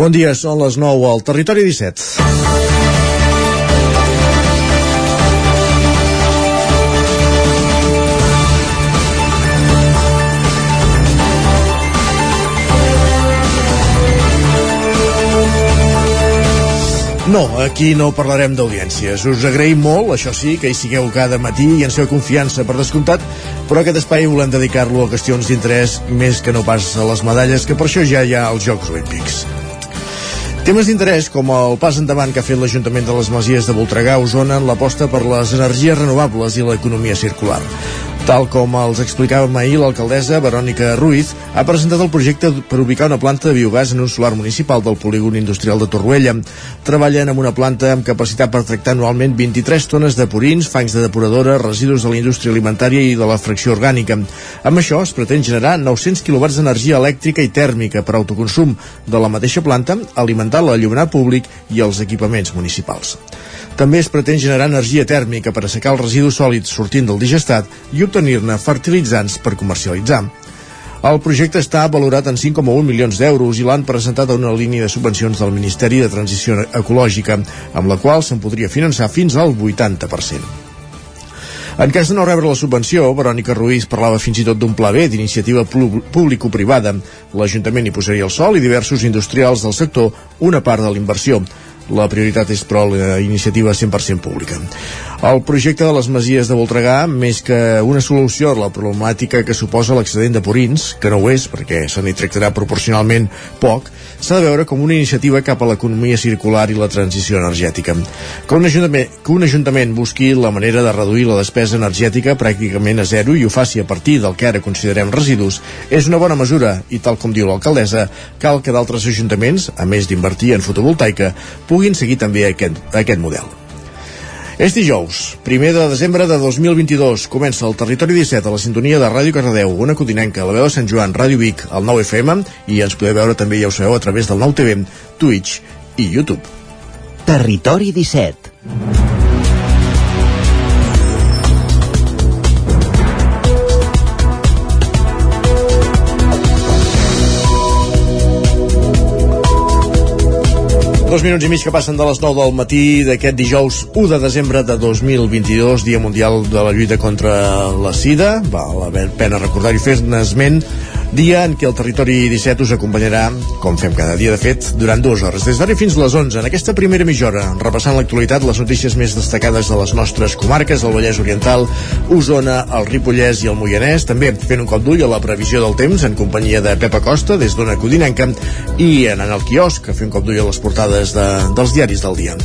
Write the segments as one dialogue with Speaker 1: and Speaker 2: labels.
Speaker 1: Bon dia, són les 9 al Territori 17. No, aquí no parlarem d'audiències. Us agraïm molt, això sí, que hi sigueu cada matí i en seu confiança, per descomptat, però aquest espai volem dedicar-lo a qüestions d'interès més que no pas a les medalles, que per això ja hi ha els Jocs Olímpics. Temes d'interès com el pas endavant que ha fet l'Ajuntament de les Masies de Voltregà Osona en l'aposta per les energies renovables i l'economia circular. Tal com els explicàvem ahir, l'alcaldessa Verònica Ruiz ha presentat el projecte per ubicar una planta de biogàs en un solar municipal del polígon industrial de Torroella. Treballen amb una planta amb capacitat per tractar anualment 23 tones de purins, fangs de depuradora, residus de la indústria alimentària i de la fracció orgànica. Amb això es pretén generar 900 kW d'energia elèctrica i tèrmica per autoconsum de la mateixa planta, alimentar l'allumenat públic i els equipaments municipals. També es pretén generar energia tèrmica per assecar els residus sòlids sortint del digestat i obtenir-ne fertilitzants per comercialitzar. El projecte està valorat en 5,1 milions d'euros i l'han presentat a una línia de subvencions del Ministeri de Transició Ecològica, amb la qual se'n podria finançar fins al 80%. En cas de no rebre la subvenció, Verònica Ruiz parlava fins i tot d'un pla B d'iniciativa público-privada. L'Ajuntament hi posaria el sol i diversos industrials del sector una part de la inversió. La prioritat és, però, la iniciativa 100% pública. El projecte de les Masies de Voltregà, més que una solució a la problemàtica que suposa l'excedent de purins, que no ho és, perquè se n'hi tractarà proporcionalment poc, s'ha de veure com una iniciativa cap a l'economia circular i la transició energètica. Que un, ajuntament, que un ajuntament busqui la manera de reduir la despesa energètica pràcticament a zero i ho faci a partir del que ara considerem residus és una bona mesura i, tal com diu l'alcaldessa, cal que d'altres ajuntaments, a més d'invertir en fotovoltaica, puguin seguir també aquest, aquest model. És dijous, primer de desembre de 2022. Comença el Territori 17 a la sintonia de Ràdio Cardedeu, una cotinenca, la veu de Sant Joan, Ràdio Vic, el 9 FM, i ens podeu veure també, ja ho sabeu, a través del 9 TV, Twitch i YouTube.
Speaker 2: Territori 17
Speaker 1: Dos minuts i mig que passen de les 9 del matí d'aquest dijous 1 de desembre de 2022, Dia Mundial de la Lluita contra la Sida. Val la pena recordar-hi fer-ne esment dia en què el Territori 17 us acompanyarà, com fem cada dia de fet, durant dues hores, des d'ara fins les 11, en aquesta primera mitja hora, repassant l'actualitat, les notícies més destacades de les nostres comarques, el Vallès Oriental, Osona, el Ripollès i el Moianès, també fent un cop d'ull a la previsió del temps en companyia de Pepa Costa, des d'Ona Codinenca, i anant al quiosc, a fer un cop d'ull a les portades de, dels diaris del dia.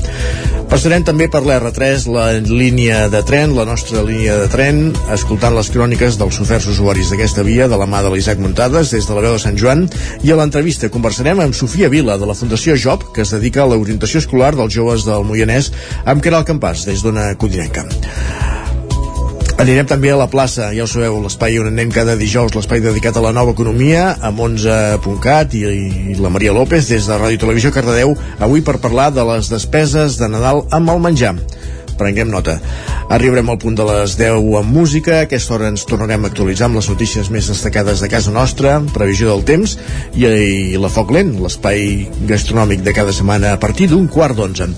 Speaker 1: Passarem també per l'R3, la línia de tren, la nostra línia de tren, escoltant les cròniques dels oferts usuaris d'aquesta via de la mà de l'Isaac Muntades des de la veu de Sant Joan i a l'entrevista conversarem amb Sofia Vila de la Fundació JOB que es dedica a l'orientació escolar dels joves del Moianès amb Caral Campàs des d'Ona Codinenca. Anirem també a la plaça, ja ho sabeu, l'espai on anem cada dijous, l'espai dedicat a la nova economia, amb 11.cat i, i la Maria López des de Ràdio Televisió Cardedeu, avui per parlar de les despeses de Nadal amb el menjar prenguem nota. Arribarem al punt de les 10 amb música, a aquesta hora ens tornarem a actualitzar amb les notícies més destacades de casa nostra, previsió del temps, i, i la Foc Lent, l'espai gastronòmic de cada setmana a partir d'un quart d'onze.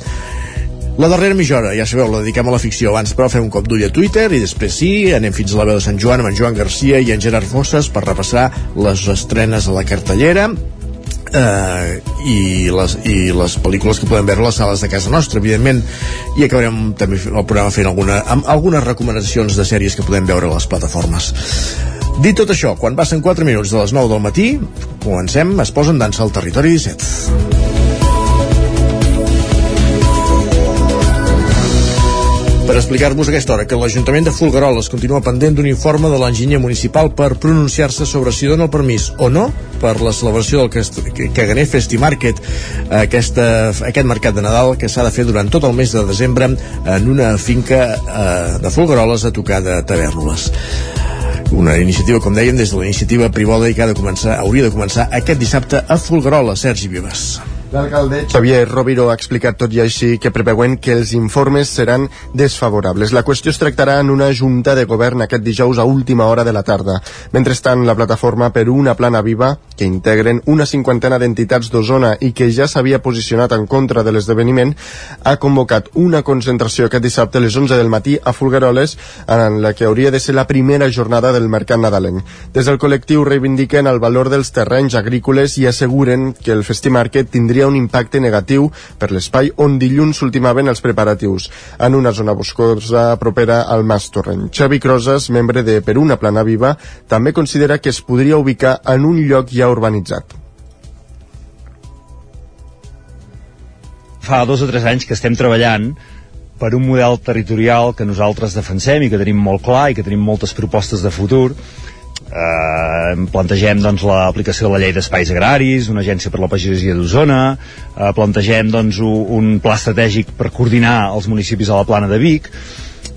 Speaker 1: La darrera mitja hora, ja sabeu, la dediquem a la ficció. Abans, però, fem un cop d'ull a Twitter i després sí, anem fins a la veu de Sant Joan amb en Joan Garcia i en Gerard Fosses per repassar les estrenes a la cartellera eh, i, les, i les pel·lícules que podem veure a les sales de casa nostra, evidentment, i acabarem també el programa fent alguna, amb algunes recomanacions de sèries que podem veure a les plataformes. Dit tot això, quan passen 4 minuts de les 9 del matí, comencem, es posen dansa al territori 17. Explicar-vos aquesta hora que l'Ajuntament de Folgueroles continua pendent d'un informe de l'enginyer municipal per pronunciar-se sobre si dona el permís o no per la celebració del Caganer Festi Market, aquesta, aquest mercat de Nadal que s'ha de fer durant tot el mes de desembre en una finca eh, de Folgueroles a tocar de Tavernoles una iniciativa, com dèiem, des de la iniciativa privada i que ha de començar, hauria de començar aquest dissabte a Folgueroles, Sergi Vives.
Speaker 3: L'alcalde Xavier Roviro ha explicat tot i així que preveuen que els informes seran desfavorables. La qüestió es tractarà en una junta de govern aquest dijous a última hora de la tarda. Mentrestant, la plataforma per una plana viva, que integren una cinquantena d'entitats d'Osona i que ja s'havia posicionat en contra de l'esdeveniment, ha convocat una concentració aquest dissabte a les 11 del matí a Fulgaroles, en la que hauria de ser la primera jornada del mercat nadalenc. Des del col·lectiu reivindiquen el valor dels terrenys agrícoles i asseguren que el Festimarket tindria tindria un impacte negatiu per l'espai on dilluns s'ultimaven els preparatius, en una zona boscosa propera al Mas Torrent. Xavi Crosas, membre de Per una plana viva, també considera que es podria ubicar en un lloc ja urbanitzat.
Speaker 4: Fa dos o tres anys que estem treballant per un model territorial que nosaltres defensem i que tenim molt clar i que tenim moltes propostes de futur eh, plantegem doncs, l'aplicació de la llei d'espais agraris, una agència per la pagesia d'Osona, eh, plantegem doncs, un pla estratègic per coordinar els municipis a la plana de Vic,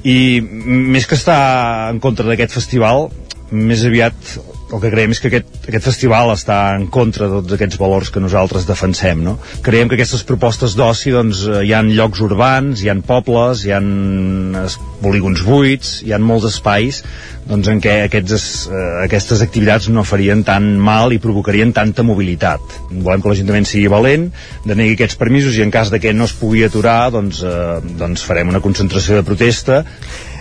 Speaker 4: i més que estar en contra d'aquest festival, més aviat el que creiem és que aquest, aquest festival està en contra de tots aquests valors que nosaltres defensem no? creiem que aquestes propostes d'oci doncs, eh, hi han llocs urbans, hi han pobles hi han polígons buits hi han molts espais doncs, en què aquests, eh, aquestes activitats no farien tan mal i provocarien tanta mobilitat. Volem que l'Ajuntament sigui valent, denegui aquests permisos i en cas de que no es pugui aturar, doncs, eh, doncs farem una concentració de protesta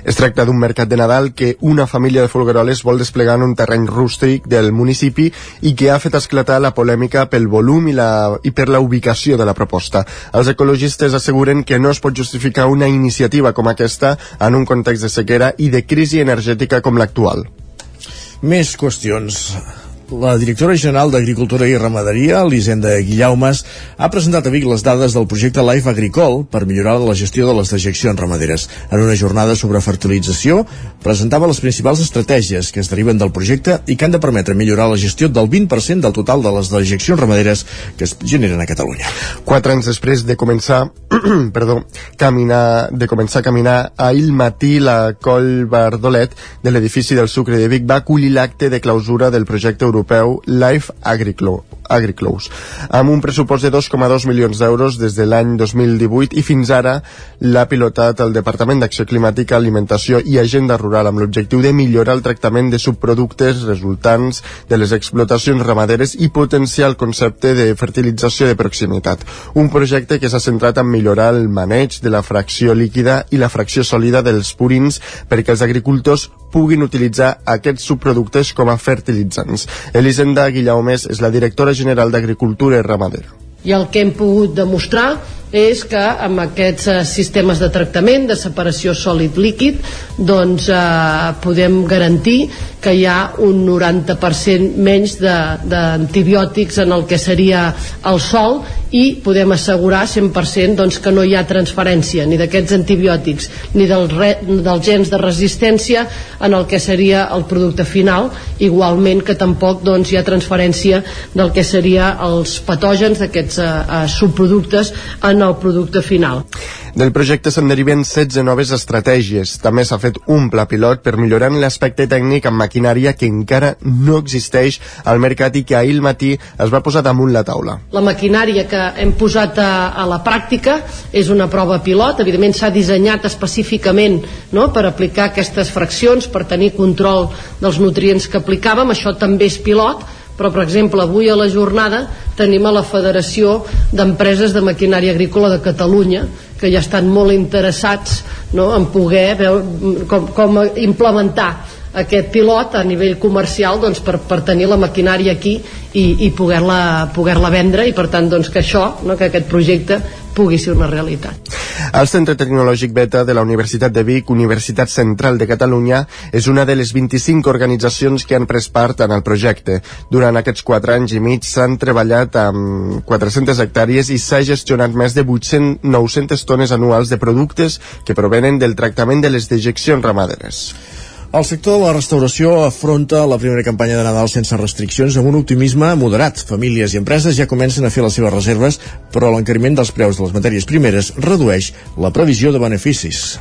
Speaker 3: es tracta d'un mercat de Nadal que una família de Folgueroles vol desplegar en un terreny rústic del municipi i que ha fet esclatar la polèmica pel volum i, la, i per la ubicació de la proposta. Els ecologistes asseguren que no es pot justificar una iniciativa com aquesta en un context de sequera i de crisi energètica com l'actual.
Speaker 1: Més qüestions. La directora general d'Agricultura i Ramaderia, Elisenda Guillaumes, ha presentat a Vic les dades del projecte Life Agricol per millorar la gestió de les dejeccions ramaderes. En una jornada sobre fertilització, presentava les principals estratègies que es deriven del projecte i que han de permetre millorar la gestió del 20% del total de les dejeccions ramaderes que es generen a Catalunya.
Speaker 3: Quatre anys després de començar, perdó, caminar, de començar a caminar ahir matí la Coll Bardolet de l'edifici del Sucre de Vic va acollir l'acte de clausura del projecte europeu europeu Life Agriclo, Agriclous, amb un pressupost de 2,2 milions d'euros des de l'any 2018 i fins ara l'ha pilotat el Departament d'Acció Climàtica, Alimentació i Agenda Rural amb l'objectiu de millorar el tractament de subproductes resultants de les explotacions ramaderes i potenciar el concepte de fertilització de proximitat. Un projecte que s'ha centrat en millorar el maneig de la fracció líquida i la fracció sòlida dels purins perquè els agricultors puguin utilitzar aquests subproductes com a fertilitzants. Elisenda Guillaumes és la directora general d'Agricultura i Ramadera.
Speaker 5: I el que hem pogut demostrar és que amb aquests eh, sistemes de tractament de separació sòlid-líquid doncs eh, podem garantir que hi ha un 90% menys d'antibiòtics en el que seria el sol i podem assegurar 100% doncs, que no hi ha transferència ni d'aquests antibiòtics ni del re, dels gens de resistència en el que seria el producte final igualment que tampoc doncs, hi ha transferència del que seria els patògens d'aquests eh, eh subproductes en en el producte final.
Speaker 3: Del projecte se'n deriven 16 noves estratègies. També s'ha fet un pla pilot per millorar l'aspecte tècnic amb maquinària que encara no existeix al mercat i que ahir al matí es va posar damunt la taula.
Speaker 5: La maquinària que hem posat a, a la pràctica és una prova pilot. Evidentment s'ha dissenyat específicament no, per aplicar aquestes fraccions, per tenir control dels nutrients que aplicàvem. Això també és pilot, però per exemple avui a la jornada tenim a la Federació d'Empreses de Maquinària Agrícola de Catalunya que ja estan molt interessats no, en poder veure com, com implementar aquest pilot a nivell comercial doncs, per, per tenir la maquinària aquí i, i poder-la poder, vendre i per tant doncs, que això, no, que aquest projecte pugui ser una realitat.
Speaker 3: El Centre Tecnològic Beta de la Universitat de Vic, Universitat Central de Catalunya, és una de les 25 organitzacions que han pres part en el projecte. Durant aquests 4 anys i mig s'han treballat amb 400 hectàrees i s'ha gestionat més de 800, 900 tones anuals de productes que provenen del tractament de les dejeccions ramaderes.
Speaker 1: El sector de la restauració afronta la primera campanya de Nadal sense restriccions amb un optimisme moderat. Famílies i empreses ja comencen a fer les seves reserves, però l'encariment dels preus de les matèries primeres redueix la previsió de beneficis.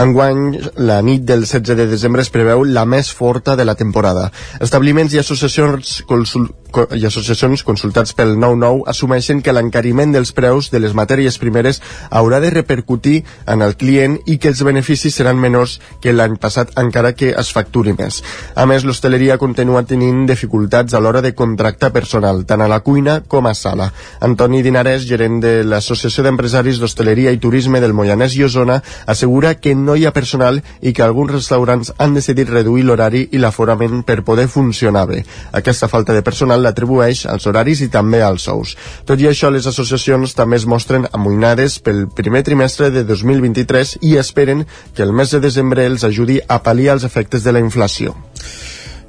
Speaker 3: Enguany, la nit del 16 de desembre es preveu la més forta de la temporada. Establiments i associacions, consul i associacions consultats pel 9-9 assumeixen que l'encariment dels preus de les matèries primeres haurà de repercutir en el client i que els beneficis seran menors que l'any passat encara que es facturi més. A més, l'hostaleria continua tenint dificultats a l'hora de contractar personal, tant a la cuina com a sala. Antoni Dinarès, gerent de l'Associació d'Empresaris d'Hostaleria i Turisme del Moianès i Osona, assegura que no hi ha personal i que alguns restaurants han decidit reduir l'horari i l'aforament per poder funcionar bé. Aquesta falta de personal l'atribueix als horaris i també als sous. Tot i això, les associacions també es mostren amoïnades pel primer trimestre de 2023 i esperen que el mes de desembre els ajudi a pal·liar els efectes de la inflació.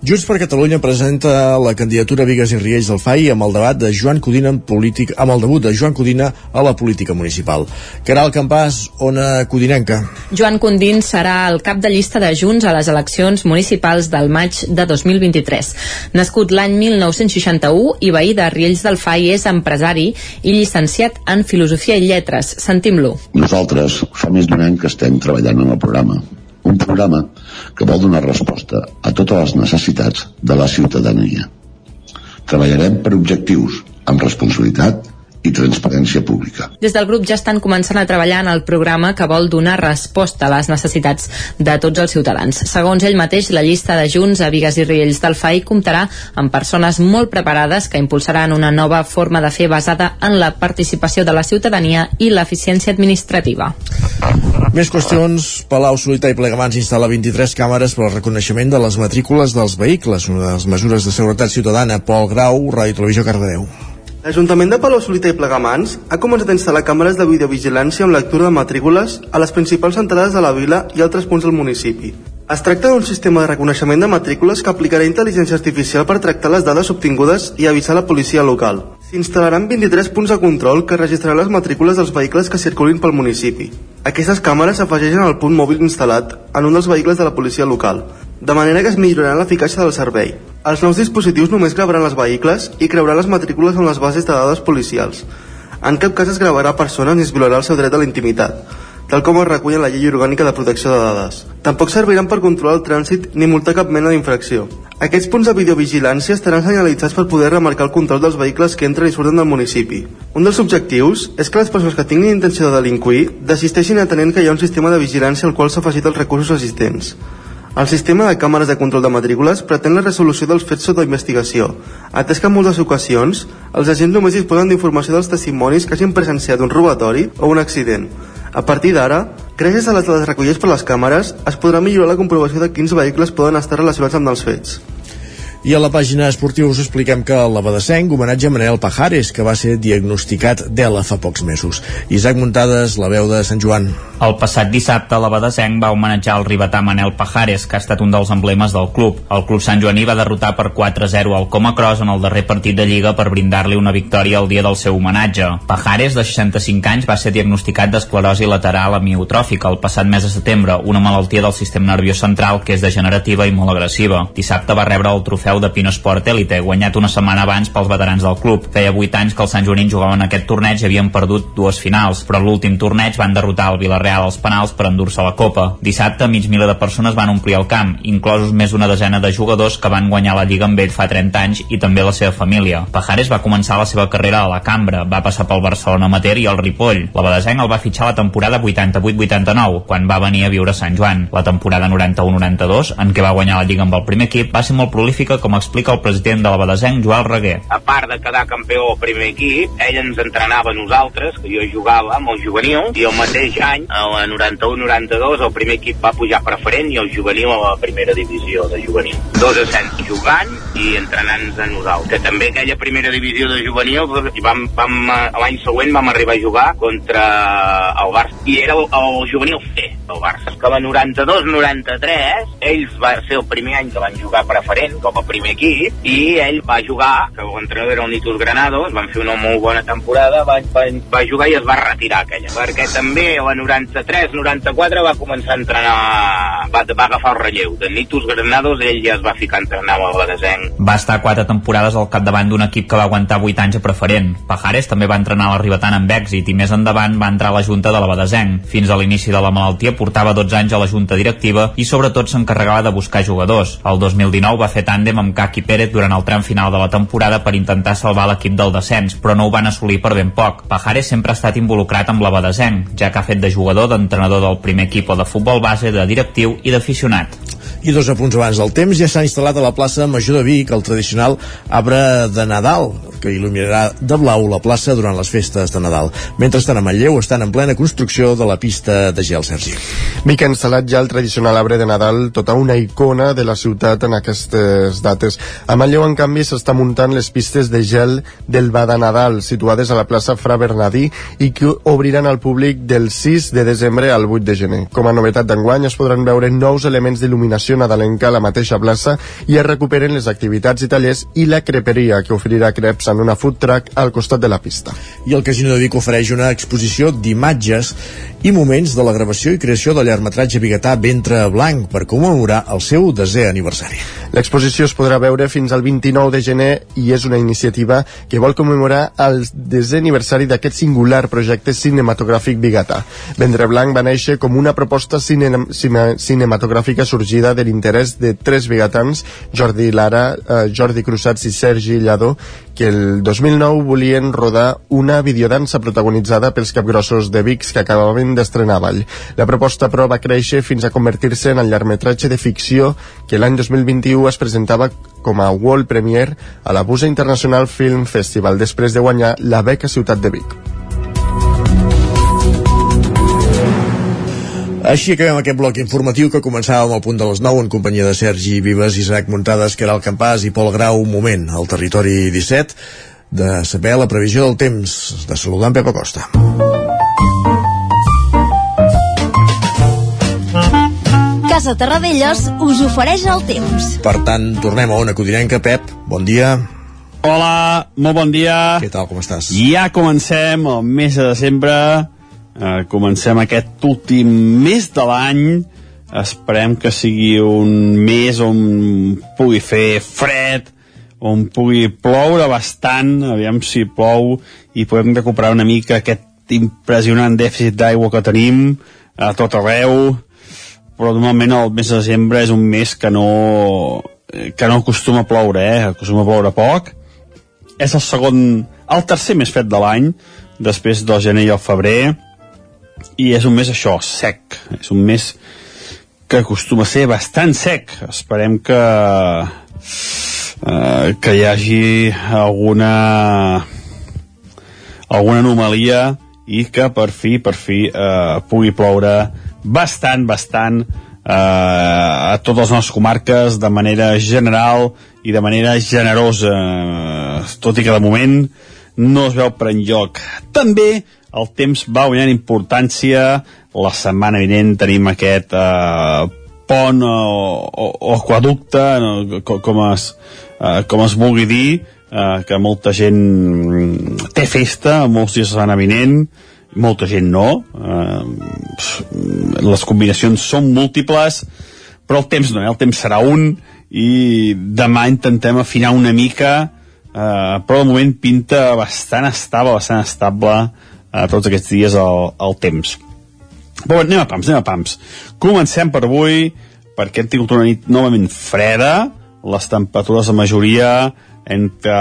Speaker 1: Junts per Catalunya presenta la candidatura Vigues i Riells del FAI amb el debat de Joan Codina en polític, amb el debut de Joan Codina a la política municipal. Caral Campàs, ona codinenca.
Speaker 6: Joan Condín serà el cap de llista de Junts a les eleccions municipals del maig de 2023. Nascut l'any 1961 i veí de Riells del FAI és empresari i llicenciat en Filosofia i Lletres. Sentim-lo.
Speaker 7: Nosaltres fa més d'un any que estem treballant en el programa un programa que vol donar resposta a totes les necessitats de la ciutadania. Treballarem per objectius amb responsabilitat i transparència pública.
Speaker 6: Des del grup ja estan començant a treballar en el programa que vol donar resposta a les necessitats de tots els ciutadans. Segons ell mateix, la llista de Junts a Vigues i Riells del FAI comptarà amb persones molt preparades que impulsaran una nova forma de fer basada en la participació de la ciutadania i l'eficiència administrativa.
Speaker 1: Més qüestions. Palau Solità i Plegamans instal·la 23 càmeres per al reconeixement de les matrícules dels vehicles, una de les mesures de seguretat ciutadana. Pol Grau, Ràdio Televisió Cardedeu.
Speaker 8: L'Ajuntament de Palau Solità i Plegamans ha començat a instal·lar càmeres de videovigilància amb lectura de matrícules a les principals entrades de la vila i altres punts del municipi. Es tracta d'un sistema de reconeixement de matrícules que aplicarà intel·ligència artificial per tractar les dades obtingudes i avisar la policia local. S'instal·laran 23 punts de control que registraran les matrícules dels vehicles que circulin pel municipi. Aquestes càmeres s'afegeixen al punt mòbil instal·lat en un dels vehicles de la policia local, de manera que es millorarà l'eficàcia del servei. Els nous dispositius només gravaran els vehicles i creuran les matrícules en les bases de dades policials. En cap cas es gravarà persones ni es violarà el seu dret a la intimitat, tal com es recull en la llei orgànica de protecció de dades. Tampoc serviran per controlar el trànsit ni multar cap mena d'infracció. Aquests punts de videovigilància estaran senyalitzats per poder remarcar el control dels vehicles que entren i surten del municipi. Un dels objectius és que les persones que tinguin intenció de delinquir desisteixin atenent que hi ha un sistema de vigilància al qual s'afegit els recursos existents. El sistema de càmeres de control de matrícules pretén la resolució dels fets sota investigació, atès que en moltes ocasions els agents només disposen d'informació dels testimonis que hagin presenciat un robatori o un accident. A partir d'ara, gràcies a les dades recollides per les càmeres, es podrà millorar la comprovació de quins vehicles poden estar relacionats amb els fets.
Speaker 1: I a la pàgina esportiva us expliquem que la Badesenc homenatge a Manel Pajares, que va ser diagnosticat d'ELA fa pocs mesos. Isaac Muntades, la veu de Sant Joan.
Speaker 9: El passat dissabte, la Badesenc va homenatjar el ribetà Manel Pajares, que ha estat un dels emblemes del club. El club Sant Joaní va derrotar per 4-0 al Coma Cross en el darrer partit de Lliga per brindar-li una victòria el dia del seu homenatge. Pajares, de 65 anys, va ser diagnosticat d'esclerosi lateral amiotròfica el passat mes de setembre, una malaltia del sistema nerviós central que és degenerativa i molt agressiva. Dissabte va rebre el trofeu de Pino Sport Elite, guanyat una setmana abans pels veterans del club. Feia 8 anys que els Sant Joanins jugaven aquest torneig i havien perdut dues finals, però l'últim torneig van derrotar el Villarreal als penals per endur-se la Copa. Dissabte, mig miler de persones van omplir el camp, inclosos més d'una desena de jugadors que van guanyar la Lliga amb ell fa 30 anys i també la seva família. Pajares va començar la seva carrera a la Cambra, va passar pel Barcelona Amateur i el Ripoll. La Badesenc el va fitxar la temporada 88-89, quan va venir a viure a Sant Joan. La temporada 91-92, en què va guanyar la Lliga amb el primer equip, va ser molt prolífica, com explica el president de la Badesenc, Joel Reguer.
Speaker 10: A part de quedar campió al primer equip, ell ens entrenava a nosaltres, que jo jugava amb el juvenil, i el mateix any, la 91-92, el primer equip va pujar preferent i el juvenil a la primera divisió de juvenil. Dos ascens jugant i entrenant-nos a nosaltres. Que també aquella primera divisió de juvenil, vam, vam, l'any següent vam arribar a jugar contra el Barça. I era el, el juvenil C, el Barça. Que la 92-93, ells va ser el primer any que van jugar preferent, com a primer equip i ell va jugar, que l'entrenador era el Nitus Granados, van fer una molt bona temporada, va, va, va jugar i es va retirar aquella, perquè també la 93-94 va començar a entrenar, va, va agafar el relleu de Nitus Granados, ell ja es va ficar a entrenar amb el Badesenc.
Speaker 11: Va estar quatre temporades al capdavant d'un equip que va aguantar 8 anys a preferent. Pajares també va entrenar a la Ribetana amb èxit i més endavant va entrar a la Junta de la Badesenc. Fins a l'inici de la malaltia portava 12 anys a la Junta Directiva i sobretot s'encarregava de buscar jugadors. El 2019 va fer tàndem amb Kaki Pérez durant el tram final de la temporada per intentar salvar l'equip del descens, però no ho van assolir per ben poc. Pajares sempre ha estat involucrat amb la Badesenc, ja que ha fet de jugador, d'entrenador del primer equip o de futbol base, de directiu i d'aficionat.
Speaker 1: I dos apunts abans del temps, ja s'ha instal·lat a la plaça Major de Vic el tradicional arbre de Nadal, que il·luminarà de blau la plaça durant les festes de Nadal. Mentrestant, a Manlleu estan en plena construcció de la pista de gel, Sergi.
Speaker 3: Mica instal·lat ja el tradicional arbre de Nadal, tota una icona de la ciutat en aquestes dates. A Manlleu, en canvi, s'està muntant les pistes de gel del Bada Nadal, situades a la plaça Fra Bernadí i que obriran al públic del 6 de desembre al 8 de gener. Com a novetat d'enguany es podran veure nous elements d'il·luminació nadalenca a la mateixa plaça i es recuperen les activitats i tallers i la creperia, que oferirà creps en una food truck al costat de la pista.
Speaker 1: I el Casino de Vic ofereix una exposició d'imatges i moments de la gravació i creació del llargmetratge biguetà Ventre Blanc per commemorar el seu desè aniversari.
Speaker 3: L'exposició es podrà veure fins al 29 de gener i és una iniciativa que vol commemorar el desè aniversari d'aquest singular projecte cinematogràfic biguetà. Ventre Blanc va néixer com una proposta cine cine cinematogràfica sorgida de l'interès de tres bigatans, Jordi Lara, eh, Jordi Cruzats i Sergi Lladó, que el 2009 volien rodar una videodansa protagonitzada pels capgrossos de Vix que acabaven d'estrenar Vall. La proposta, però, va créixer fins a convertir-se en el llargmetratge de ficció que l'any 2021 es presentava com a World Premiere a la Busa International Film Festival, després de guanyar la beca Ciutat de Vic.
Speaker 1: Així acabem aquest bloc informatiu que començava amb el punt de les 9 en companyia de Sergi Vives, Isaac Muntades, que era el Campàs i Pol Grau. Un moment al territori 17 de saber la previsió del temps. De saludar en Pep Acosta.
Speaker 12: Casa Terradellos us ofereix el temps.
Speaker 1: Per tant, tornem a Ona Codinenca. Pep, bon dia.
Speaker 13: Hola, molt bon dia.
Speaker 1: Què tal, com estàs?
Speaker 13: Ja comencem el mes de desembre, eh, comencem aquest últim mes de l'any, esperem que sigui un mes on pugui fer fred, on pugui ploure bastant, aviam si plou, i podem recuperar una mica aquest impressionant dèficit d'aigua que tenim a tot arreu, però normalment el mes de desembre és un mes que no, que no acostuma a ploure, eh? acostuma a ploure poc. És el segon, el tercer més fred de l'any, després del gener i el febrer, i és un mes això, sec. És un mes que acostuma a ser bastant sec. Esperem que, eh, que hi hagi alguna alguna anomalia i que per fi, per fi eh, pugui ploure bastant, bastant eh, a totes les nostres comarques de manera general i de manera generosa tot i que de moment no es veu per enlloc també el temps va guanyant importància la setmana vinent tenim aquest eh, pont o, o, o aquaducte no, com, es, eh, com es vulgui dir eh, que molta gent té festa molts dies de setmana vinent molta gent no eh, les combinacions són múltiples però el temps no, eh? el temps serà un i demà intentem afinar una mica eh, però de moment pinta bastant estable bastant estable eh, tots aquests dies el, el temps. Però anem a pams, anem a pams. Comencem per avui perquè hem tingut una nit novament freda. Les temperatures de majoria entre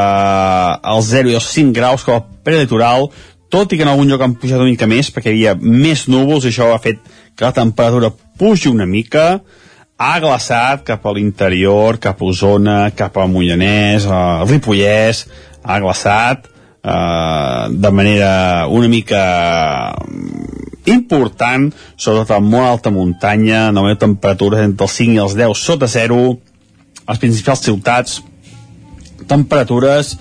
Speaker 13: els 0 i els 5 graus que al prelitoral tot i que en algun lloc han pujat una mica més perquè hi havia més núvols i això ha fet que la temperatura pugi una mica. Ha glaçat cap a l'interior, cap a Osona, cap a Mollanès, a Ripollès, ha glaçat eh, de manera una mica important, sobretot a molt alta muntanya, no hi temperatures entre els 5 i els 10 sota zero, a les principals ciutats, temperatures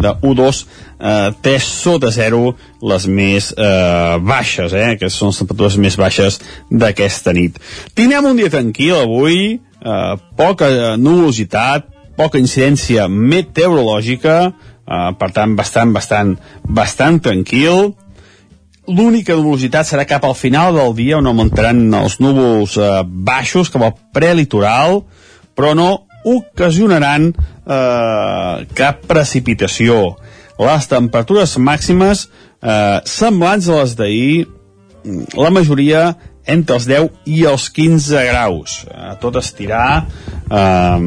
Speaker 13: de 1-2 eh, 3 sota 0 les més eh, baixes, eh, que són les temperatures més baixes d'aquesta nit. Tindrem un dia tranquil avui, eh, poca nuvolositat, poca incidència meteorològica, eh, per tant, bastant, bastant, bastant tranquil. L'única nuvolositat serà cap al final del dia on augmentaran els núvols eh, baixos cap al prelitoral, però no ocasionaran eh, cap precipitació. Les temperatures màximes eh, semblants a les d'ahir, la majoria entre els 10 i els 15 graus. A tot estirar, eh,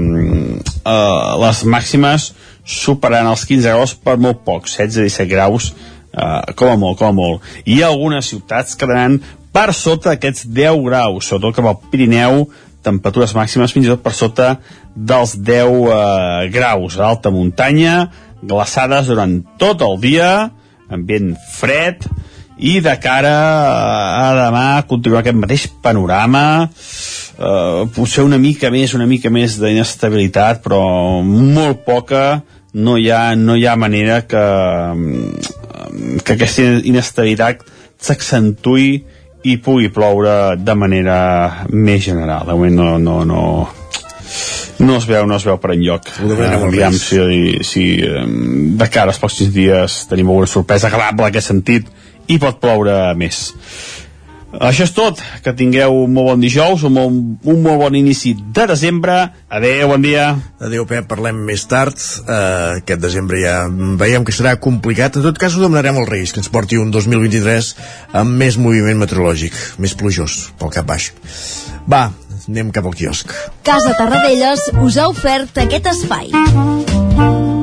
Speaker 13: eh, les màximes superaran els 15 graus per molt poc, 16-17 graus, eh, com a molt, com a molt. I algunes ciutats quedaran per sota aquests 10 graus, sobretot cap al Pirineu, temperatures màximes fins i tot per sota dels 10 eh, graus. Alta muntanya, glaçades durant tot el dia, ambient fred, i de cara a demà continuar aquest mateix panorama eh, potser una mica més una mica més d'inestabilitat però molt poca no hi ha, no hi ha manera que, que aquesta inestabilitat s'accentui i pugui ploure de manera més general. De moment no, no, no, no es veu, no es veu per enlloc.
Speaker 1: veurem
Speaker 13: Uh,
Speaker 1: al
Speaker 13: aviam si, si de cara als pròxims dies tenim alguna sorpresa agradable en aquest sentit i pot ploure més. Això és tot, que tingueu un molt bon dijous, un molt, un molt bon inici de desembre. Adeu, bon dia.
Speaker 1: Adéu, Pep, parlem més tard. Uh, aquest desembre ja veiem que serà complicat. En tot cas, ho demanarem als Reis, que ens porti un 2023 amb més moviment meteorològic, més plujós, pel cap baix. Va, anem cap al quiosc.
Speaker 12: Casa Tarradellas us ha ofert aquest espai.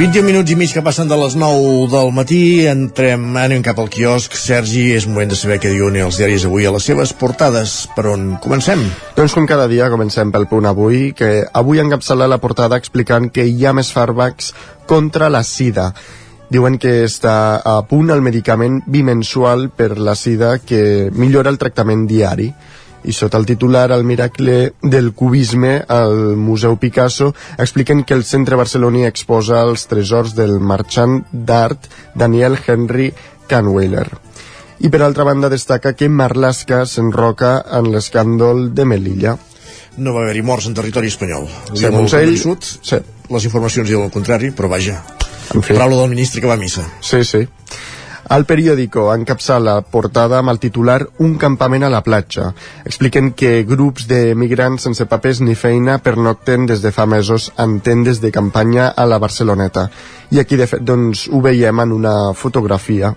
Speaker 1: 21 minuts i mig que passen de les 9 del matí, entrem, anem cap al quiosc. Sergi, és moment de saber què diuen els diaris avui a les seves portades. Per on comencem?
Speaker 3: Doncs com cada dia comencem pel punt avui, que avui encapçala la portada explicant que hi ha més fàrmacs contra la sida. Diuen que està a punt el medicament bimensual per la sida que millora el tractament diari. I sota el titular El miracle del cubisme al Museu Picasso expliquen que el centre barceloní exposa els tresors del marxant d'art Daniel Henry Kahnweiler. I per altra banda destaca que Marlaska s'enroca en l'escàndol de Melilla.
Speaker 1: No va haver-hi morts en territori espanyol. Ho diu
Speaker 3: Segons
Speaker 1: molt
Speaker 3: ell,
Speaker 1: convençut.
Speaker 3: sí.
Speaker 1: Les informacions diuen el contrari, però vaja.
Speaker 3: En fi.
Speaker 1: Paraula del ministre que va a missa.
Speaker 3: Sí, sí. Al periòdico encapçala portada amb el titular Un campament a la platja. Expliquen que grups de migrants sense papers ni feina pernocten des de fa mesos en tendes de campanya a la Barceloneta. I aquí, de fet, doncs, ho veiem en una fotografia.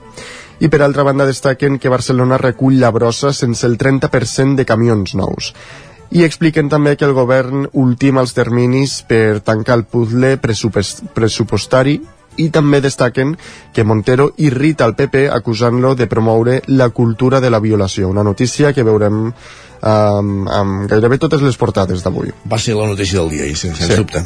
Speaker 3: I per altra banda destaquen que Barcelona recull la brossa sense el 30% de camions nous. I expliquen també que el govern ultima els terminis per tancar el puzzle pressupost pressupostari i també destaquen que Montero irrita el PP acusant-lo de promoure la cultura de la violació, una notícia que veurem um, amb gairebé totes les portades d'avui.
Speaker 1: Va ser la notícia del dia, i sense
Speaker 3: sí.
Speaker 1: dubte.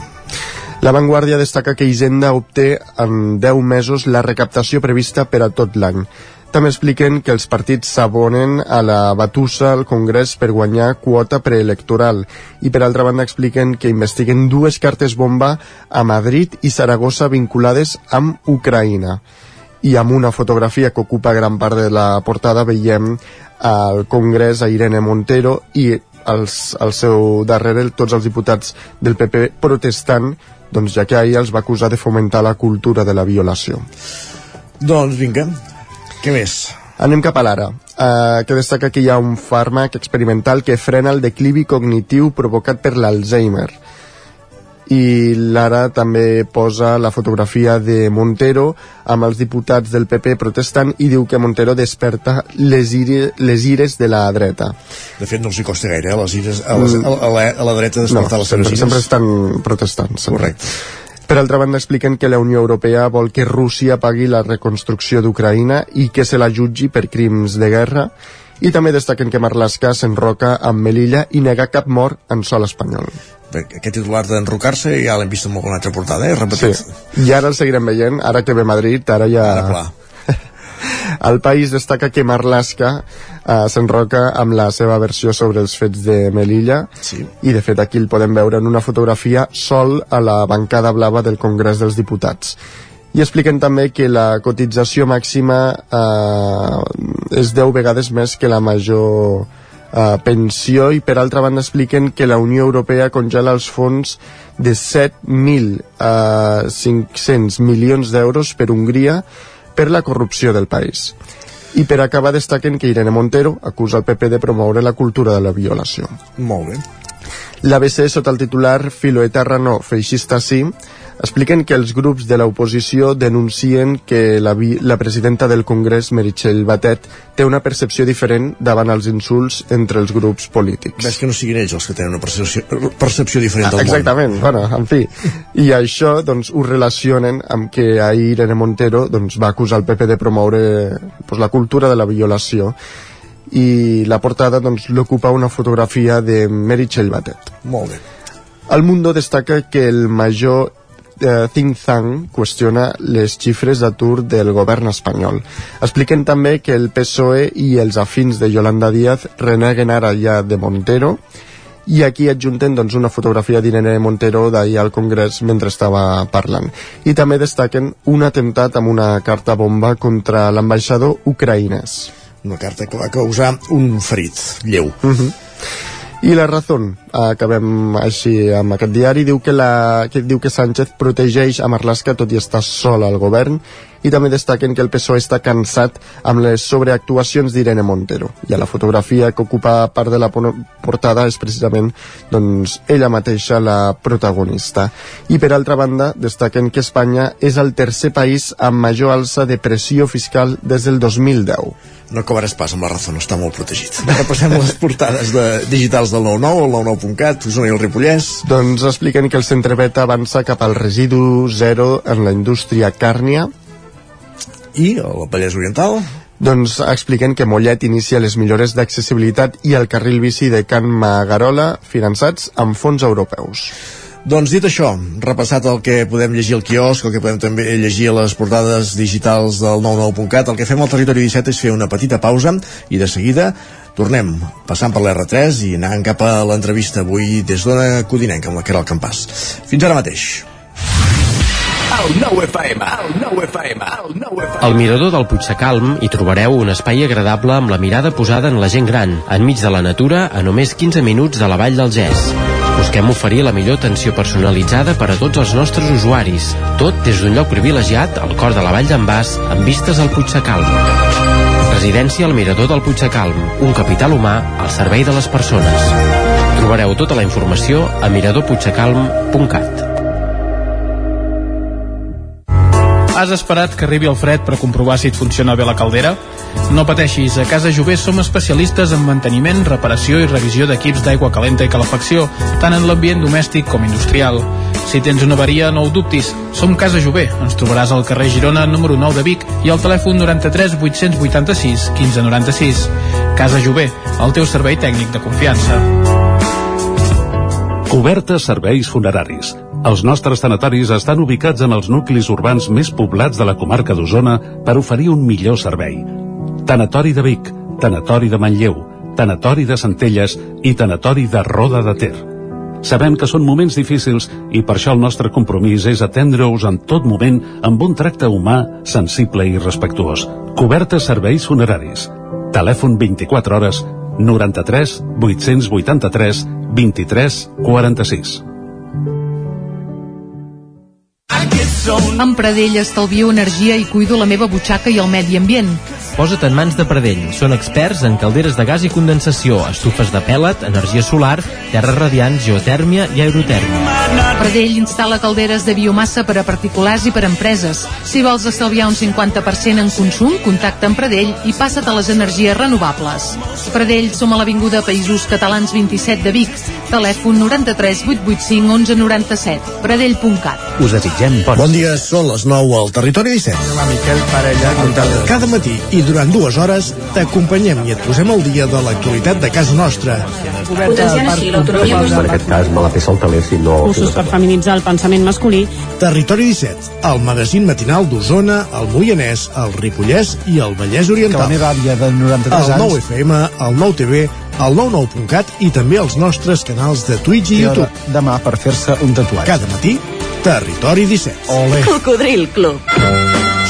Speaker 3: La Vanguardia destaca que Hisenda obté en 10 mesos la recaptació prevista per a tot l'any. També expliquen que els partits s'abonen a la batussa al Congrés per guanyar quota preelectoral i per altra banda expliquen que investiguen dues cartes bomba a Madrid i Saragossa vinculades amb Ucraïna i amb una fotografia que ocupa gran part de la portada veiem al Congrés a Irene Montero i als, al seu darrere tots els diputats del PP protestant doncs ja que ahir els va acusar de fomentar la cultura de la violació.
Speaker 1: Doncs vinga, què més?
Speaker 3: Anem cap a l'ara, eh, que destaca que hi ha un fàrmac experimental que frena el declivi cognitiu provocat per l'Alzheimer. I l'ara també posa la fotografia de Montero amb els diputats del PP protestant i diu que Montero desperta les, ire, les ires de la dreta.
Speaker 1: De fet, no els hi costa gaire, eh, les ires, a, les, a, la, a la dreta despertar
Speaker 3: no,
Speaker 1: les seves
Speaker 3: sempre,
Speaker 1: ires.
Speaker 3: sempre estan protestant. Sempre.
Speaker 1: Correcte.
Speaker 3: Per altra banda, expliquen que la Unió Europea vol que Rússia pagui la reconstrucció d'Ucraïna i que se la jutgi per crims de guerra I també destaquen que Marlaska s'enroca amb Melilla i nega cap mort en sol espanyol.
Speaker 1: Aquest titular d'enrocar-se ja l'hem vist en alguna altra portada, eh? Repetit.
Speaker 3: Sí. I ara el seguirem veient, ara que ve Madrid, ara ja...
Speaker 1: Ara.
Speaker 3: El país destaca que Marlaska eh, s'enroca amb la seva versió sobre els fets de Melilla.
Speaker 1: Sí.
Speaker 3: i de fet aquí el podem veure en una fotografia sol a la bancada blava del Congrés dels Diputats. I expliquen també que la cotització màxima eh, és 10 vegades més que la major eh, pensió. I per altra banda expliquen que la Unió Europea congela els fons de 7.500 milions d'euros per Hongria per la corrupció del país. I per acabar destaquen que Irene Montero acusa el PP de promoure la cultura de la violació.
Speaker 1: Molt bé.
Speaker 3: L'ABC, sota el titular Filoetarra no, feixista sí, expliquen que els grups de l'oposició denuncien que la, la presidenta del Congrés, Meritxell Batet, té una percepció diferent davant els insults entre els grups polítics.
Speaker 1: Ves que no siguin ells els que tenen una percepció, percepció diferent del
Speaker 3: ah, Exactament, bueno, en fi. I això doncs, ho relacionen amb que ahir Irene Montero doncs, va acusar el PP de promoure doncs, la cultura de la violació i la portada doncs, l'ocupa una fotografia de Meritxell Batet.
Speaker 1: Molt bé.
Speaker 3: El Mundo destaca que el major eh, think tank qüestiona les xifres d'atur del govern espanyol. Expliquen també que el PSOE i els afins de Yolanda Díaz reneguen ara ja de Montero i aquí adjunten doncs, una fotografia d'Irene Montero d'ahir al Congrés mentre estava parlant. I també destaquen un atemptat amb una carta bomba contra l'ambaixador ucraïnès.
Speaker 1: Una carta que va causar un ferit lleu.
Speaker 3: Uh -huh. I la raó, acabem així amb aquest diari, diu que, la, que diu que Sánchez protegeix a Marlaska tot i estar sol al govern i també destaquen que el PSOE està cansat amb les sobreactuacions d'Irene Montero. I a la fotografia que ocupa part de la portada és precisament doncs, ella mateixa la protagonista. I per altra banda, destaquen que Espanya és el tercer país amb major alça de pressió fiscal des del 2010
Speaker 1: no acabaràs pas amb la raó, no està molt protegit. Repassem les portades de digitals del 99, el 99.cat, Osona i el Ripollès.
Speaker 3: Doncs expliquen que el centre beta avança cap al residu zero en la indústria càrnia.
Speaker 1: I el Vallès Oriental?
Speaker 3: Doncs expliquen que Mollet inicia les millores d'accessibilitat i el carril bici de Can Magarola finançats amb fons europeus.
Speaker 1: Doncs dit això, repassat el que podem llegir al quiosc, el que podem també llegir a les portades digitals del 99.cat, el que fem al Territori 17 és fer una petita pausa i de seguida tornem passant per l'R3 i anant cap a l'entrevista avui des d'Ona Codinenca amb la Caral Campàs. Fins ara mateix.
Speaker 14: El nou FM, el nou FM, el nou FM. Al mirador del Puigsecalm hi trobareu un espai agradable amb la mirada posada en la gent gran, enmig de la natura, a només 15 minuts de la vall del Gès. Busquem oferir la millor atenció personalitzada per a tots els nostres usuaris. Tot des d'un lloc privilegiat al cor de la Vall d'en Bas, amb vistes al Puigsecalm. Residència al Mirador del Puigsecalm, un capital humà al servei de les persones. Trobareu tota la informació a miradorpuigsecalm.cat.
Speaker 15: Has esperat que arribi el fred per comprovar si et funciona bé la caldera? No pateixis, a Casa Jové som especialistes en manteniment, reparació i revisió d'equips d'aigua calenta i calefacció, tant en l'ambient domèstic com industrial. Si tens una avaria, no ho dubtis. Som Casa Jové. Ens trobaràs al carrer Girona, número 9 de Vic i al telèfon 93 886 1596. Casa Jové, el teu servei tècnic de confiança.
Speaker 16: Cobertes serveis funeraris els nostres tanatoris estan ubicats en els nuclis urbans més poblats de la comarca d'Osona per oferir un millor servei. Tanatori de Vic, Tanatori de Manlleu, Tanatori de Centelles i Tanatori de Roda de Ter. Sabem que són moments difícils i per això el nostre compromís és atendre-us en tot moment amb un tracte humà, sensible i respectuós. Cobertes serveis funeraris. Telèfon 24 hores 93 883 23 46.
Speaker 17: Amb Pradell estalvio energia i cuido la meva butxaca i el medi ambient.
Speaker 18: Posa't en mans de Pradell. Són experts en calderes de gas i condensació, estufes de pèl·let, energia solar, terres radiants, geotèrmia i aerotèrmia.
Speaker 17: Pradell instal·la calderes de biomassa per a particulars i per a empreses. Si vols estalviar un 50% en consum, contacta amb Pradell i passa't a les energies renovables. Pradell som a l'Avinguda Països Catalans 27 de Vic. Telèfon 93 885 1197. Pradell.cat.
Speaker 1: Us desitgem bon, bon dia, són les 9 al Territori 17.
Speaker 3: La Miquel Parella.
Speaker 1: Cada matí i durant dues hores t'acompanyem i et posem al dia de l'actualitat de casa nostra.
Speaker 19: Potenciant així l'autonomia
Speaker 20: En aquest cas, mala peça al taler si no...
Speaker 19: Cursos per feminitzar el pensament masculí.
Speaker 1: Territori 17, el magazín matinal d'Osona, el Moianès, el Ripollès i el Vallès Oriental.
Speaker 21: Que la meva àvia de 93
Speaker 1: el
Speaker 21: anys...
Speaker 1: 9 FM, el 9 TV, el 99.cat i també els nostres canals de Twitch i,
Speaker 21: I
Speaker 1: YouTube.
Speaker 21: demà per fer-se un tatuatge.
Speaker 1: Cada matí, Territori 17.
Speaker 21: Ole.
Speaker 22: Cocodril Club.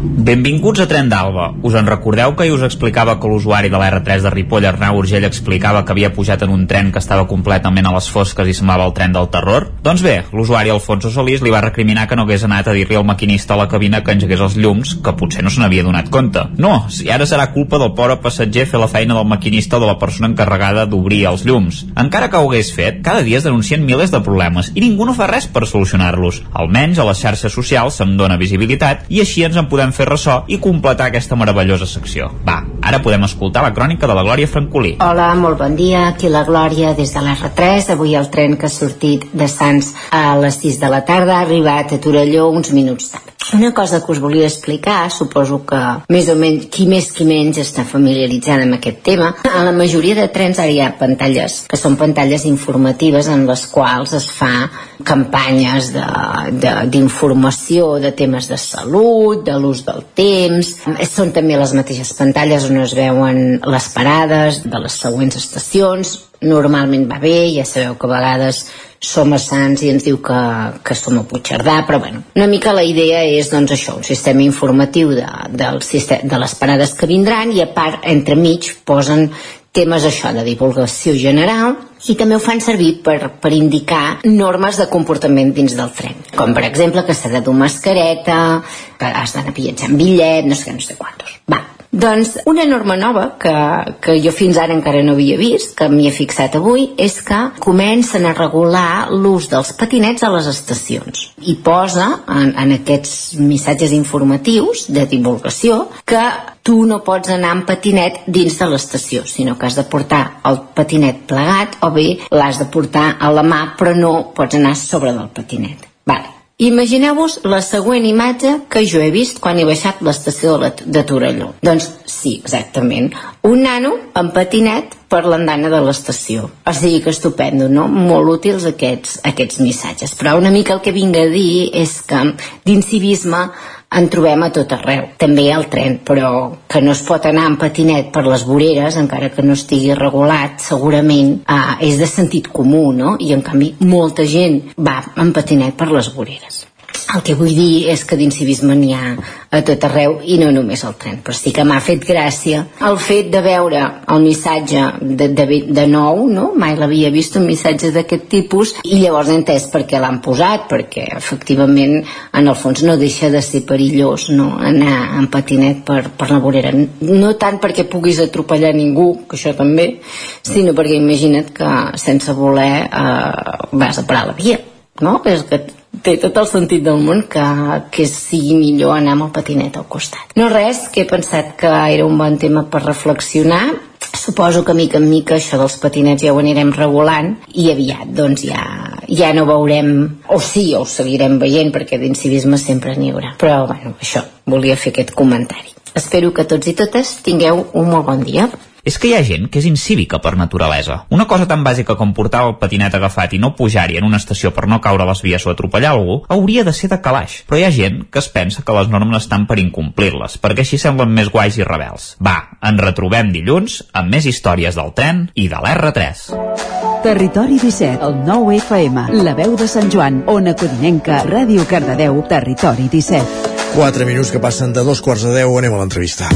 Speaker 9: Benvinguts a Tren d'Alba. Us en recordeu que hi us explicava que l'usuari de l'R3 de Ripoll, Arnau Urgell, explicava que havia pujat en un tren que estava completament a les fosques i semblava el tren del terror? Doncs bé, l'usuari Alfonso Solís li va recriminar que no hagués anat a dir-li al maquinista a la cabina que engegués els llums, que potser no se n'havia donat compte. No, si ara serà culpa del pobre passatger fer la feina del maquinista o de la persona encarregada d'obrir els llums. Encara que ho hagués fet, cada dia es denuncien milers de problemes i ningú no fa res per solucionar-los. Almenys a les xarxes socials se'n dona visibilitat i així ens en podem fer ressò i completar aquesta meravellosa secció. Va, ara podem escoltar la crònica de la Glòria Francolí.
Speaker 23: Hola, molt bon dia. Aquí la Glòria des de l'R3. Avui el tren que ha sortit de Sants a les 6 de la tarda ha arribat a Torelló uns minuts tard. Una cosa que us volia explicar, suposo que més o menys, qui més qui menys està familiaritzada amb aquest tema, a la majoria de trens ara hi ha pantalles, que són pantalles informatives en les quals es fa campanyes d'informació de, de, de temes de salut, de l'ús del temps, són també les mateixes pantalles on es veuen les parades de les següents estacions, normalment va bé, ja sabeu que a vegades som a Sants i ens diu que, que som a Puigcerdà, però bueno, una mica la idea és doncs això, un sistema informatiu de, del sistema, de les parades que vindran i a part, entremig, posen temes això de divulgació general i també ho fan servir per, per indicar normes de comportament dins del tren com per exemple que s'ha de dur mascareta que has d'anar viatjant bitllet no sé què, no sé quantos. Va, doncs una norma nova que, que jo fins ara encara no havia vist, que m'hi he fixat avui, és que comencen a regular l'ús dels patinets a les estacions. I posa en, en aquests missatges informatius de divulgació que tu no pots anar amb patinet dins de l'estació, sinó que has de portar el patinet plegat o bé l'has de portar a la mà però no pots anar sobre del patinet. Vale. Imagineu-vos la següent imatge que jo he vist quan he baixat l'estació de, Torelló. Doncs sí, exactament. Un nano amb patinet per l'andana de l'estació. O sigui que estupendo, no? Molt útils aquests, aquests missatges. Però una mica el que vinc a dir és que d'incivisme en trobem a tot arreu, també al tren, però que no es pot anar amb patinet per les voreres, encara que no estigui regulat, segurament eh, és de sentit comú, no? I en canvi molta gent va amb patinet per les voreres. El que vull dir és que d'incivisme n'hi ha a tot arreu i no només al tren, però sí que m'ha fet gràcia el fet de veure el missatge de, de, de nou, no? mai l'havia vist un missatge d'aquest tipus i llavors he entès per què l'han posat, perquè efectivament en el fons no deixa de ser perillós no? anar en patinet per, per la vorera. No tant perquè puguis atropellar ningú, que això també, sinó perquè imagina't que sense voler eh, vas a parar la via no? És que té tot el sentit del món que, que sigui millor anar amb el patinet al costat. No res, que he pensat que era un bon tema per reflexionar. Suposo que mica en mica això dels patinets ja ho anirem regulant i aviat doncs ja, ja no veurem, o sí, o ho seguirem veient perquè d'incivisme sempre n'hi haurà. Però bueno, això, volia fer aquest comentari. Espero que tots i totes tingueu un molt bon dia.
Speaker 11: És que hi ha gent que és incívica per naturalesa. Una cosa tan bàsica com portar el patinet agafat i no pujar-hi en una estació per no caure a les vies o atropellar algú hauria de ser de calaix. Però hi ha gent que es pensa que les normes estan per incomplir-les, perquè així semblen més guais i rebels. Va, ens retrobem dilluns amb més històries del tren i de l'R3.
Speaker 24: Territori 17, el 9 FM, la veu de Sant Joan, Ona Codinenca, Ràdio Cardedeu, Territori 17.
Speaker 1: 4 minuts que passen de dos quarts de 10, anem a l'entrevista.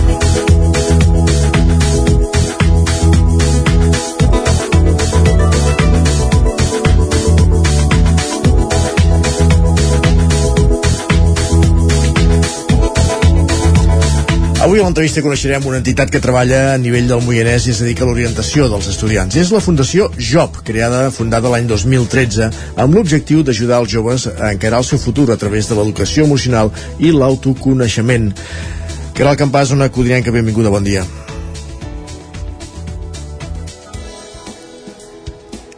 Speaker 1: Avui a l'entrevista coneixerem una entitat que treballa a nivell del Moianès i es dedica a l'orientació dels estudiants. És la Fundació JOB, creada, fundada l'any 2013, amb l'objectiu d'ajudar els joves a encarar el seu futur a través de l'educació emocional i l'autoconeixement. Caral Campàs, una codinenca, benvinguda, bon dia.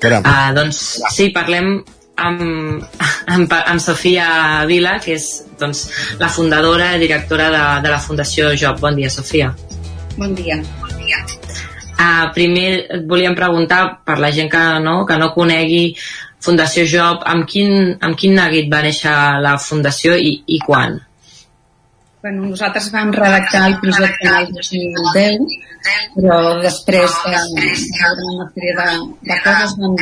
Speaker 25: Caram. Uh, doncs sí, parlem amb, amb, amb Sofia Vila, que és doncs, la fundadora i directora de, de la Fundació Job. Bon dia, Sofia.
Speaker 26: Bon dia. Bon dia.
Speaker 25: Uh, primer et volíem preguntar, per la gent que no, que no conegui Fundació Job, amb quin, amb quin neguit va néixer la Fundació i, i quan?
Speaker 26: Bueno, nosaltres vam redactar el projecte el 2010 però després de, veure una sèrie de, de coses vam,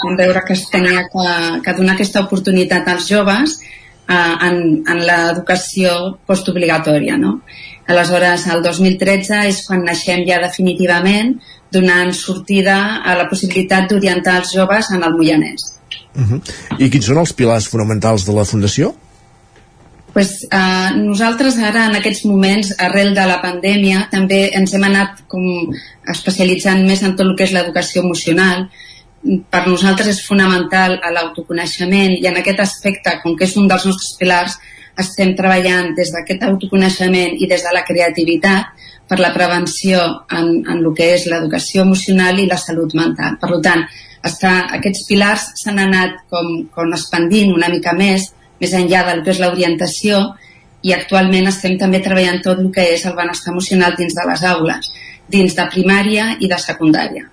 Speaker 26: vam veure que es tenia que, que donar aquesta oportunitat als joves eh, en, en l'educació postobligatòria. No? Aleshores, el 2013 és quan naixem ja definitivament donant sortida a la possibilitat d'orientar els joves en el Moianès.
Speaker 1: Uh -huh. I quins són els pilars fonamentals de la Fundació?
Speaker 26: Pues, eh, nosaltres ara en aquests moments, arrel de la pandèmia, també ens hem anat com especialitzant més en tot el que és l'educació emocional. Per nosaltres és fonamental l'autoconeixement i en aquest aspecte, com que és un dels nostres pilars, estem treballant des d'aquest autoconeixement i des de la creativitat per la prevenció en, en el que és l'educació emocional i la salut mental. Per tant, està, aquests pilars s'han anat com, com expandint una mica més més enllà del que és l'orientació i actualment estem també treballant tot el que és el benestar emocional dins de les aules, dins de primària i de secundària.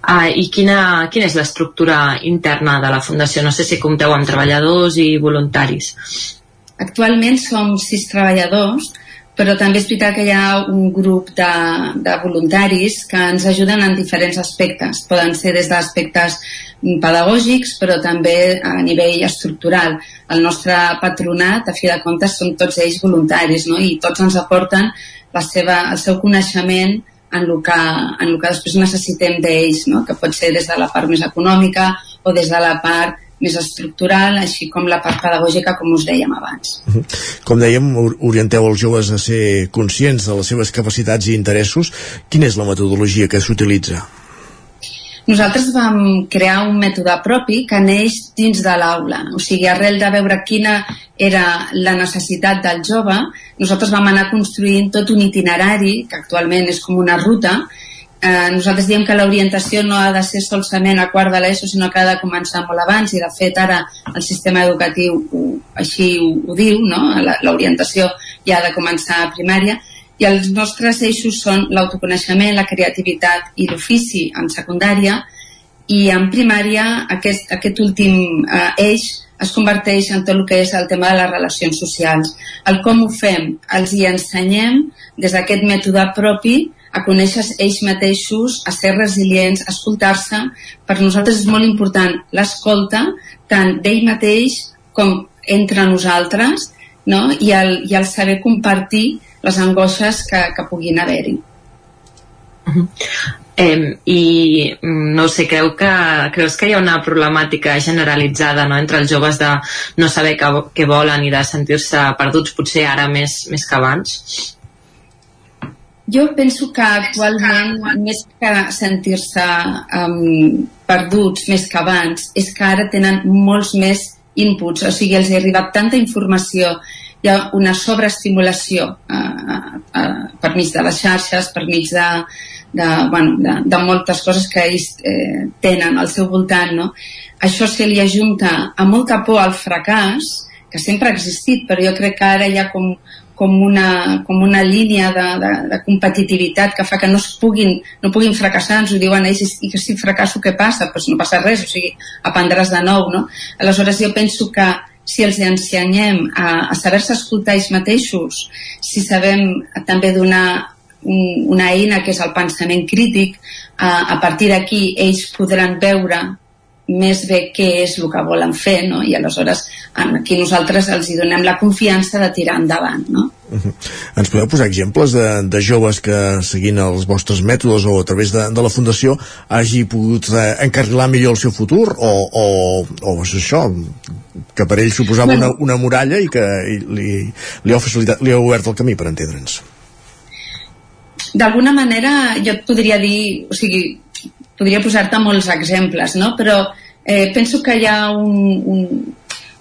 Speaker 25: Ah, I quina, quina és l'estructura interna de la Fundació? No sé si compteu amb treballadors i voluntaris.
Speaker 26: Actualment som sis treballadors, però també és veritat que hi ha un grup de, de voluntaris que ens ajuden en diferents aspectes. Poden ser des d'aspectes pedagògics, però també a nivell estructural. El nostre patronat, a fi de comptes, són tots ells voluntaris, no? i tots ens aporten la seva, el seu coneixement en el que, en el que després necessitem d'ells, no? que pot ser des de la part més econòmica o des de la part més estructural, així com la part pedagògica, com us dèiem abans.
Speaker 1: Com dèiem, orienteu els joves a ser conscients de les seves capacitats i interessos. Quina és la metodologia que s'utilitza?
Speaker 26: Nosaltres vam crear un mètode propi que neix dins de l'aula. O sigui, arrel de veure quina era la necessitat del jove, nosaltres vam anar construint tot un itinerari, que actualment és com una ruta, eh, nosaltres diem que l'orientació no ha de ser solament a quart de l'ESO, sinó que ha de començar molt abans, i de fet ara el sistema educatiu ho, així ho, ho diu, no? l'orientació ja ha de començar a primària, i els nostres eixos són l'autoconeixement, la creativitat i l'ofici en secundària i en primària aquest, aquest últim eh, eix es converteix en tot el que és el tema de les relacions socials. El com ho fem, els hi ensenyem des d'aquest mètode propi a conèixer ells mateixos, a ser resilients, a escoltar-se. Per nosaltres és molt important l'escolta, tant d'ell mateix com entre nosaltres, no? I, el, i el saber compartir les angoixes que, que puguin haver-hi.
Speaker 25: Uh -huh. Eh, I mm, no sé, creu que, creus que hi ha una problemàtica generalitzada no, entre els joves de no saber què volen i de sentir-se perduts potser ara més, més que abans?
Speaker 26: Jo penso que actualment, més que sentir-se um, perduts més que abans, és que ara tenen molts més inputs, o sigui, els ha arribat tanta informació hi ha una sobreestimulació eh, eh, per mig de les xarxes, per mig de, de, bueno, de, de moltes coses que ells eh, tenen al seu voltant. No? Això se li ajunta a molta por al fracàs, que sempre ha existit, però jo crec que ara hi ha com, com una, com una línia de, de, de competitivitat que fa que no es puguin, no puguin fracassar, ens ho diuen ells, i que si fracasso què passa? Doncs pues no passa res, o sigui, aprendràs de nou, no? Aleshores jo penso que si els ensenyem a, a saber-se escoltar ells mateixos, si sabem també donar un, una eina que és el pensament crític, a, a partir d'aquí ells podran veure més bé què és el que volen fer, no? I aleshores aquí nosaltres els hi donem la confiança de tirar endavant, no?
Speaker 1: Uh -huh. Ens podeu posar exemples de, de joves que seguint els vostres mètodes o a través de, de la Fundació hagi pogut eh, encarrilar millor el seu futur o, o, o és això que per ell suposava bueno, una, una muralla i que li, li, ha facilitat, li ha obert el camí per entendre'ns
Speaker 26: d'alguna manera jo et podria dir o sigui, podria posar-te molts exemples, no? però eh, penso que hi ha un, un,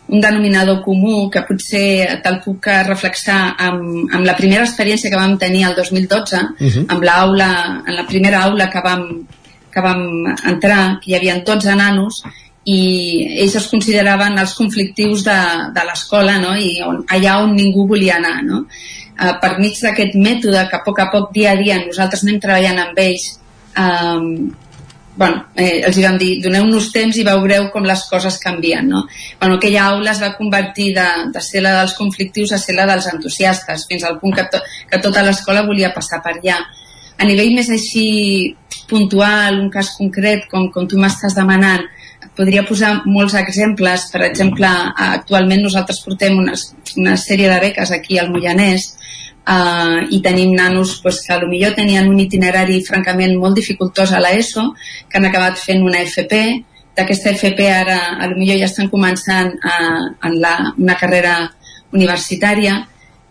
Speaker 26: un denominador comú que potser te'l puc reflexar amb, amb la primera experiència que vam tenir el 2012, uh -huh. amb l'aula, en la primera aula que vam, que vam entrar, que hi havia 12 nanos, i ells es consideraven els conflictius de, de l'escola no? i on, allà on ningú volia anar no? Uh, per mig d'aquest mètode que a poc a poc dia a dia nosaltres anem treballant amb ells um, bueno, eh, els vam dir, doneu-nos temps i veureu com les coses canvien, no? Bueno, aquella aula es va convertir de, de ser la dels conflictius a ser la dels entusiastes, fins al punt que, to, que tota l'escola volia passar per allà. A nivell més així puntual, un cas concret, com, com tu m'estàs demanant, podria posar molts exemples. Per exemple, actualment nosaltres portem una, una sèrie de beques aquí al Moianès uh, i tenim nanos pues, que millor tenien un itinerari francament molt dificultós a l'ESO, que han acabat fent una FP, d'aquesta FP ara a lo millor ja estan començant uh, en la, una carrera universitària.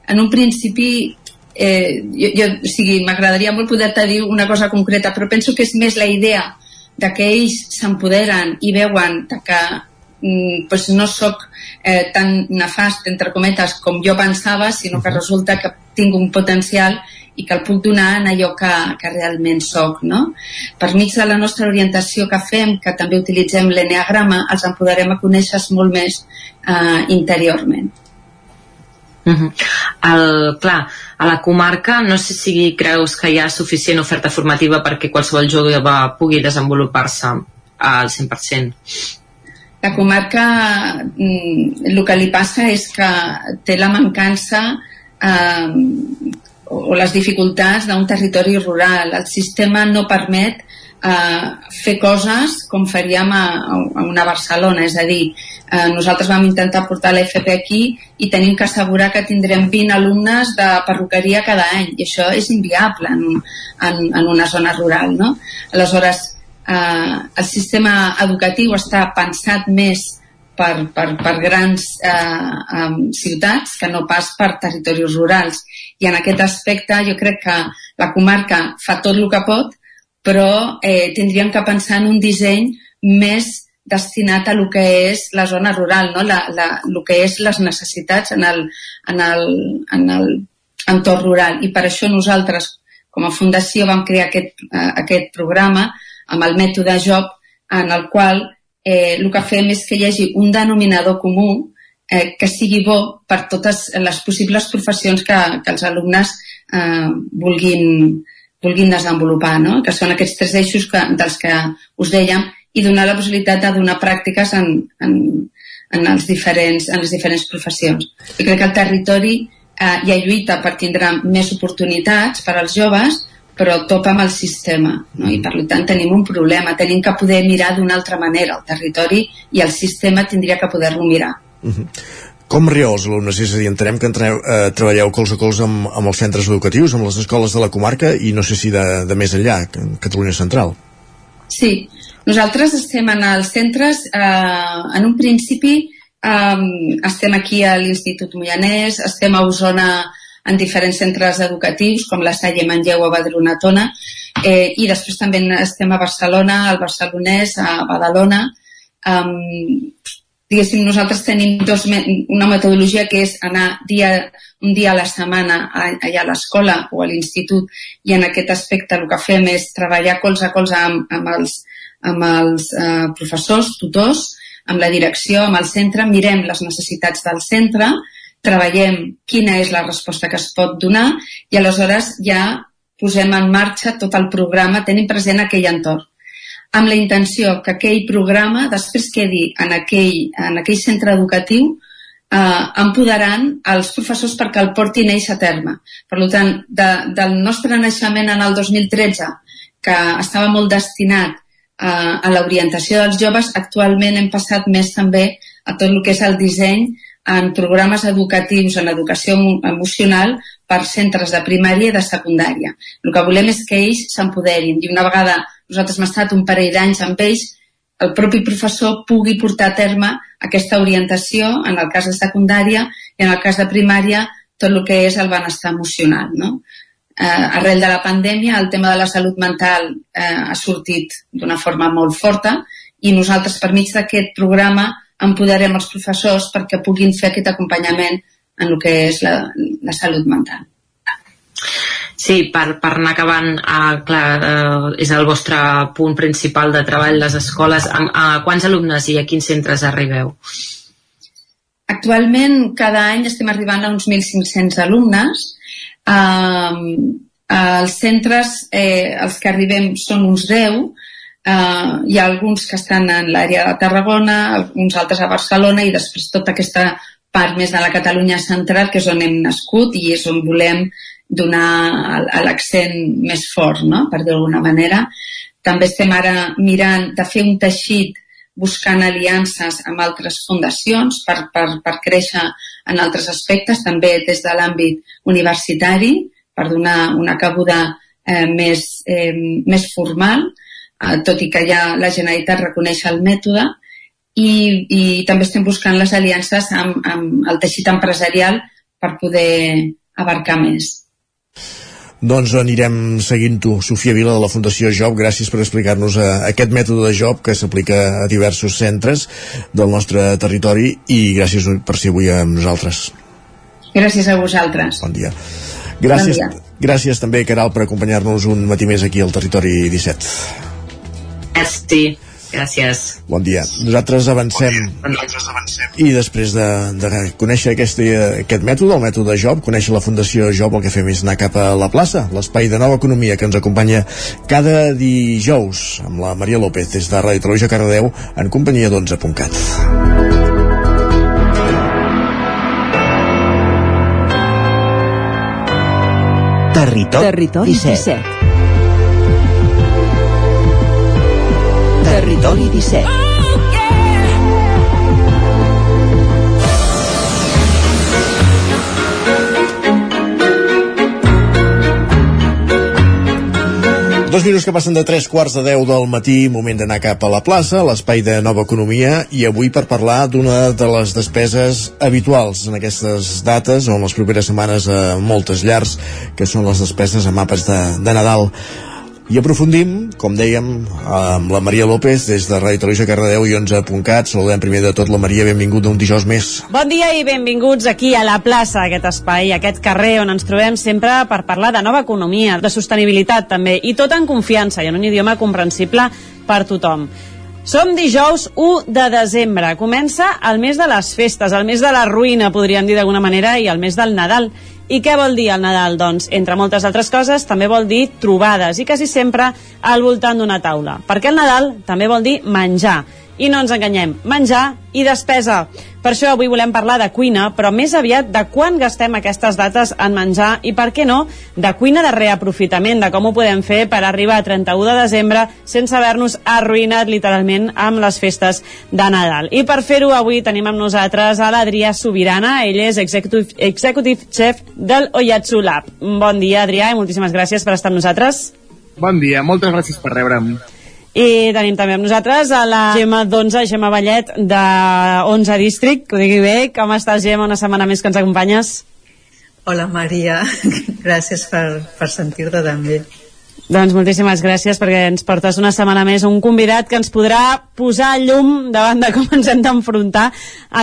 Speaker 26: En un principi eh, jo, jo, o sigui, m'agradaria molt poder-te dir una cosa concreta, però penso que és més la idea de que ells s'empoderen i veuen de que mm, pues no sóc eh, tan nefast, entre cometes, com jo pensava, sinó que resulta que tinc un potencial i que el puc donar en allò que, que realment sóc. No? Per mig de la nostra orientació que fem, que també utilitzem l'eneagrama, els empoderem a conèixer molt més eh, interiorment.
Speaker 25: Uh -huh. el, clar, a la comarca no sé si creus que hi ha suficient oferta formativa perquè qualsevol jove pugui desenvolupar-se al 100%
Speaker 26: la comarca mm, el que li passa és que té la mancança eh, o les dificultats d'un territori rural. El sistema no permet eh, fer coses com faríem a, a una Barcelona, és a dir, eh, nosaltres vam intentar portar l'FP aquí i tenim que assegurar que tindrem 20 alumnes de perruqueria cada any i això és inviable en, en, en una zona rural. No? Aleshores, eh, el sistema educatiu està pensat més per, per, per grans eh, um, ciutats que no pas per territoris rurals. I en aquest aspecte jo crec que la comarca fa tot el que pot, però eh, tindríem que pensar en un disseny més destinat a el que és la zona rural, no? la, la, el que és les necessitats en el, en el, en el entorn rural. I per això nosaltres, com a fundació, vam crear aquest, eh, aquest programa amb el mètode JOB en el qual eh, el que fem és que hi hagi un denominador comú eh, que sigui bo per totes les possibles professions que, que els alumnes eh, vulguin, vulguin desenvolupar, no? que són aquests tres eixos que, dels que us dèiem, i donar la possibilitat de donar pràctiques en, en, en, els diferents, en les diferents professions. I crec que el territori eh, ha lluita per tindre més oportunitats per als joves, però topa amb el sistema no? i per tant tenim un problema tenim que poder mirar d'una altra manera el territori i el sistema tindria que poder-lo mirar uh
Speaker 1: -huh. Com rieu els alumnes? És a dir, entenem que entreu, eh, treballeu cols a cols amb, amb els centres educatius, amb les escoles de la comarca i no sé si de, de més enllà, en Catalunya Central.
Speaker 26: Sí, nosaltres estem en els centres, eh, en un principi eh, estem aquí a l'Institut Moianès, estem a Osona en diferents centres educatius com la Salle Manlleu a Badronatona eh, i després també estem a Barcelona, al Barcelonès, a Badalona. Um, diguéssim, nosaltres tenim dos, una metodologia que és anar dia, un dia a la setmana allà a l'escola o a l'institut i en aquest aspecte el que fem és treballar colze a colze amb, amb els, amb els uh, professors, tutors, amb la direcció, amb el centre, mirem les necessitats del centre treballem quina és la resposta que es pot donar i aleshores ja posem en marxa tot el programa tenint present aquell entorn amb la intenció que aquell programa després quedi en aquell, en aquell centre educatiu eh, empoderant els professors perquè el portin ells a terme. Per tant, de, del nostre naixement en el 2013, que estava molt destinat eh, a l'orientació dels joves, actualment hem passat més també a tot el que és el disseny en programes educatius en educació emocional per centres de primària i de secundària. El que volem és que ells s'empoderin i una vegada nosaltres hem estat un parell d'anys amb ells, el propi professor pugui portar a terme aquesta orientació en el cas de secundària i en el cas de primària tot el que és el benestar emocional. No? Eh, arrel de la pandèmia el tema de la salut mental eh, ha sortit d'una forma molt forta i nosaltres per mig d'aquest programa empoderem els professors perquè puguin fer aquest acompanyament en el que és la, la salut mental.
Speaker 25: Sí, per, per anar acabant, uh, clar, uh, és el vostre punt principal de treball, les escoles. A, a quants alumnes i a quins centres arribeu?
Speaker 26: Actualment, cada any estem arribant a uns 1.500 alumnes. Uh, els centres, eh, els que arribem són uns 10, Uh, hi ha alguns que estan en l'àrea de Tarragona, alguns altres a Barcelona i després tota aquesta part més de la Catalunya central, que és on hem nascut i és on volem donar l'accent més fort, no? per dir d'alguna manera. També estem ara mirant de fer un teixit buscant aliances amb altres fundacions per, per, per créixer en altres aspectes, també des de l'àmbit universitari, per donar una cabuda eh, més, eh, més formal, eh, tot i que ja la Generalitat reconeix el mètode, i, i també estem buscant les aliances amb, amb el teixit empresarial per poder abarcar més.
Speaker 1: Doncs anirem seguint-ho. Sofia Vila de la Fundació Job, gràcies per explicar-nos eh, aquest mètode de Job que s'aplica a diversos centres del nostre territori i gràcies per ser avui amb nosaltres.
Speaker 26: Gràcies a vosaltres.
Speaker 1: Bon dia. Gràcies, bon dia. gràcies també, Caral, per acompanyar-nos un matí més aquí al Territori 17.
Speaker 25: Gràcies. Gràcies.
Speaker 1: Bon dia. Nosaltres avancem.
Speaker 25: Bon dia. Nosaltres
Speaker 1: avancem. I després de, de conèixer aquest, aquest mètode, el mètode Job, conèixer la Fundació Job, el que fem és anar cap a la plaça, l'espai de nova economia que ens acompanya cada dijous amb la Maria López des de Ràdio Televisió Cardedeu en companyia d'11.cat.
Speaker 2: Territori,
Speaker 24: Territori 17. 17.
Speaker 2: Territori 17.
Speaker 1: Dos minuts que passen de tres quarts de deu del matí, moment d'anar cap a la plaça, l'espai de Nova Economia, i avui per parlar d'una de les despeses habituals en aquestes dates, o en les properes setmanes a moltes llars, que són les despeses a mapes de, de Nadal. I aprofundim, com dèiem, amb la Maria López des de Ràdio Televisió Cardedeu i 11.cat. Saludem primer de tot la Maria, benvingut un dijous més.
Speaker 19: Bon dia i benvinguts aquí a la plaça, aquest espai, aquest carrer on ens trobem sempre per parlar de nova economia, de sostenibilitat també, i tot en confiança i en un idioma comprensible per tothom. Som dijous 1 de desembre. Comença el mes de les festes, el mes de la ruïna, podríem dir d'alguna manera, i el mes del Nadal. I què vol dir el Nadal? Doncs, entre moltes altres coses, també vol dir trobades, i quasi sempre al voltant d'una taula. Perquè el Nadal també vol dir menjar. I no ens enganyem, menjar i despesa. Per això avui volem parlar de cuina, però més aviat de quan gastem aquestes dates en menjar i, per què no, de cuina de reaprofitament, de com ho podem fer per arribar a 31 de desembre sense haver-nos arruïnat literalment amb les festes de Nadal. I per fer-ho avui tenim amb nosaltres a l'Adrià Sobirana, ell és executive, executive chef del Oyatsu Lab. Bon dia, Adrià, i moltíssimes gràcies per estar amb nosaltres.
Speaker 27: Bon dia, moltes gràcies per rebre'm.
Speaker 19: I tenim també amb nosaltres a la Gemma d'11, Gemma Vallet, de 11 District, que ho digui bé. Com estàs, Gemma, una setmana més que ens acompanyes?
Speaker 28: Hola, Maria. gràcies per, per sentir-te també.
Speaker 19: Doncs moltíssimes gràcies perquè ens portes una setmana més un convidat que ens podrà posar llum davant de com ens hem d'enfrontar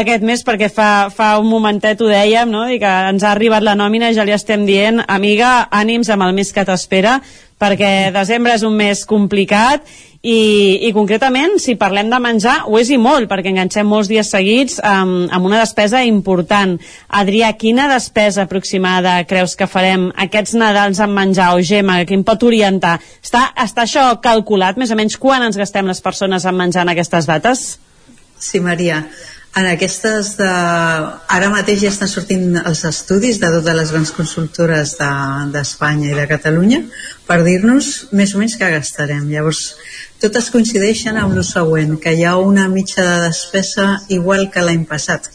Speaker 19: aquest mes perquè fa, fa un momentet ho dèiem no? i que ens ha arribat la nòmina i ja li estem dient amiga, ànims amb el mes que t'espera perquè desembre és un mes complicat i, i concretament, si parlem de menjar, ho és i molt, perquè enganxem molts dies seguits amb, amb una despesa important. Adrià, quina despesa aproximada creus que farem aquests Nadals amb menjar o Gemma, que em pot orientar? Està, està això calculat, més o menys, quan ens gastem les persones en menjar en aquestes dates?
Speaker 28: Sí, Maria. En aquestes de... Ara mateix ja estan sortint els estudis de totes les grans consultores d'Espanya de, i de Catalunya per dir-nos més o menys què gastarem. Llavors, totes coincideixen amb el següent, que hi ha una mitja de despesa igual que l'any passat.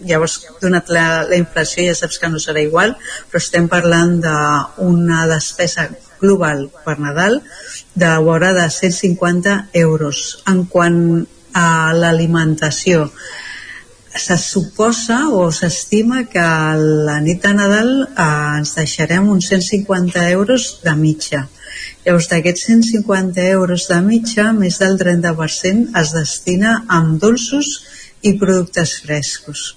Speaker 28: Llavors, donat la, la inflació, ja saps que no serà igual, però estem parlant d'una despesa global per Nadal de vora de 150 euros. En quant a l'alimentació, se suposa o s'estima que a la nit de Nadal eh, ens deixarem uns 150 euros de mitja. Llavors, d'aquests 150 euros de mitja, més del 30% es destina amb dolços i productes frescos.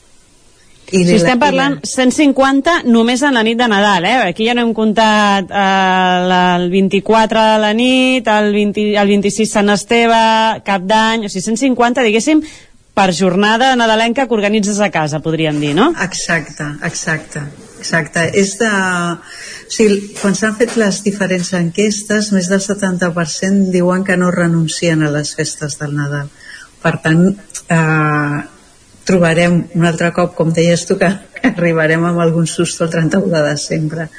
Speaker 19: I si estem parlant 150 només en la nit de Nadal, eh? Aquí ja no hem comptat eh, el 24 de la nit, el, 20, el 26 Sant Esteve, cap d'any, o sigui, 150, diguéssim, per jornada nadalenca que organitzes a casa, podríem dir, no?
Speaker 28: Exacte, exacte. Exacte, és de... O sigui, quan s'han fet les diferents enquestes, més del 70% diuen que no renuncien a les festes del Nadal. Per tant, eh, trobarem un altre cop, com deies tu, que, arribarem amb algun susto el 31 de desembre.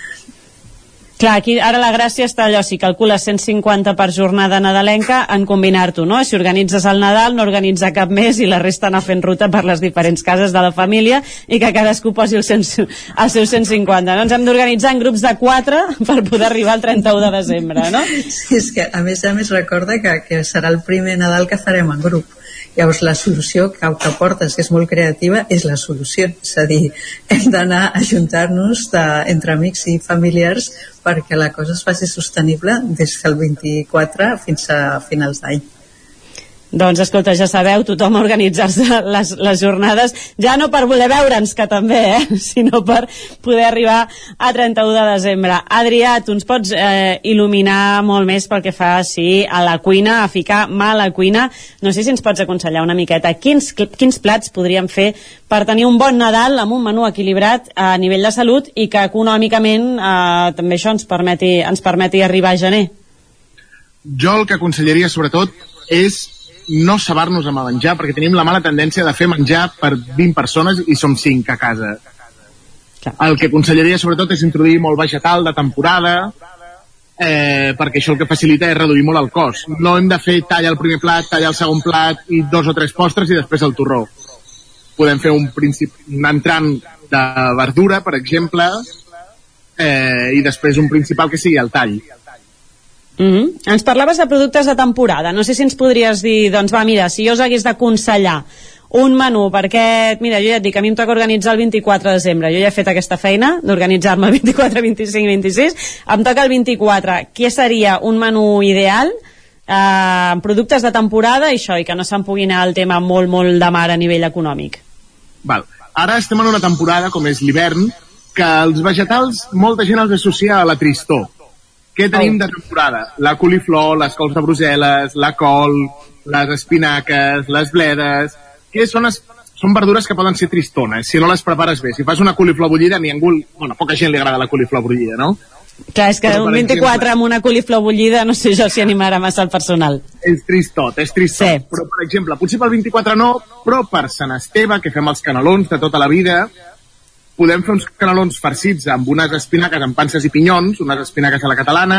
Speaker 19: Clar, aquí ara la gràcia està allò, si calcules 150 per jornada nadalenca, en combinar-t'ho, no? Si organitzes el Nadal, no organitza cap més i la resta anar fent ruta per les diferents cases de la família i que cadascú posi el, cent, el seu 150, no? Ens hem d'organitzar en grups de 4 per poder arribar al 31 de desembre, no?
Speaker 28: Sí, és que a més a més recorda que, que serà el primer Nadal que farem en grup Llavors la solució que, que portes, que és molt creativa, és la solució. És a dir, hem d'anar a ajuntar-nos entre amics i familiars perquè la cosa es faci sostenible des del 24 fins a finals d'any.
Speaker 19: Doncs escolta, ja sabeu, tothom a organitzar-se les, les jornades, ja no per voler veure'ns, que també, eh? sinó per poder arribar a 31 de desembre. Adrià, tu ens pots eh, il·luminar molt més pel que fa sí, a la cuina, a ficar mà a la cuina. No sé si ens pots aconsellar una miqueta quins, quins plats podríem fer per tenir un bon Nadal amb un menú equilibrat a nivell de salut i que econòmicament eh, també això ens permeti, ens permeti arribar a gener.
Speaker 27: Jo el que aconsellaria sobretot és no saber-nos amb el menjar, perquè tenim la mala tendència de fer menjar per 20 persones i som 5 a casa. El que aconsellaria sobretot és introduir molt vegetal de temporada, eh, perquè això el que facilita és reduir molt el cost. No hem de fer talla el primer plat, talla el segon plat i dos o tres postres i després el torró. Podem fer un, principi, un entrant de verdura, per exemple, eh, i després un principal que sigui el tall.
Speaker 19: Mm -hmm. Ens parlaves de productes de temporada. No sé si ens podries dir, doncs va, mira, si jo us hagués d'aconsellar un menú, perquè, mira, jo ja et dic, a mi em toca organitzar el 24 de desembre. Jo ja he fet aquesta feina d'organitzar-me el 24, 25 i 26. Em toca el 24. Què seria un menú ideal eh, productes de temporada i això, i que no se'n pugui anar el tema molt, molt de mar a nivell econòmic?
Speaker 27: Val. Ara estem en una temporada, com és l'hivern, que els vegetals molta gent els associa a la tristor què tenim de temporada? La coliflor, les cols de Brussel·les, la col, les espinaques, les bledes... Què són, es, són verdures que poden ser tristones, si no les prepares bé. Si fas una coliflor bullida, a ningú... Bueno, a poca gent li agrada la coliflor bullida, no?
Speaker 19: Clar, és que Però, un 24 exemple, amb una coliflor bullida no sé jo si animarà massa el personal.
Speaker 27: És tristot, és tristot. Sí. Però, per exemple, potser pel 24 no, però per Sant Esteve, que fem els canelons de tota la vida, podem fer uns canelons farcits amb unes espinaques amb panses i pinyons, unes espinaques a la catalana,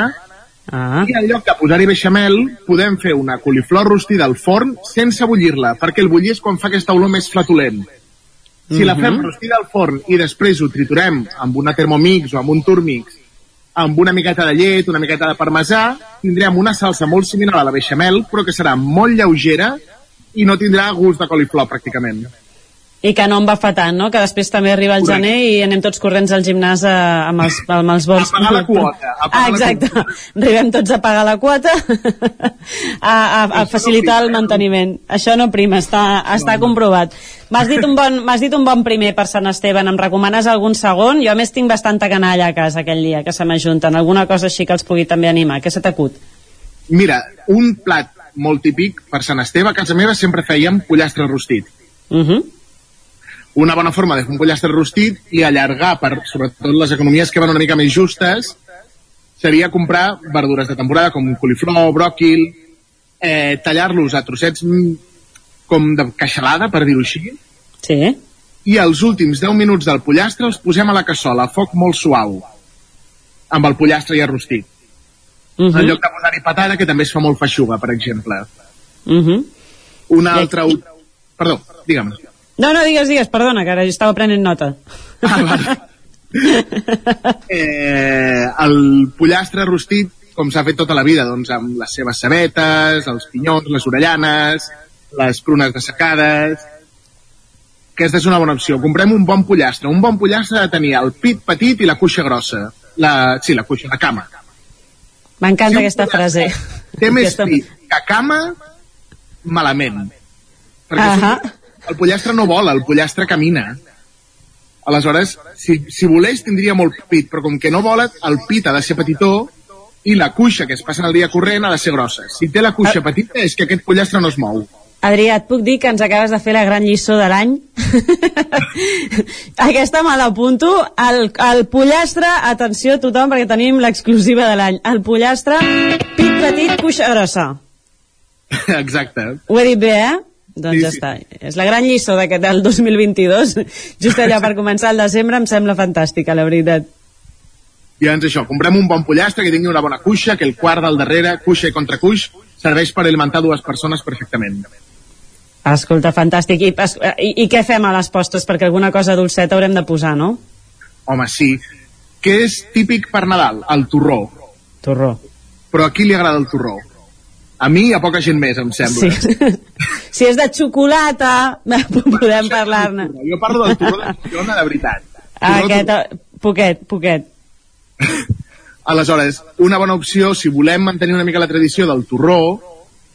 Speaker 27: ah. i en lloc de posar-hi beixamel, podem fer una coliflor rostida al forn sense bullir-la, perquè el bullir és quan fa aquesta olor més flatulent. Si mm -hmm. la fem mhm. rostida al forn i després ho triturem amb una Thermomix o amb un Turmix, amb una miqueta de llet, una miqueta de parmesà, tindrem una salsa molt similar a la beixamel, però que serà molt lleugera i no tindrà gust de coliflor pràcticament
Speaker 19: i que no em va fa tant, no? Que després també arriba el gener i anem tots corrents al gimnàs a, eh, amb, els, amb els bons...
Speaker 27: A pagar la quota. A
Speaker 19: pagar ah, exacte. La quota. Arribem tots a pagar la quota a, a, a facilitar no el manteniment. Això no prima, està, està no, comprovat. M'has dit, un bon, dit un bon primer per Sant Esteve, em recomanes algun segon? Jo a més tinc bastanta canalla a casa aquell dia que se m'ajunten. Alguna cosa així que els pugui també animar. Què se t'acut?
Speaker 27: Mira, un plat molt típic, per Sant Esteve, a casa meva sempre fèiem pollastre rostit.
Speaker 19: Uh -huh.
Speaker 27: Una bona forma de fer un pollastre rostit i allargar, per, sobretot les economies que van una mica més justes, seria comprar verdures de temporada com coliflor, bròquil, eh, tallar-los a trossets mm, com de caixalada, per dir-ho així,
Speaker 19: Sí.
Speaker 27: i els últims 10 minuts del pollastre els posem a la cassola a foc molt suau, amb el pollastre ja rostit.
Speaker 19: Uh
Speaker 27: En lloc de posar-hi patata, que també es fa molt feixuga, per exemple.
Speaker 19: Uh -huh.
Speaker 27: Una altra... Perdó, digue'm.
Speaker 19: No, no, digues, digues, perdona, que ara estava prenent nota.
Speaker 27: Eh, el pollastre rostit, com s'ha fet tota la vida, doncs amb les seves cebetes, els pinyons, les orellanes, les prunes dessecades... Aquesta és una bona opció. Comprem un bon pollastre. Un bon pollastre ha de tenir el pit petit i la cuixa grossa. La, sí, la cuixa, la cama.
Speaker 19: M'encanta
Speaker 27: un
Speaker 19: aquesta frase.
Speaker 27: Té més
Speaker 19: Aquesta-
Speaker 27: pit que cama, malament. Perquè uh el pollastre no vola, el pollastre camina. Aleshores, si, si volés, tindria molt pit, però com que no vola, el pit ha de ser petitó i la cuixa que es passa el dia corrent ha de ser grossa. Si té la cuixa
Speaker 19: Ah.
Speaker 27: petita és que aquest pollastre no es mou.
Speaker 19: Adrià, et puc dir que ens acabes de fer la gran lliçó de l'any? Aquesta me l'apunto. El, el pollastre, atenció a tothom, perquè tenim l'exclusiva de l'any. El pollastre, pit petit, cuixa grossa.
Speaker 27: Exacte.
Speaker 19: Ho he dit bé, eh? Doncs
Speaker 27: Sí,
Speaker 19: ja
Speaker 27: sí.
Speaker 19: està. És la gran lliçó d'aquest del 2022. Just allà per començar el desembre em sembla fantàstica, la veritat.
Speaker 27: I doncs això, comprem un bon pollastre que tingui una bona cuixa, que el quart del darrere, cuixa i contracuix, serveix per alimentar dues persones perfectament.
Speaker 19: Escolta, fantàstic. I, es- i, I què fem a les postres? Perquè alguna cosa dolceta haurem de posar, no?
Speaker 27: Home, sí. Què és típic per Nadal? El torró.
Speaker 19: Torró.
Speaker 27: Però a qui li agrada el torró? A mi i a poca gent més, em sembla.
Speaker 19: Sí. si és de xocolata, podem parlar-ne.
Speaker 27: Jo parlo del torró de Girona de veritat. Torró,
Speaker 19: Aquest, eh, poquet, poquet.
Speaker 27: Aleshores, una bona opció, si volem mantenir una mica la tradició del torró,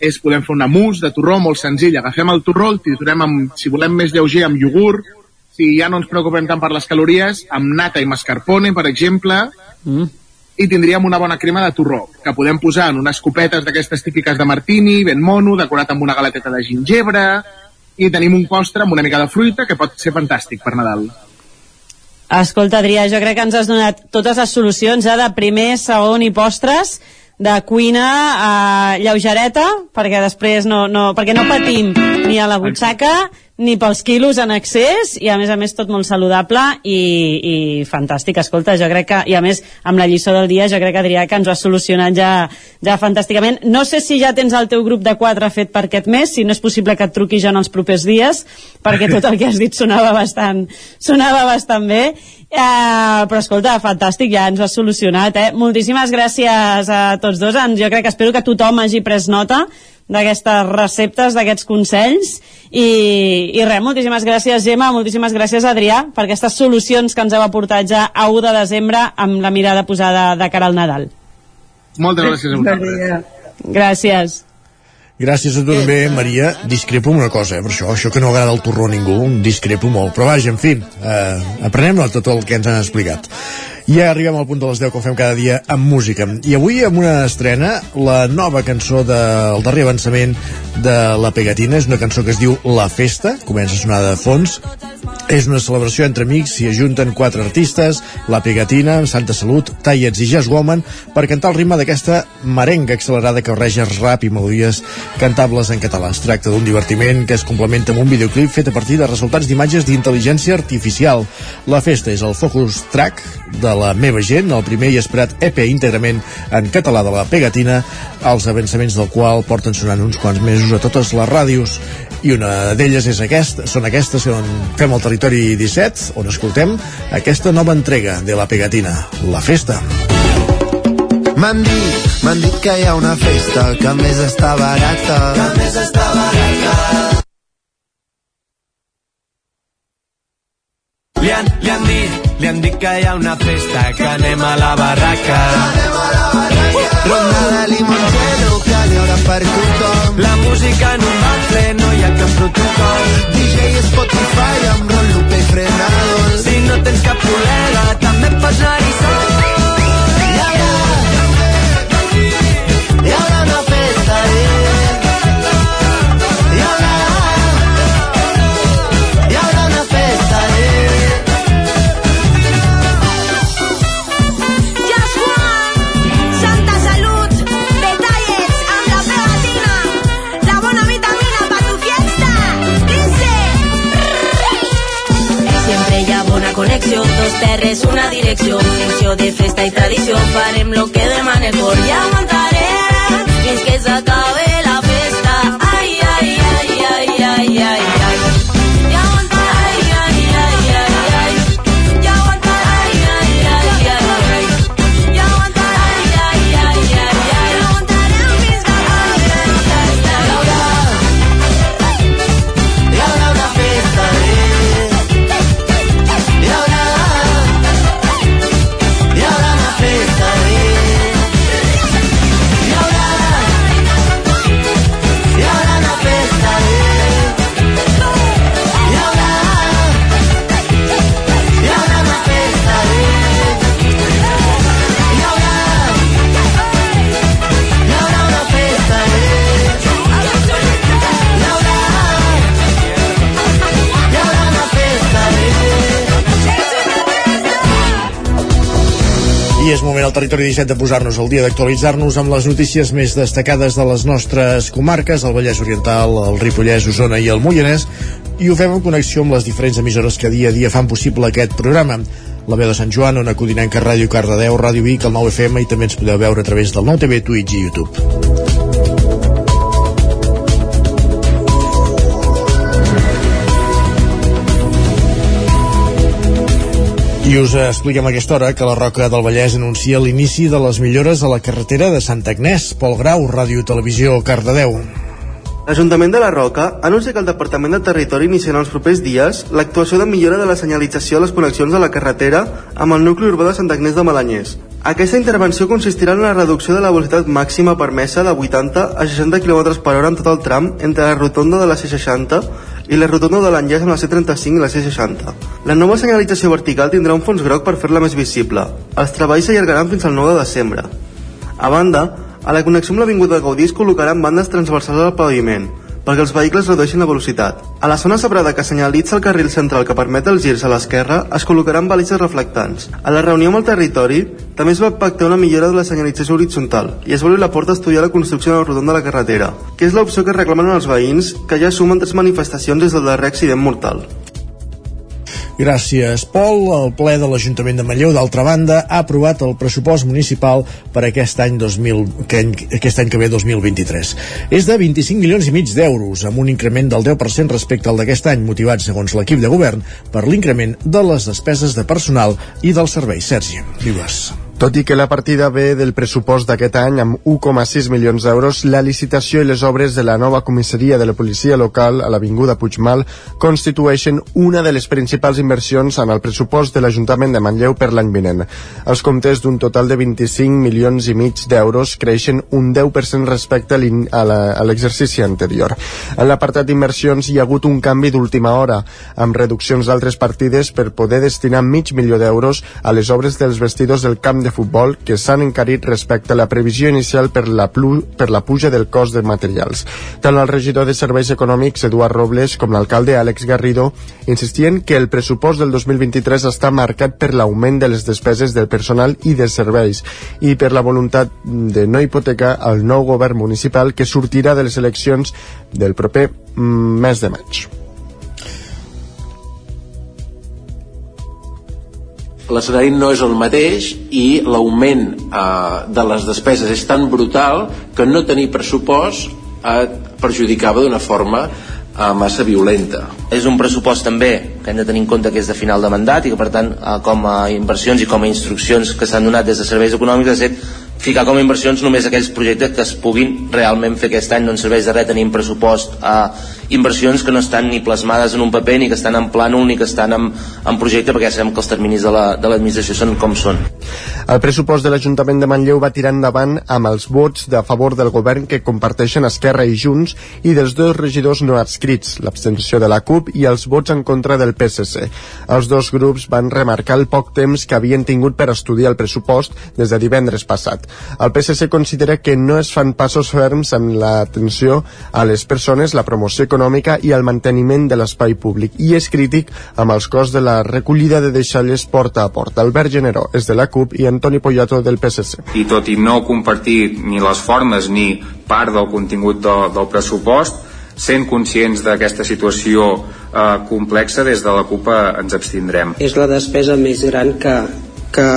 Speaker 27: és podem fer una mousse de torró molt senzill. Agafem el torró, el triturem, amb, si volem més lleuger, amb iogurt, si ja no ens preocupem tant per les calories, amb nata i mascarpone, per exemple,
Speaker 19: Mm.
Speaker 27: I tindríem una bona crema de torró, que podem posar en unes copetes d'aquestes típiques de martini, ben mono, decorat amb una galeteta de gingebre, i tenim un postre amb una mica de fruita que pot ser fantàstic per Nadal.
Speaker 19: Escolta, Adrià, jo crec que ens has donat totes les solucions eh, de primer, segon i postres, de cuina eh, lleugereta, perquè després no, no, perquè no patim ni a la butxaca ni pels quilos en excés i a més a més tot molt saludable i, i fantàstic, escolta, jo crec que i a més amb la lliçó del dia jo crec que Adrià que ens ho has solucionat ja, ja fantàsticament. No sé si ja tens el teu grup de quatre fet per aquest mes, si no és possible que et truqui jo en els propers dies, perquè tot el que has dit sonava bastant, sonava bastant bé. Eh, però escolta, fantàstic, ja ens ho has solucionat eh? moltíssimes gràcies a tots dos. Jo crec que espero que tothom hagi pres nota d'aquestes receptes, d'aquests consells i, i res, moltíssimes gràcies Gemma, moltíssimes gràcies Adrià per aquestes solucions que ens heu aportat ja a 1 de desembre amb la mirada posada de cara al Nadal
Speaker 27: Moltes gràcies a vosaltres.
Speaker 19: gràcies
Speaker 1: Gràcies a tu també, Maria. Discrepo una cosa, eh, per això, això que no agrada el torró a ningú, discrepo molt. Però vaja, en fi, eh, aprenem de tot el que ens han explicat. I ja arribem al punt de les 10 com fem cada dia amb música. I avui amb una estrena, la nova cançó del darrer avançament de La Pegatina, és una cançó que es diu La Festa, comença a sonar de fons, és una celebració entre amics, s'hi ajunten quatre artistes, La Pegatina, Santa Salut, Tallets i Jazz Woman, per cantar el ritme d'aquesta merenga accelerada que barreja rap i melodies cantables en català. Es tracta d'un divertiment que es complementa amb un videoclip fet a partir de resultats d'imatges d'intel·ligència artificial. La festa és el focus track de la meva gent, el primer i esperat EP íntegrament en català de la Pegatina, els avançaments del qual porten sonant uns quants mesos a totes les ràdios i una d'elles és aquesta, són aquestes on fem el territori 17, on escoltem aquesta nova entrega de la Pegatina, la festa.
Speaker 29: M'han dit, m'han dit que hi ha una festa que a més està barata. Que a més està barata.
Speaker 30: Li han, li han dit, li han dit que hi ha una festa, que anem a la barraca.
Speaker 29: Ronda de limoncello que n'hi haurà per tothom.
Speaker 30: La música en un bafle, no hi ha cap protocol.
Speaker 29: DJ Spotify amb Ron Lupe i Frenadol.
Speaker 30: Si no tens cap col·lega, també pots anar-hi sol.
Speaker 29: Hi haurà, les terres una direcció, funció de festa i tradició, farem lo que demana el cor i aguantarem fins que s'acabe la festa. Ai, ai, ai, ai, ai, ai,
Speaker 1: al territori 17 de posar-nos al dia d'actualitzar-nos amb les notícies més destacades de les nostres comarques, el Vallès Oriental, el Ripollès, Osona i el Moianès, i ho fem en connexió amb les diferents emissores que dia a dia fan possible aquest programa. La veu de Sant Joan, Ona Codinenca, Ràdio Cardedeu, Ràdio Vic, el 9 FM i també ens podeu veure a través del 9 TV, Twitch i YouTube. I us expliquem a aquesta hora que la Roca del Vallès anuncia l'inici de les millores a la carretera de Santa Agnès. Pol Grau, Ràdio Televisió, Cardedeu.
Speaker 8: L'Ajuntament de la Roca anuncia que el Departament de Territori iniciarà els propers dies l'actuació de millora de la senyalització a les connexions de la carretera amb el nucli urbà de Sant Agnès de Malanyers. Aquesta intervenció consistirà en la reducció de la velocitat màxima permesa de 80 a 60 km per hora en tot el tram entre la rotonda de la C60 i la rotonda de l'enllaç amb la C35 i la C60. La nova senyalització vertical tindrà un fons groc per fer-la més visible. Els treballs s'allargaran fins al 9 de desembre. A banda, a la connexió amb l'Avinguda Gaudí es col·locaran bandes transversals al paviment, perquè els vehicles redueixin la velocitat. A la zona separada que senyalitza el carril central que permet els girs a l'esquerra es col·locaran balises reflectants. A la reunió amb el territori també es va pactar una millora de la senyalització horitzontal i es vol obrir la porta a estudiar la construcció de la rotonda de la carretera, que és l'opció que reclamen els veïns que ja sumen tres manifestacions des del darrer accident mortal.
Speaker 1: Gràcies, Pol. El ple de l'Ajuntament de Manlleu, d'altra banda, ha aprovat el pressupost municipal per aquest any, 2000, que, aquest any que ve 2023. És de 25 milions i mig d'euros, amb un increment del 10% respecte al d'aquest any, motivat, segons l'equip de govern, per l'increment de les despeses de personal i dels serveis. Sergi, digues.
Speaker 3: Tot i que la partida ve del pressupost d'aquest any amb 1,6 milions d'euros, la licitació i les obres de la nova comissaria de la policia local a l'Avinguda Puigmal constitueixen una de les principals inversions en el pressupost de l'Ajuntament de Manlleu per l'any vinent. Els comptes d'un total de 25 milions i mig d'euros creixen un 10% respecte a l'exercici anterior. En l'apartat d'inversions hi ha hagut un canvi d'última hora, amb reduccions d'altres partides per poder destinar mig milió d'euros a les obres dels vestidors del camp de de futbol que s'han encarit respecte a la previsió inicial per la, plu, per la puja del cost de materials. Tant el regidor de Serveis Econòmics, Eduard Robles, com l'alcalde Àlex Garrido insistien que el pressupost del 2023 està marcat per l'augment de les despeses del personal i de serveis i per la voluntat de no hipotecar el nou govern municipal que sortirà de les eleccions del proper mes de maig.
Speaker 31: L'escenari no és el mateix i l'augment eh, de les despeses és tan brutal que no tenir pressupost eh, perjudicava d'una forma eh, massa violenta.
Speaker 32: És un pressupost també que hem de tenir en compte que és de final de mandat i que per tant eh, com a inversions i com a instruccions que s'han donat des de serveis econòmics ha estat ficar com a inversions només aquells projectes que es puguin realment fer aquest any no ens serveix de res tenir pressupost a inversions que no estan ni plasmades en un paper ni que estan en plànol ni que estan en, en projecte perquè ja sabem que els terminis de l'administració la, de són com són
Speaker 3: El pressupost de l'Ajuntament de Manlleu va tirar endavant amb els vots de favor del govern que comparteixen Esquerra i Junts i dels dos regidors no adscrits, l'abstenció de la CUP i els vots en contra del PSC. Els dos grups van remarcar el poc temps que havien tingut per estudiar el pressupost des de divendres passat. El PSC considera que no es fan passos ferms en l'atenció a les persones, la promoció econòmica i el manteniment de l'espai públic i és crític amb els costs de la recollida de deixalles porta a porta. Albert Generó és de la CUP i Antoni Poyato del PSC.
Speaker 33: I tot i no compartir ni les formes ni part del contingut de, del pressupost, sent conscients d'aquesta situació
Speaker 34: eh, complexa, des de la CUP ens abstindrem.
Speaker 35: És la despesa més gran que, que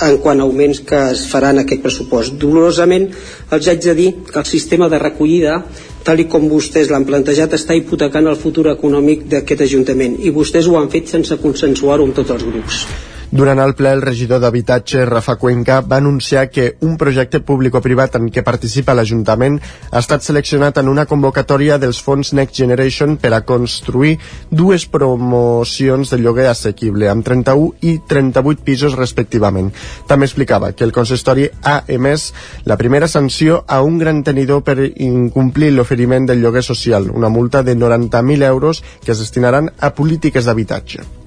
Speaker 35: en quant a augments que es faran aquest pressupost. Dolorosament els haig de dir que el sistema de recollida tal i com vostès l'han plantejat, està hipotecant el futur econòmic d'aquest Ajuntament i vostès ho han fet sense consensuar-ho amb tots els grups.
Speaker 3: Durant el ple, el regidor d'Habitatge, Rafa Cuenca, va anunciar que un projecte públic-privat en què participa l'Ajuntament ha estat seleccionat en una convocatòria dels fons Next Generation per a construir dues promocions de lloguer assequible, amb 31 i 38 pisos respectivament. També explicava que el consistori ha emès la primera sanció a un gran tenidor per incomplir l'oferiment del lloguer social, una multa de 90.000 euros que es destinaran a polítiques d'habitatge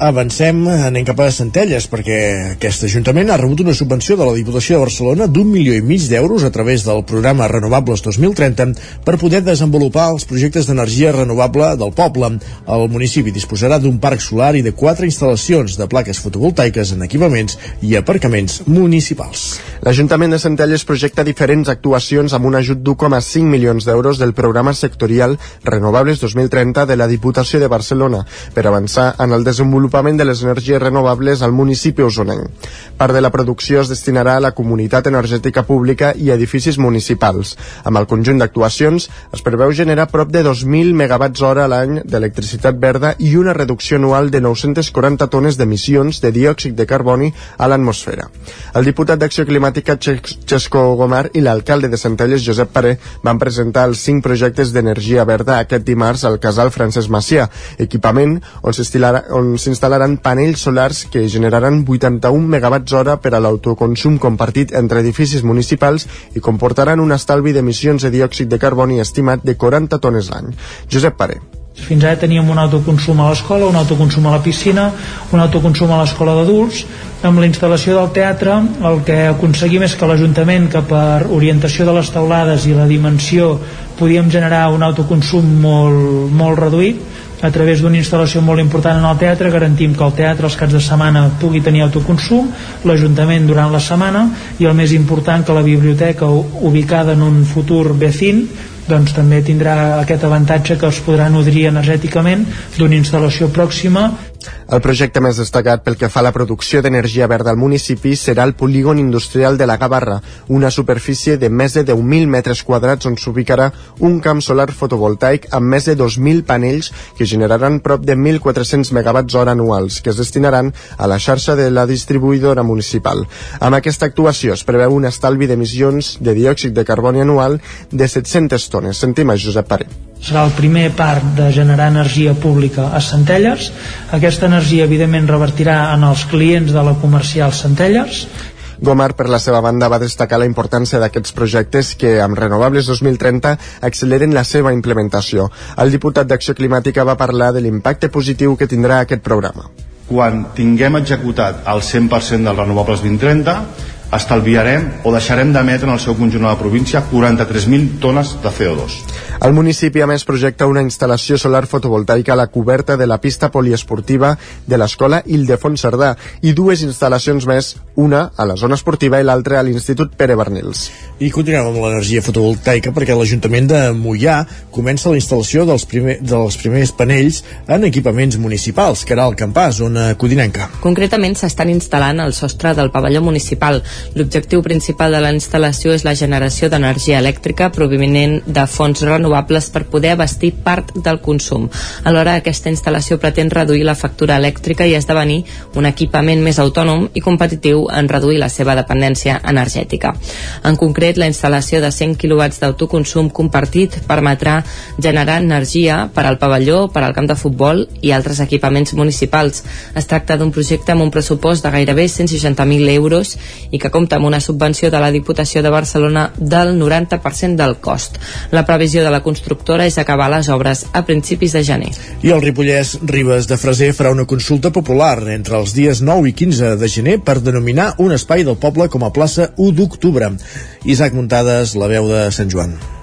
Speaker 1: avancem, anem cap a Centelles, perquè aquest Ajuntament ha rebut una subvenció de la Diputació de Barcelona d'un milió i mig d'euros a través del programa Renovables 2030 per poder desenvolupar els projectes d'energia renovable del poble. El municipi disposarà d'un parc solar i de quatre instal·lacions de plaques fotovoltaiques en equipaments i aparcaments municipals.
Speaker 3: L'Ajuntament de Centelles projecta diferents actuacions amb un ajut d'1,5 milions d'euros del programa sectorial Renovables 2030 de la Diputació de Barcelona per avançar en el desenvolupament desenvolupament de les energies renovables al municipi osonenc. Part de la producció es destinarà a la comunitat energètica pública i edificis municipals. Amb el conjunt d'actuacions es preveu generar prop de 2.000 megawatts hora l'any d'electricitat verda i una reducció anual de 940 tones d'emissions de diòxid de carboni a l'atmosfera. El diputat d'Acció Climàtica Xesco Gomar i l'alcalde de Centelles, Josep Paré, van presentar els cinc projectes d'energia verda aquest dimarts al casal Francesc Macià, equipament on s'instal·larà s'instal·laran panells solars que generaran 81 megawatts hora per a l'autoconsum compartit entre edificis municipals i comportaran un estalvi d'emissions de diòxid de carboni estimat de 40 tones l'any. Josep Pare.
Speaker 36: Fins ara teníem un autoconsum a l'escola, un autoconsum a la piscina, un autoconsum a l'escola d'adults. Amb la instal·lació del teatre el que aconseguim és que l'Ajuntament, que per orientació de les taulades i la dimensió podíem generar un autoconsum molt, molt reduït, a través d'una instal·lació molt important en el teatre garantim que el teatre els caps de setmana pugui tenir autoconsum, l'Ajuntament durant la setmana i el més important que la biblioteca ubicada en un futur vecin doncs també tindrà aquest avantatge que es podrà nodrir energèticament d'una instal·lació pròxima
Speaker 3: el projecte més destacat pel que fa a la producció d'energia verda al municipi serà el polígon industrial de la Gavarra, una superfície de més de 10.000 metres quadrats on s'ubicarà un camp solar fotovoltaic amb més de 2.000 panells que generaran prop de 1.400 megawatts hora anuals que es destinaran a la xarxa de la distribuïdora municipal. Amb aquesta actuació es preveu un estalvi d'emissions de diòxid de carboni anual de 700 tones. Sentim a Josep Paré
Speaker 36: serà el primer parc de generar energia pública a Centelles. Aquesta energia, evidentment, revertirà en els clients de la comercial Centelles
Speaker 3: Gomar, per la seva banda, va destacar la importància d'aquests projectes que, amb Renovables 2030, acceleren la seva implementació. El diputat d'Acció Climàtica va parlar de l'impacte positiu que tindrà aquest programa.
Speaker 33: Quan tinguem executat el 100% dels Renovables 2030, estalviarem o deixarem d'emetre en el seu conjunt a la província 43.000 tones de CO2.
Speaker 3: El municipi a més projecta una instal·lació solar fotovoltaica a la coberta de la pista poliesportiva de l'escola Ildefons Cerdà i dues instal·lacions més, una a la zona esportiva i l'altra a l'Institut Pere Bernils.
Speaker 1: I continuem amb l'energia fotovoltaica perquè l'Ajuntament de Mollà comença la instal·lació dels, primer, dels primers panells en equipaments municipals, que era el Campàs, zona codinenca.
Speaker 25: Concretament s'estan instal·lant al sostre del pavelló municipal L'objectiu principal de la instal·lació és la generació d'energia elèctrica provinent de fonts renovables per poder abastir part del consum. Alhora, aquesta instal·lació pretén reduir la factura elèctrica i esdevenir un equipament més autònom i competitiu en reduir la seva dependència energètica. En concret, la instal·lació de 100 kW d'autoconsum compartit permetrà generar energia per al pavelló, per al camp de futbol i altres equipaments municipals. Es tracta d'un projecte amb un pressupost de gairebé 160.000 euros i que compta amb una subvenció de la Diputació de Barcelona del 90% del cost. La previsió de la constructora és acabar les obres a principis de gener.
Speaker 1: I el Ripollès Ribes de Freser farà una consulta popular entre els dies 9 i 15 de gener per denominar un espai del poble com a plaça 1 d'octubre. Isaac Muntades, la veu de Sant Joan.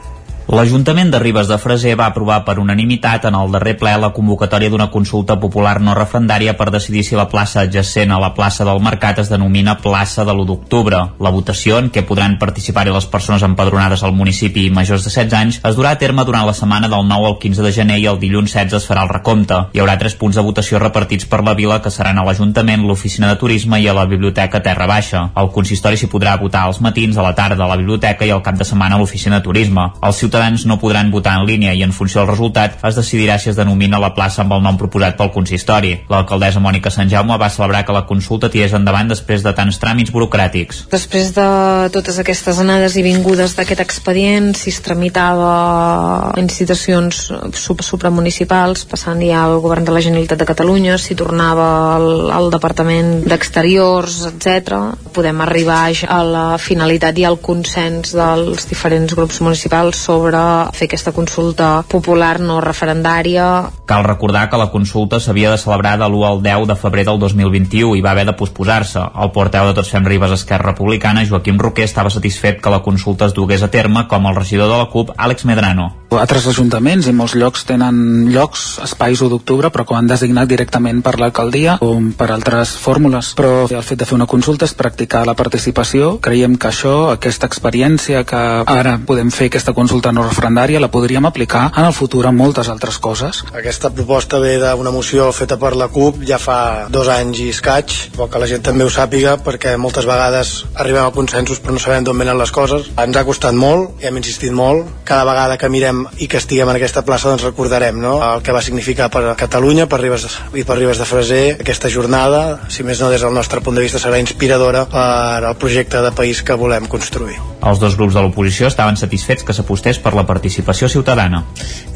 Speaker 9: L'Ajuntament de Ribes de Freser va aprovar per unanimitat en el darrer ple la convocatòria d'una consulta popular no referendària per decidir si la plaça adjacent a la plaça del Mercat es denomina plaça de l'1 d'octubre. La votació, en què podran participar-hi les persones empadronades al municipi i majors de 16 anys, es durà a terme durant la setmana del 9 al 15 de gener i el dilluns 16 es farà el recompte. Hi haurà tres punts de votació repartits per la vila que seran a l'Ajuntament, l'Oficina de Turisme i a la Biblioteca Terra Baixa. Al consistori s'hi podrà votar als matins, a la tarda a la biblioteca i al cap de setmana a l'Oficina de Turisme. Els ciutadans ciutadans no podran votar en línia i en funció del resultat es decidirà si es denomina la plaça amb el nom proposat pel consistori. L'alcaldessa Mònica Sant Jaume va celebrar que la consulta tirés endavant després de tants tràmits burocràtics.
Speaker 37: Després de totes aquestes anades i vingudes d'aquest expedient, si es tramitava en institucions supramunicipals, passant ja al govern de la Generalitat de Catalunya, si tornava al, al Departament d'Exteriors, etc. podem arribar a la finalitat i al consens dels diferents grups municipals sobre sobre fer aquesta consulta popular no referendària.
Speaker 9: Cal recordar que la consulta s'havia de celebrar de l'1 al 10 de febrer del 2021 i va haver de posposar-se. El porteu de Tots Fem Ribes Esquerra Republicana, Joaquim Roquer, estava satisfet que la consulta es dugués a terme com el regidor de la CUP, Àlex Medrano.
Speaker 38: Altres ajuntaments i molts llocs tenen llocs, espais 1 d'octubre, però que han designat directament per l'alcaldia o per altres fórmules. Però el fet de fer una consulta és practicar la participació. Creiem que això, aquesta experiència que ara podem fer aquesta consulta no referendària la podríem aplicar en el futur a moltes altres coses.
Speaker 39: Aquesta proposta ve d'una moció feta per la CUP ja fa dos anys i escaig, però que la gent també ho sàpiga perquè moltes vegades arribem a consensos però no sabem d'on venen les coses. Ens ha costat molt, i hem insistit molt. Cada vegada que mirem i que estiguem en aquesta plaça doncs recordarem no? el que va significar per Catalunya per Ribes, i per Ribes de Freser aquesta jornada, si més no des del nostre punt de vista serà inspiradora per al projecte de país que volem construir.
Speaker 9: Els dos grups de l'oposició estaven satisfets que s'apostés per la participació ciutadana.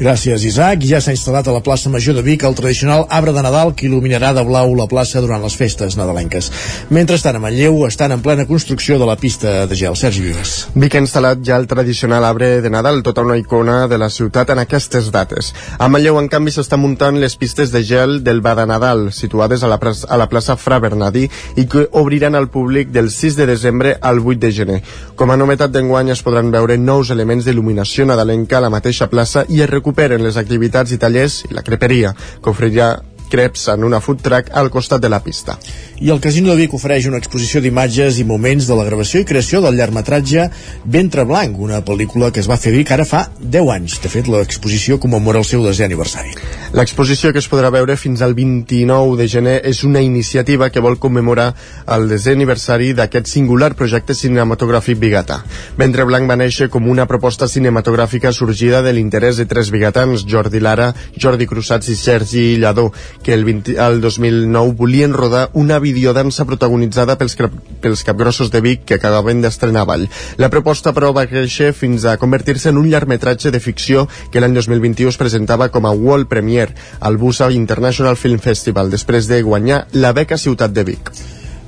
Speaker 1: Gràcies, Isaac. Ja s'ha instal·lat a la plaça Major de Vic el tradicional arbre de Nadal que il·luminarà de blau la plaça durant les festes nadalenques. Mentrestant, a Manlleu estan en plena construcció de la pista de gel. Sergi Vives.
Speaker 3: Vic ha instal·lat ja el tradicional arbre de Nadal, tota una icona de la ciutat en aquestes dates. A Manlleu, en canvi, s'estan muntant les pistes de gel del Bada Nadal, situades a la, a la plaça Fra Bernadí i que obriran al públic del 6 de desembre al 8 de gener. Com a novetat d'enguany es podran veure nous elements d'il·luminació nadalenca a la mateixa plaça i es recuperen les activitats i tallers i la creperia, que oferirà creps en una food truck al costat de la pista.
Speaker 1: I el Casino de Vic ofereix una exposició d'imatges i moments de la gravació i creació del llargmetratge Ventre Blanc, una pel·lícula que es va fer a Vic ara fa 10 anys. De fet, l'exposició commemora el seu desè aniversari.
Speaker 3: L'exposició que es podrà veure fins al 29 de gener és una iniciativa que vol commemorar el desè aniversari d'aquest singular projecte cinematogràfic bigatà. Ventre Blanc va néixer com una proposta cinematogràfica sorgida de l'interès de tres bigatans, Jordi Lara, Jordi Cruzats i Sergi Lladó, que el, 20, el 2009 volien rodar una videodansa protagonitzada pels, pels capgrossos de Vic que acabaven d'estrenar Vall. La proposta, però, va créixer fins a convertir-se en un llargmetratge de ficció que l'any 2021 es presentava com a World Premiere al Busa International Film Festival, després de guanyar la beca Ciutat de Vic.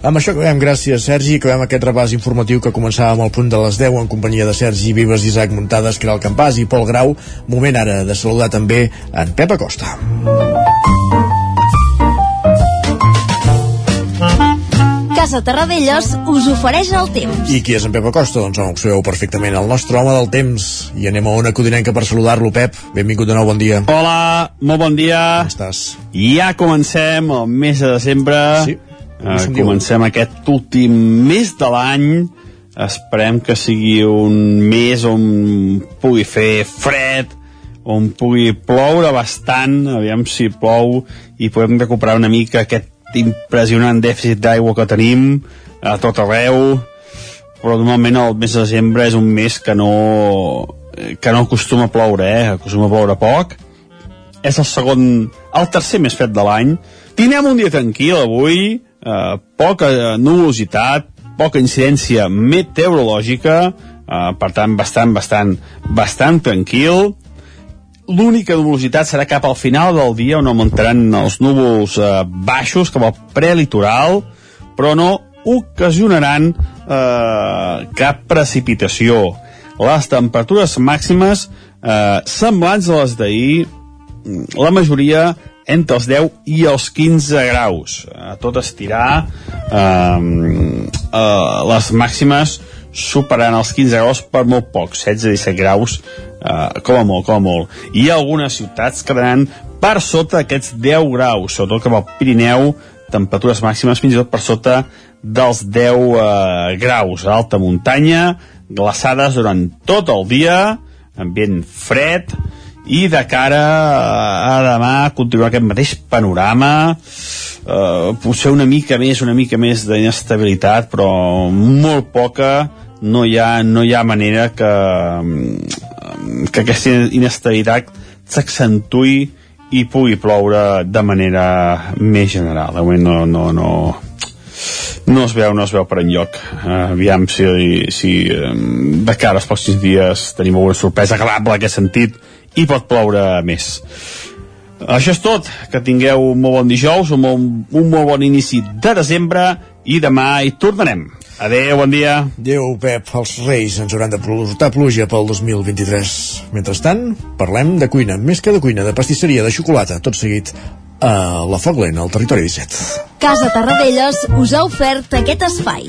Speaker 1: Amb això acabem, gràcies Sergi, acabem aquest repàs informatiu que començàvem al punt de les 10 en companyia de Sergi Vives, Isaac Muntades, Caral Campàs i Pol Grau. Moment ara de saludar també en Pep Acosta.
Speaker 12: Casa Terradellos us ofereix el temps.
Speaker 1: I qui és en Pep Acosta? Doncs ho sabeu perfectament, el nostre home del temps. I anem a una codinenca per saludar-lo, Pep. Benvingut de nou, bon dia.
Speaker 13: Hola, molt bon dia.
Speaker 1: Com estàs?
Speaker 13: Ja comencem el mes de desembre.
Speaker 1: Sí.
Speaker 13: Uh, comencem aquest últim mes de l'any. Esperem que sigui un mes on pugui fer fred, on pugui ploure bastant, aviam si plou, i podem recuperar una mica aquest impressionant dèficit d'aigua que tenim a tot arreu però normalment el mes de desembre és un mes que no que no acostuma a ploure eh? acostuma a ploure poc. És el segon, el tercer més fred de l'any. Tindrem un dia tranquil avui eh, poca nuvolositat poca incidència meteorològica eh, per tant bastant, bastant bastant tranquil l'única nuvolositat serà cap al final del dia on augmentaran els núvols eh, baixos cap al prelitoral però no ocasionaran eh, cap precipitació. Les temperatures màximes eh, semblants a les d'ahir la majoria entre els 10 i els 15 graus. A tot estirar eh, eh, les màximes superaran els 15 graus per molt poc, 16-17 graus uh, com a molt, com a molt. I algunes ciutats quedaran per sota aquests 10 graus, sobretot cap al Pirineu, temperatures màximes fins i tot per sota dels 10 uh, graus. A alta muntanya, glaçades durant tot el dia, ambient fred, i de cara a demà continuar aquest mateix panorama eh, potser una mica més una mica més d'inestabilitat però molt poca no hi ha, no hi ha manera que, que aquesta inestabilitat s'accentui i pugui ploure de manera més general. De moment no, no, no, no es veu, no es veu per enlloc. Uh, aviam si, si de cara als pròxims dies tenim alguna sorpresa agradable en aquest sentit i pot ploure més. Això és tot, que tingueu un molt bon dijous, un molt, un molt bon inici de desembre i demà hi tornarem. Adéu, bon dia.
Speaker 1: Adéu, Pep. Els Reis ens hauran de portar pluja pel 2023. Mentrestant, parlem de cuina. Més que de cuina, de pastisseria, de xocolata. Tot seguit a la Foglen, al territori 17.
Speaker 22: Casa Tarradellas us ha ofert aquest espai.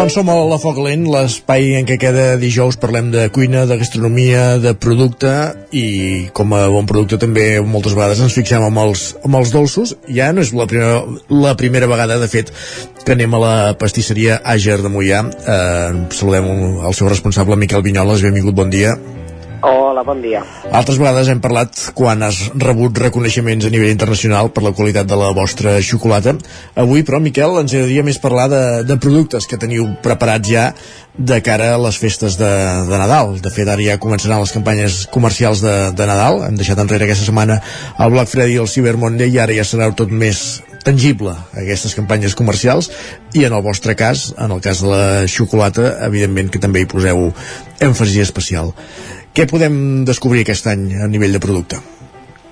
Speaker 1: Doncs som a la Foc Lent, l'espai en què cada dijous parlem de cuina, de gastronomia, de producte i com a bon producte també moltes vegades ens fixem amb els, amb els dolços. Ja no és la primera, la primera vegada, de fet, que anem a la pastisseria Àger de Mollà. Eh, saludem el seu responsable, Miquel Vinyoles. Benvingut, bon dia.
Speaker 40: Hola, bon dia.
Speaker 1: Altres vegades hem parlat quan has rebut reconeixements a nivell internacional per la qualitat de la vostra xocolata. Avui, però, Miquel, ens agradaria més parlar de, de productes que teniu preparats ja de cara a les festes de, de Nadal. De fet, ara ja començaran les campanyes comercials de, de Nadal. Hem deixat enrere aquesta setmana el Black Friday i el Cyber Monday i ara ja serà tot més tangible aquestes campanyes comercials i en el vostre cas, en el cas de la xocolata, evidentment que també hi poseu èmfasi especial. Què podem descobrir aquest any a nivell de producte?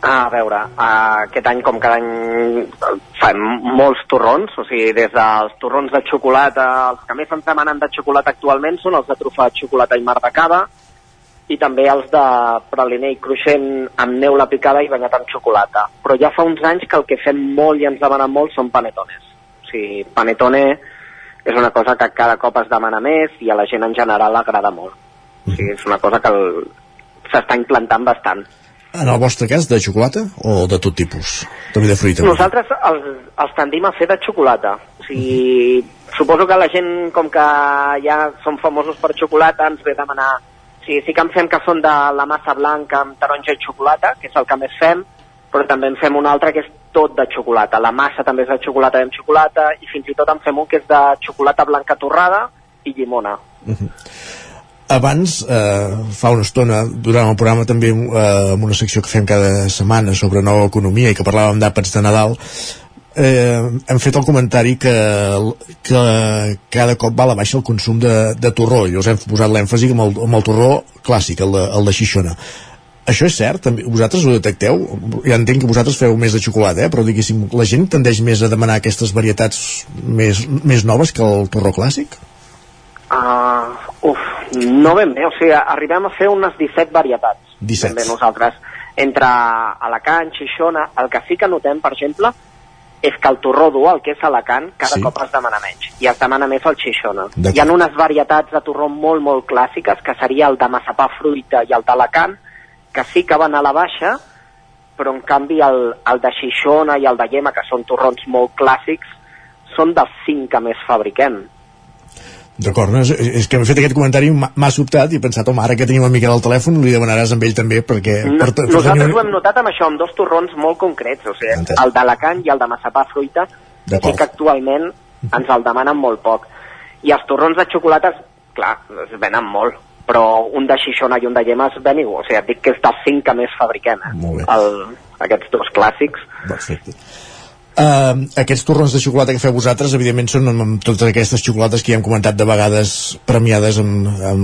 Speaker 40: A veure, aquest any, com cada any, fem molts torrons, o sigui, des dels torrons de xocolata, els que més ens demanen de xocolata actualment són els de trufat, xocolata i mar de cava, i també els de praliner i cruixent amb neula picada i banyat amb xocolata. Però ja fa uns anys que el que fem molt i ens demanen molt són panetones. O sigui, panetone és una cosa que cada cop es demana més i a la gent en general agrada molt. O sigui, és una cosa que s'està implantant bastant.
Speaker 1: En el vostre cas, de xocolata o de tot tipus? També de fruita?
Speaker 40: Nosaltres els, els tendim a fer de xocolata. O sigui, suposo que la gent, com que ja som famosos per xocolata, ens ve a demanar... O sigui, sí que en fem que són de la massa blanca amb taronja i xocolata, que és el que més fem, però també en fem un altre que és tot de xocolata. La massa també és de xocolata i amb xocolata, i fins i tot en fem un que és de xocolata blanca torrada i llimona.
Speaker 1: Abans, eh, fa una estona, durant el programa també eh, amb una secció que fem cada setmana sobre nova economia i que parlàvem d'àpats de Nadal, eh, hem fet el comentari que, que cada cop va a la baixa el consum de, de torró i us hem posat l'èmfasi amb, el, amb el torró clàssic, el de, el de Xixona. Això és cert? També, vosaltres ho detecteu? Ja entenc que vosaltres feu més de xocolata, eh? però diguéssim, la gent tendeix més a demanar aquestes varietats més, més noves que el torró clàssic?
Speaker 40: Uh, uf, no ben bé, o sigui, arribem a fer unes 17 varietats.
Speaker 1: 17.
Speaker 40: Ben bé nosaltres, entre Alacant, Xixona, el que sí que notem, per exemple, és que el torró dur, el que és Alacant, cada
Speaker 1: Sí.
Speaker 40: cop es demana menys, i es demana més el Xixona. Hi ha unes varietats de torró molt, molt clàssiques, que seria el de massapà fruita i el d'Alacant, que sí que van a la baixa, però en canvi el, el de Xixona i el de Llema, que són torrons molt clàssics, són dels cinc que més fabriquem.
Speaker 1: D'acord, no? és, és que hem fet aquest comentari, m'ha sobtat i he pensat, home, ara que tenim el Miquel al telèfon, li demanaràs amb ell també, perquè...
Speaker 40: No,
Speaker 1: per, per
Speaker 40: nosaltres
Speaker 1: tenir
Speaker 40: ho hem notat amb això, amb dos torrons molt concrets, o sigui, el d'Alacant i el de massapà fruita, que actualment ens el demanen molt poc. I els torrons de xocolata clar, es venen molt però un de Xixona i un de Llema es ven igual. O sigui, et dic que és dels cinc que més fabriquem, eh? El, aquests dos clàssics.
Speaker 1: Perfecte. Uh, aquests torrons de xocolata que feu vosaltres, evidentment, són amb, amb totes aquestes xocolates que ja hem comentat de vegades premiades en, en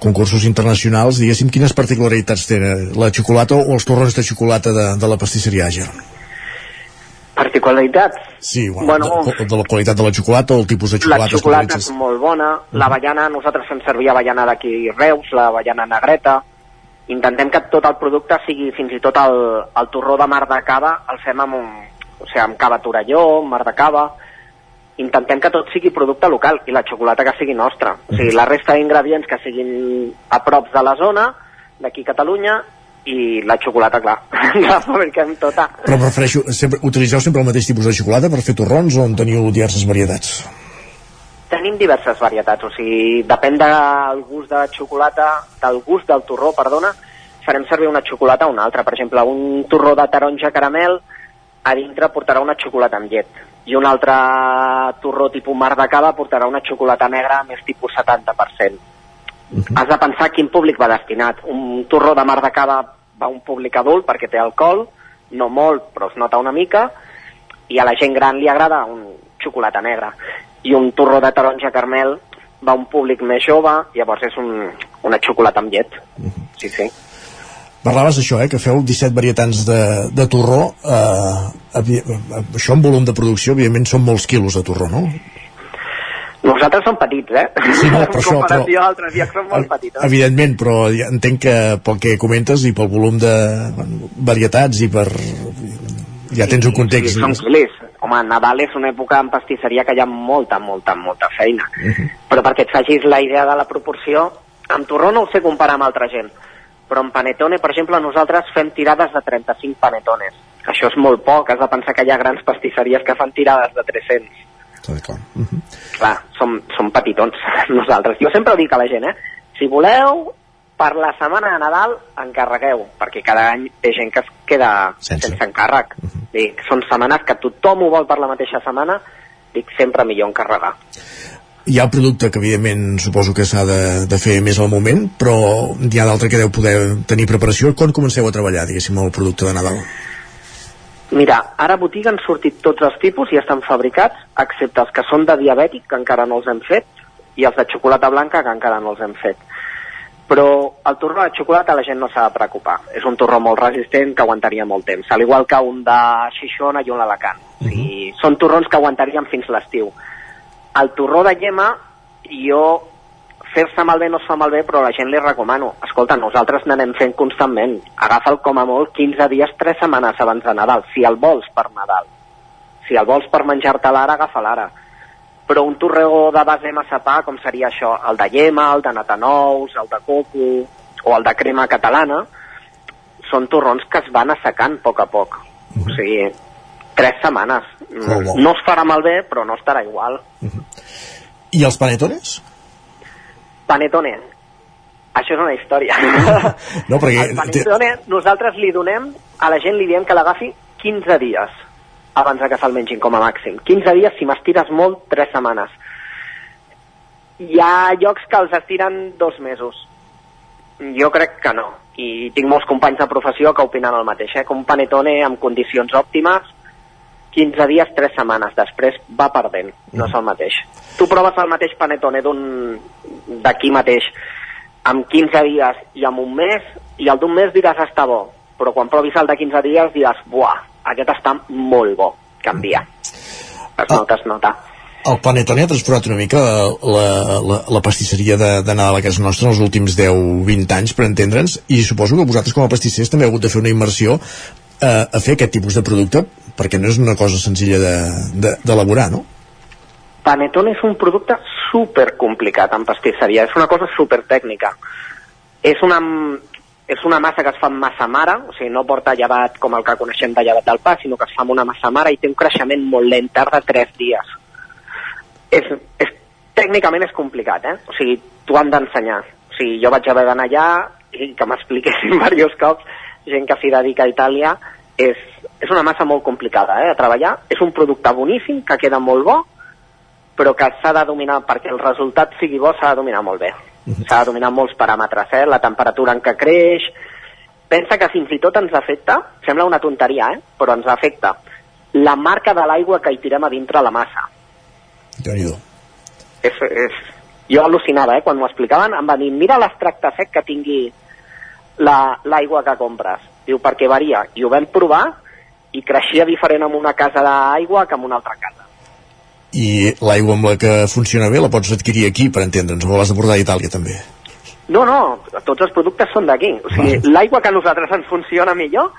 Speaker 1: concursos internacionals. Diguéssim, quines particularitats té la xocolata o els torrons de xocolata de, de la pastisseria Àger?
Speaker 40: Particularitats?
Speaker 1: Sí, bueno,
Speaker 40: Bueno,
Speaker 1: de, de la qualitat de la xocolata o el tipus de
Speaker 40: La
Speaker 1: xocolata
Speaker 40: xocolata és molt bona, l'avellana, nosaltres fem servir avellana d'aquí Reus, l'avellana negreta, intentem que tot el producte sigui fins i tot el, el torró de mar de cava, el fem amb, un, o sigui, amb cava Torelló, mar de cava, intentem que tot sigui producte local i la xocolata que sigui nostra. O sigui, la resta d'ingredients que siguin a prop de la zona, d'aquí Catalunya, i la xocolata, clar, la fabriquem tota.
Speaker 1: Però prefereixo, sempre, utilitzeu sempre el mateix tipus de xocolata per fer torrons o en teniu diverses varietats?
Speaker 40: Tenim diverses varietats, o sigui, depèn del gust de xocolata, del gust del torró, perdona, farem servir una xocolata o una altra. Per exemple, un torró de taronja caramel a dintre portarà una xocolata amb llet i un altre torró tipus mar de cava portarà una xocolata negra més tipus 70%. Has de pensar quin públic va destinat. Un torró de mar de cava va un públic adult perquè té alcohol, no molt, però es nota una mica, i a la gent gran li agrada un xocolata negra. I un torró de taronja caramel va un públic més jove, llavors és un, una xocolata amb llet. Sí, sí.
Speaker 1: Parlaves d'això, eh, que feu 17 varietats de, de torró. Eh, eh, això en volum de producció, evidentment, són molts quilos de torró, no?
Speaker 40: Nosaltres som petits, eh?
Speaker 1: Sí, no, per això, però-
Speaker 40: a altres llocs som molt petits.
Speaker 1: Evidentment, però entenc que pel que comentes i pel volum de bueno, varietats i per... Ja tens un context...
Speaker 40: Sí, són quilis. Home, Nadal és una època en pastisseria que hi ha molta, molta, molta feina.
Speaker 1: Mhm.
Speaker 40: Però perquè et facis la idea de la proporció, amb torró no ho sé comparar amb altra gent, però en panetone, per exemple, nosaltres fem tirades de 35 panetones. Això és molt poc, has de pensar que hi ha grans pastisseries que fan tirades de 300. Clar, som, som petitons nosaltres. Jo sempre dic a la gent, eh? Si voleu, per la setmana de Nadal encarregueu, perquè cada any té gent que es queda sense, sense encàrrec. Dic, són setmanes que tothom ho vol per la mateixa setmana, dic sempre millor encarregar.
Speaker 1: Hi ha producte que, evidentment, suposo que s'ha de, de fer més al moment, però hi ha d'altre que deu poder tenir preparació. Quan comenceu a treballar, diguéssim, el producte de Nadal?
Speaker 40: Mira, ara a botiga han sortit tots els tipus i estan fabricats, excepte els que són de diabètic, que encara no els hem fet, i els de xocolata blanca, que encara no els hem fet. Però el torró de xocolata la gent no s'ha de preocupar. És un torró molt resistent que aguantaria molt temps, al igual que un de Xixona i un d'Alacant. Uh -huh. I són torrons que aguantarien fins l'estiu. El torró de llema, jo fer-se malbé no es fa malbé, però la gent li recomano. Escolta, nosaltres n'anem fent constantment. Agafa'l com a molt 15 dies, 3 setmanes abans de Nadal, si el vols per Nadal. Si el vols per menjar-te l'ara, agafa l'ara. Però un torró de base massapà, com seria això, el de llema, el de natanous, el de coco o el de crema catalana, són torrons que es van assecant a poc a poc. O sigui, tres setmanes. No es farà malbé, però no estarà igual.
Speaker 1: I els panetones?
Speaker 40: Panetone. Això és una història.
Speaker 1: No, perquè...
Speaker 40: El panetone, nosaltres li donem, a la gent li diem que l'agafi 15 dies abans que se'l mengin com a màxim. 15 dies, si m'estires molt, 3 setmanes. Hi ha llocs que els estiren dos mesos. Jo crec que no. I tinc molts companys de professió que opinen el mateix, eh? que un panetone amb condicions òptimes 15 dies, 3 setmanes. Després va perdent, no és el mateix. Tu proves el mateix panetone d'un d'aquí mateix amb 15 dies i amb un mes, i el d'un mes diràs està bo, però quan provis el de 15 dies diràs, buah, aquest està molt bo, canvia. Es nota, es nota.
Speaker 1: El Panetone ha transformat una mica la, la, la pastisseria Nadal a casa nostra en els últims 10-20 anys, per entendre'ns, i suposo que vosaltres com a pastissers també heu hagut de fer una immersió eh, a fer aquest tipus de producte, perquè no és una cosa senzilla d'elaborar, de, d'elaborar, no?
Speaker 40: Panetone és un producte super complicat en pastisseria, és una cosa super tècnica. És una, és una massa que es fa amb massa mare, o sigui, no porta llevat com el que coneixem de llevat del pa, sinó que es fa amb una massa mare i té un creixement molt lent, tarda 3 dies. És, és, tècnicament és complicat, eh? O sigui, t'ho han d'ensenyar. O sigui, jo vaig haver d'anar allà i que m'expliquessin diversos cops gent que s'hi dedica a Itàlia, és, és una massa molt complicada eh, a treballar, és un producte boníssim que queda molt bo, però que s'ha de dominar, perquè el resultat sigui bo, s'ha de dominar molt bé. S'ha de dominar molts paràmetres, eh? la temperatura en què creix, pensa que fins i tot ens afecta, sembla una tonteria, eh? però ens afecta la marca de l'aigua que hi tirem a dintre la massa.
Speaker 1: déu nhi
Speaker 40: És, és... Jo al·lucinava, eh? quan m'ho explicaven, em van dir, mira l'extracte sec que tingui la- l'aigua que compres. Diu, perquè varia. I ho vam provar i creixia diferent en una casa d'aigua que en una altra casa.
Speaker 1: I l'aigua amb la que funciona bé la pots adquirir aquí, per entendre'ns, o l'has de portar d'Itàlia també.
Speaker 40: No, no, tots els productes són d'aquí. O sigui, l'aigua que a nosaltres ens funciona millor,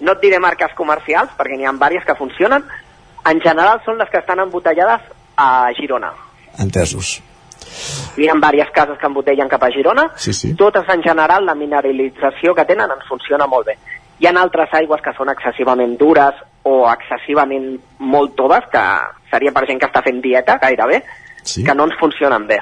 Speaker 40: no et diré marques comercials, perquè n'hi ha diverses que funcionen, en general són les que estan embotellades a Girona.
Speaker 1: Entesos.
Speaker 40: Hi ha diverses cases que embotellen cap a Girona,
Speaker 1: Sí, sí.
Speaker 40: totes en general la mineralització que tenen ens funciona molt bé. Hi ha altres aigües que són excessivament dures o excessivament molt toves, que seria per gent que està fent dieta gairebé,
Speaker 1: sí.
Speaker 40: que no ens funcionen bé.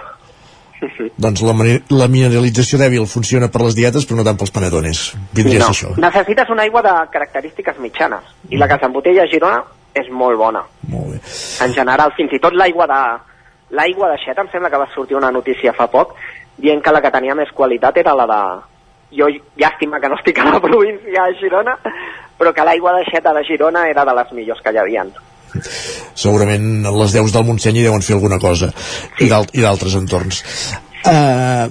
Speaker 1: Doncs la, la mineralització dèbil funciona per les dietes, però no tant pels panetones. Vindria ser això.
Speaker 40: Necessites una aigua de característiques mitjanes i la que s'embotella a Girona és molt bona.
Speaker 1: Molt bé.
Speaker 40: En general, fins i tot l'aigua de l'aigua de Xeta, em sembla que va sortir una notícia fa poc dient que la que tenia més qualitat era la de... Jo, llàstima que no estic a la província de Girona, però que l'aigua de Xeta de Girona era de les millors que hi havia.
Speaker 1: Segurament les deus del Montseny hi deuen fer alguna cosa. I d'al- I d'altres entorns. Uh,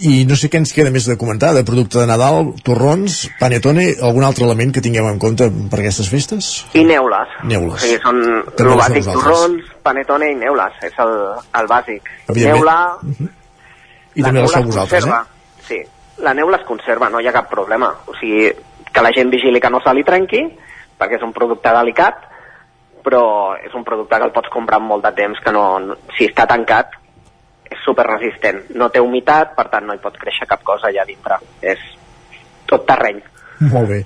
Speaker 1: I no sé què ens queda més de comentar, de producte de Nadal, torrons, panetone, algun altre element que tinguem en compte per aquestes festes?
Speaker 40: I neules.
Speaker 1: Neules.
Speaker 40: O sigui, són
Speaker 1: També
Speaker 40: el bàsic, torrons, panetone i neules. És el, el bàsic.
Speaker 1: Evidentment.
Speaker 40: Neula,
Speaker 1: I
Speaker 40: la
Speaker 1: també les feu
Speaker 40: es
Speaker 1: vosaltres,
Speaker 40: conserva.
Speaker 1: eh?
Speaker 40: Sí, la neula es conserva, no hi ha cap problema. O sigui, que la gent vigili que no se li trenqui, perquè és un producte delicat, però és un producte que el pots comprar amb molt de temps, que no, no si està tancat és super resistent. No té humitat, per tant no hi pot créixer cap cosa allà dintre. És tot terreny.
Speaker 1: Molt bé.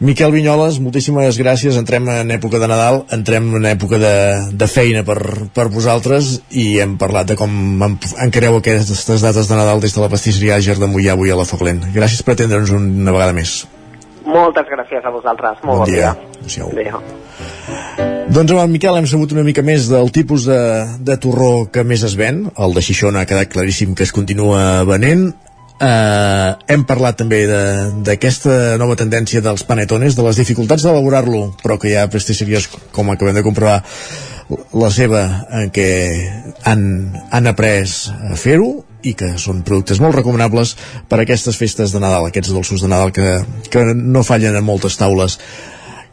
Speaker 1: Miquel Vinyoles, moltíssimes gràcies. Entrem en època de Nadal, entrem en època de, de feina per, per vosaltres i hem parlat de com en- encareu aquestes dates de Nadal des de la pastisseria Àger de Mollà avui a la Foglent. Gràcies per atendre'ns una vegada més.
Speaker 40: Moltes gràcies a vosaltres. Molt
Speaker 1: Bon
Speaker 40: bon,
Speaker 1: dia.
Speaker 40: dia. Adéu.
Speaker 1: Doncs amb en Miquel hem sabut una mica més del tipus de, de torró que més es ven. El de Xixona ha quedat claríssim que es continua venent. Uh, hem parlat també d'aquesta nova tendència dels panetones, de les dificultats d'elaborar-lo, però que hi ha pastisseries, com acabem de comprovar, la seva, en què han, han après a fer-ho i que són productes molt recomanables per a aquestes festes de Nadal, aquests dolços de Nadal que, que no fallen en moltes taules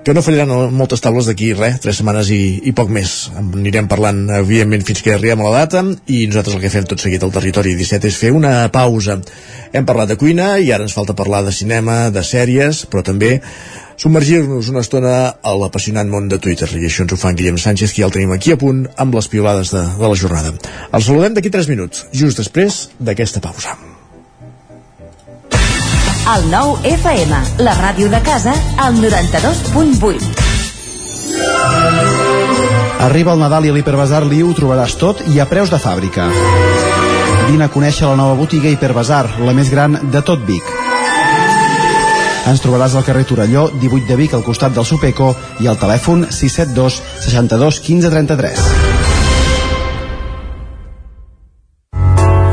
Speaker 1: que no fallaran moltes taules d'aquí, res, tres setmanes i, i poc més. Anirem parlant, evidentment, fins que arribem a la data i nosaltres el que fem tot seguit al territori 17 és fer una pausa. Hem parlat de cuina i ara ens falta parlar de cinema, de sèries, però també submergir-nos una estona a l'apassionant món de Twitter i això ens ho fa en Guillem Sánchez que ja el tenim aquí a punt amb les piolades de, de la jornada. El saludem d'aquí 3 minuts, just després d'aquesta pausa.
Speaker 22: El nou FM, la ràdio de casa, al 92.8.
Speaker 21: Arriba el Nadal i a l'Hiperbasar Liu ho trobaràs tot i a preus de fàbrica. Vine a conèixer la nova botiga Hiperbasar, la més gran de tot Vic. Ens trobaràs al carrer Torelló, 18 de Vic, al costat del Supeco, i al telèfon 672 62 15 33.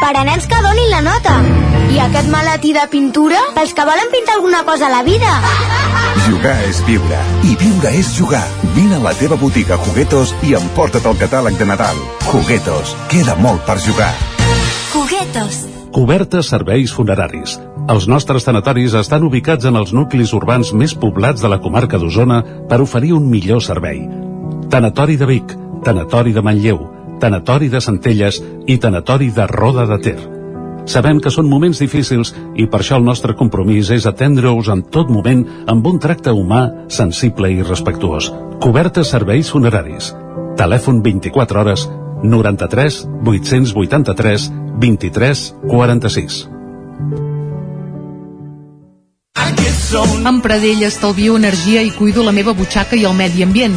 Speaker 12: Per a nens que donin la nota. I aquest maletí de pintura? Pels que volen pintar alguna cosa a la vida.
Speaker 41: Jugar és viure. I viure és jugar. Vine a la teva botiga Juguetos i emporta't el catàleg de Nadal. Juguetos. Queda molt per jugar.
Speaker 12: Juguetos.
Speaker 16: Cobertes serveis funeraris. Els nostres tanatoris estan ubicats en els nuclis urbans més poblats de la comarca d'Osona per oferir un millor servei. Tanatori de Vic, Tanatori de Manlleu, Tanatori de Centelles i Tanatori de Roda de Ter. Sabem que són moments difícils i per això el nostre compromís és atendre-us en tot moment amb un tracte humà, sensible i respectuós. Cobertes serveis funeraris. Telèfon 24 hores 93 883 23 46.
Speaker 17: Amb Pradell estalvio energia i cuido la meva butxaca i el medi ambient.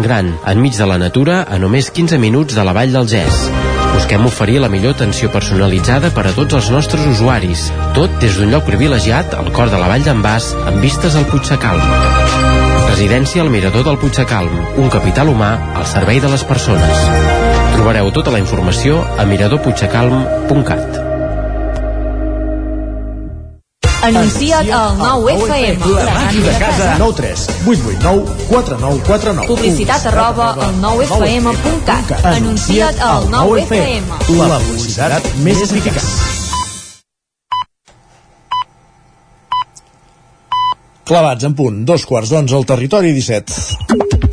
Speaker 14: gran, enmig de la natura, a només 15 minuts de la vall del Gès. Busquem oferir la millor atenció personalitzada per a tots els nostres usuaris. Tot des d'un lloc privilegiat al cor de la vall d'en Bas, amb vistes al Puigsecalm. Residència al Mirador del Puigsecalm, un capital humà al servei de les persones. Trobareu tota la informació a miradorpuigsecalm.cat.
Speaker 12: Anuncia't al 9FM.
Speaker 1: La màquina de casa. 9 3 8 8 9 4 9 4 9
Speaker 12: Publicitat arroba al 9FM.cat. Anuncia't al 9FM.
Speaker 1: La publicitat més eficaç. Clavats en punt, dos quarts d'onze al territori 17.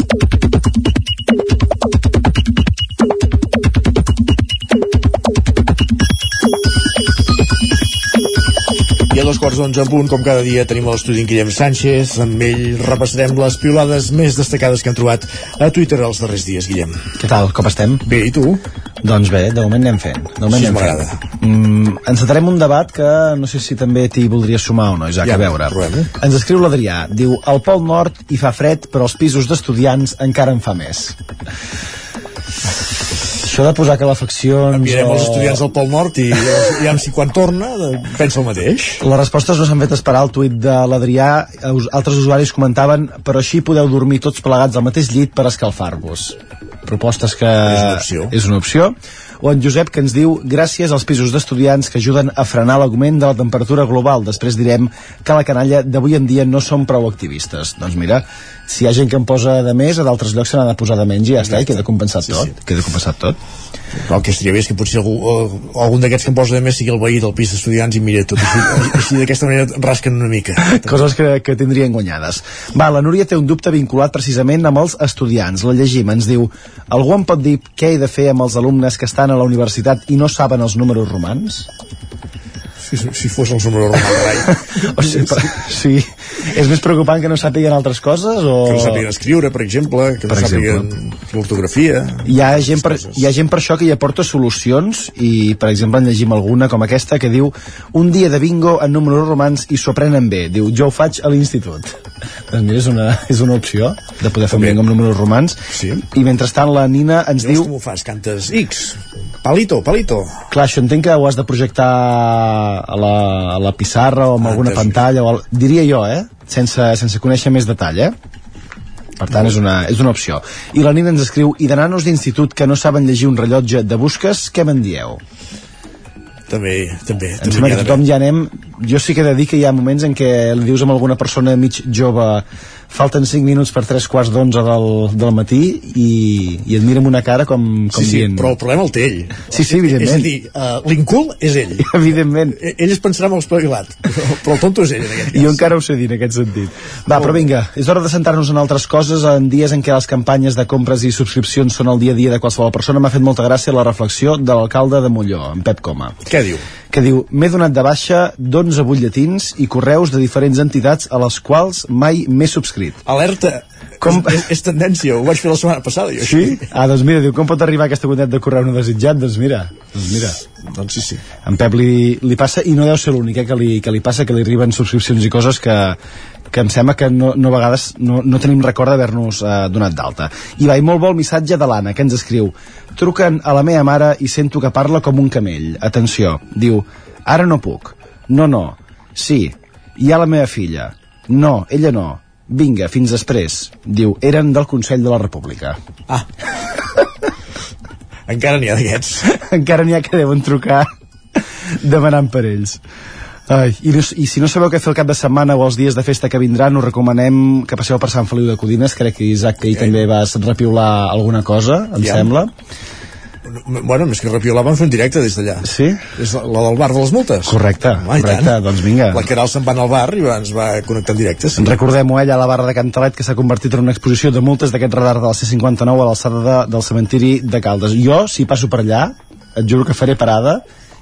Speaker 1: I a dos quarts d'onze en punt, com cada dia, tenim a l'estudi en Guillem Sánchez. Amb ell repassarem les piulades més destacades que han trobat a Twitter els darrers dies, Guillem.
Speaker 21: Què tal, com estem?
Speaker 1: Bé, i tu?
Speaker 21: Doncs bé, de moment anem fent. De moment anem
Speaker 1: m'agrada.
Speaker 21: Mm, encetarem un debat que no sé si també t'hi voldria sumar o no, Isaac,
Speaker 1: Ja,
Speaker 21: a veure.
Speaker 1: provem-ho.
Speaker 21: Ens escriu l'Adrià, diu, al Pol Nord hi fa fred, però als pisos d'estudiants encara en fa més. Això de posar calefaccions...
Speaker 1: Enviarem
Speaker 21: o-
Speaker 1: els estudiants del Pol Nord i, i amb si quan torna de- pensa el mateix.
Speaker 21: Les respostes no s'han fet esperar al tuit de l'Adrià. Altres usuaris comentaven però així podeu dormir tots plegats al mateix llit per escalfar-vos. Propostes que...
Speaker 1: És una opció.
Speaker 21: És una opció. O en Josep que ens diu gràcies als pisos d'estudiants que ajuden a frenar l'augment de la temperatura global. Després direm que la canalla d'avui en dia no són prou activistes. Doncs mira, si hi ha gent que en posa de més, a d'altres llocs se n'ha de posar de menys i ja està, i queda compensat
Speaker 1: Sí,
Speaker 21: tot.
Speaker 1: sí.
Speaker 21: Queda compensat tot.
Speaker 1: El que estaria bé és que potser algú, o, algun d'aquests que em posa de més sigui el veí del pis d'estudiants i mira tot així, així d'aquesta manera rasquen una mica.
Speaker 21: Coses que, que tindrien guanyades. Va, la Núria té un dubte vinculat precisament amb els estudiants. La llegim, ens diu Algú em pot dir què he de fer amb els alumnes que estan a la universitat i no saben els números romans?
Speaker 1: Si, si fos els números romans, rai.
Speaker 21: O sigui, per, sí. És més preocupant que no sàpiguen altres coses? O...
Speaker 1: Que no sàpiguen escriure, per exemple, que no
Speaker 21: Per
Speaker 1: sàpiguen l'ortografia.
Speaker 21: Hi ha, gent per, hi ha gent per això que hi aporta solucions i, per exemple, en llegim alguna com aquesta que diu un dia de bingo en números romans i s'ho aprenen bé. Diu, jo ho faig a l'institut. Doncs mira, és una, és una opció de poder fer un bingo amb números romans.
Speaker 1: Sí.
Speaker 21: I mentrestant la Nina ens
Speaker 1: Llavors
Speaker 21: diu...
Speaker 1: com ho fas? Cantes X? Palito, palito.
Speaker 21: Clar, això entenc que ho has de projectar a la, a la pissarra o amb
Speaker 1: Ah,
Speaker 21: alguna pantalla, o al, diria jo, eh? Sense, sense conèixer més detall, eh? Per tant, és una, és una opció. I la Nina ens escriu, i de nanos d'institut que no saben llegir un rellotge de busques, què me'n dieu?
Speaker 1: També, també.
Speaker 21: Em
Speaker 1: també
Speaker 21: sembla que tothom ja anem... Jo sí que he de dir que hi ha moments en què li dius a alguna persona mig jove falten 5 minuts per 3 quarts d'11 del, del matí i, i et mira amb una cara com, com
Speaker 1: Sí, sí,
Speaker 21: dient...
Speaker 1: però el problema el té ell.
Speaker 21: Sí, sí, evidentment.
Speaker 1: És a dir, uh, l'incul és ell.
Speaker 21: Evidentment.
Speaker 1: E- Ell es pensarà molt espavilat, però, però el tonto és ell, en aquest cas.
Speaker 21: Jo encara ho sé dir en aquest sentit. Va, però vinga, és hora de sentar-nos en altres coses. En dies en què les campanyes de compres i subscripcions són el dia a dia de qualsevol persona, m'ha fet molta gràcia la reflexió de l'alcalde de Molló, en Pep Coma.
Speaker 1: Què diu?
Speaker 21: Que diu, m'he donat de baixa d'11 butlletins i correus de diferents entitats a les quals mai m'he subscrit.
Speaker 1: Alerta,
Speaker 21: Com-
Speaker 1: és, és tendència, ho vaig fer la setmana passada, jo.
Speaker 21: Sí? Ah, doncs mira, diu, com pot arribar aquesta quantitat de correu no desitjat? Doncs mira, doncs mira.
Speaker 1: Doncs sí, sí.
Speaker 21: En Pep li, li passa, i no deu ser l'únic eh, que, li, que li passa, que li arriben subscripcions i coses que, que em sembla que no, no a vegades no, no tenim record d'haver-nos eh, donat d'alta. I va, i molt bo el missatge de l'Anna, que ens escriu truquen a la meva mare i sento que parla com un camell. Atenció, diu, ara no puc. No, no. Sí. Hi ha la meva filla. No, ella no. Vinga, fins després. Diu, eren del Consell de la República.
Speaker 1: Ah. Encara n'hi ha d'aquests.
Speaker 21: Encara n'hi ha que deuen trucar demanant per ells. Ai, i, no, I si no sabeu què fer el cap de setmana o els dies de festa que vindran, us recomanem que passeu per Sant Feliu de Codines. Crec que Isaac, que ahir també vas repiular alguna cosa, em
Speaker 1: Ja.
Speaker 21: sembla.
Speaker 1: bueno, més que repiolar van fer un directe des d'allà.
Speaker 21: Sí?
Speaker 1: És la, la del bar de les multes.
Speaker 21: Correcte,
Speaker 1: Home,
Speaker 21: correcte,
Speaker 1: tant.
Speaker 21: doncs vinga.
Speaker 1: La Caral se'n va anar al bar i ens va connectar en directe. Sí.
Speaker 21: Recordem-ho ella a la barra de Cantalet que s'ha convertit en una exposició de multes d'aquest radar del C59 a l'alçada de, del cementiri de Caldes. Jo, si passo per allà, et juro que faré parada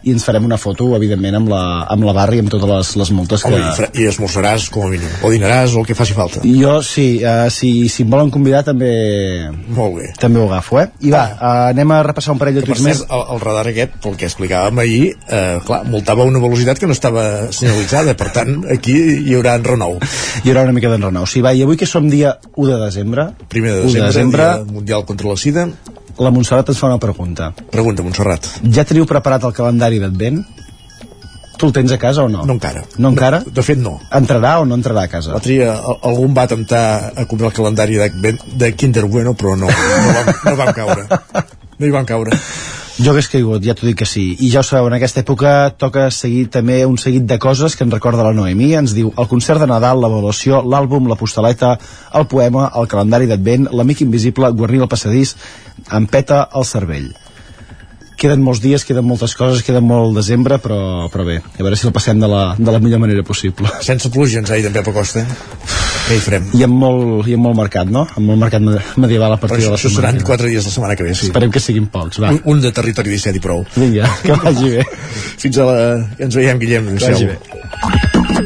Speaker 21: i ens farem una foto, evidentment, amb la, amb la barra i amb totes les, les multes que...
Speaker 1: Home, i, esmorzaràs, com a mínim. O dinaràs, o el que faci falta.
Speaker 21: Jo, sí, uh, si, si em volen convidar també...
Speaker 1: Molt bé.
Speaker 21: També ho agafo, eh? I va, uh, anem a repassar un parell de tuits més.
Speaker 1: el, el radar aquest, pel que explicàvem ahir, eh, clar, multava una velocitat que no estava senyalitzada, per tant, aquí hi haurà en renou.
Speaker 21: Hi haurà una mica d'enrenou. Sí, va, i avui que som dia 1 de desembre,
Speaker 1: Primer de
Speaker 21: 1
Speaker 1: desembre,
Speaker 21: de desembre
Speaker 1: Dia Mundial contra la Sida.
Speaker 21: La Montserrat ens fa una pregunta.
Speaker 1: Pregunta, Montserrat.
Speaker 21: Ja teniu preparat el calendari d'advent? Tu el tens a casa o no?
Speaker 1: No encara.
Speaker 21: No encara?
Speaker 1: De fet, no.
Speaker 21: Entrarà o no entrarà a casa?
Speaker 1: L'altre dia al- algú em va temptar a comprar el calendari de, de Kinder Bueno, però no, no vam, no vam caure. No hi vam caure.
Speaker 21: Jo hagués caigut, ja t'ho dic que sí. I ja ho sabeu, en aquesta època toca seguir també un seguit de coses que ens recorda la Noemí. Ens diu el concert de Nadal, l'avaluació, l'àlbum, la postaleta, el poema, el calendari d'advent, l'amic invisible, guarnir el passadís, em peta el cervell. Queden molts dies, queden moltes coses, queda molt desembre, però, però bé, a veure si el passem de la, de la millor manera possible.
Speaker 1: Sense pluja ens ha dit en Pep Acosta. Què hi farem?
Speaker 21: I amb molt, i amb molt mercat, no? Amb molt mercat me- medieval a partir
Speaker 1: Però
Speaker 21: de
Speaker 1: això,
Speaker 21: la
Speaker 1: això
Speaker 21: setmana.
Speaker 1: seran
Speaker 21: que ve.
Speaker 1: quatre dies la setmana que ve, sí.
Speaker 21: Esperem que siguin pocs, va.
Speaker 1: Un, un de territori 17 i prou.
Speaker 21: Vinga, que vagi bé.
Speaker 1: Fins a la... Ens veiem, Guillem.
Speaker 21: Que vagi bé.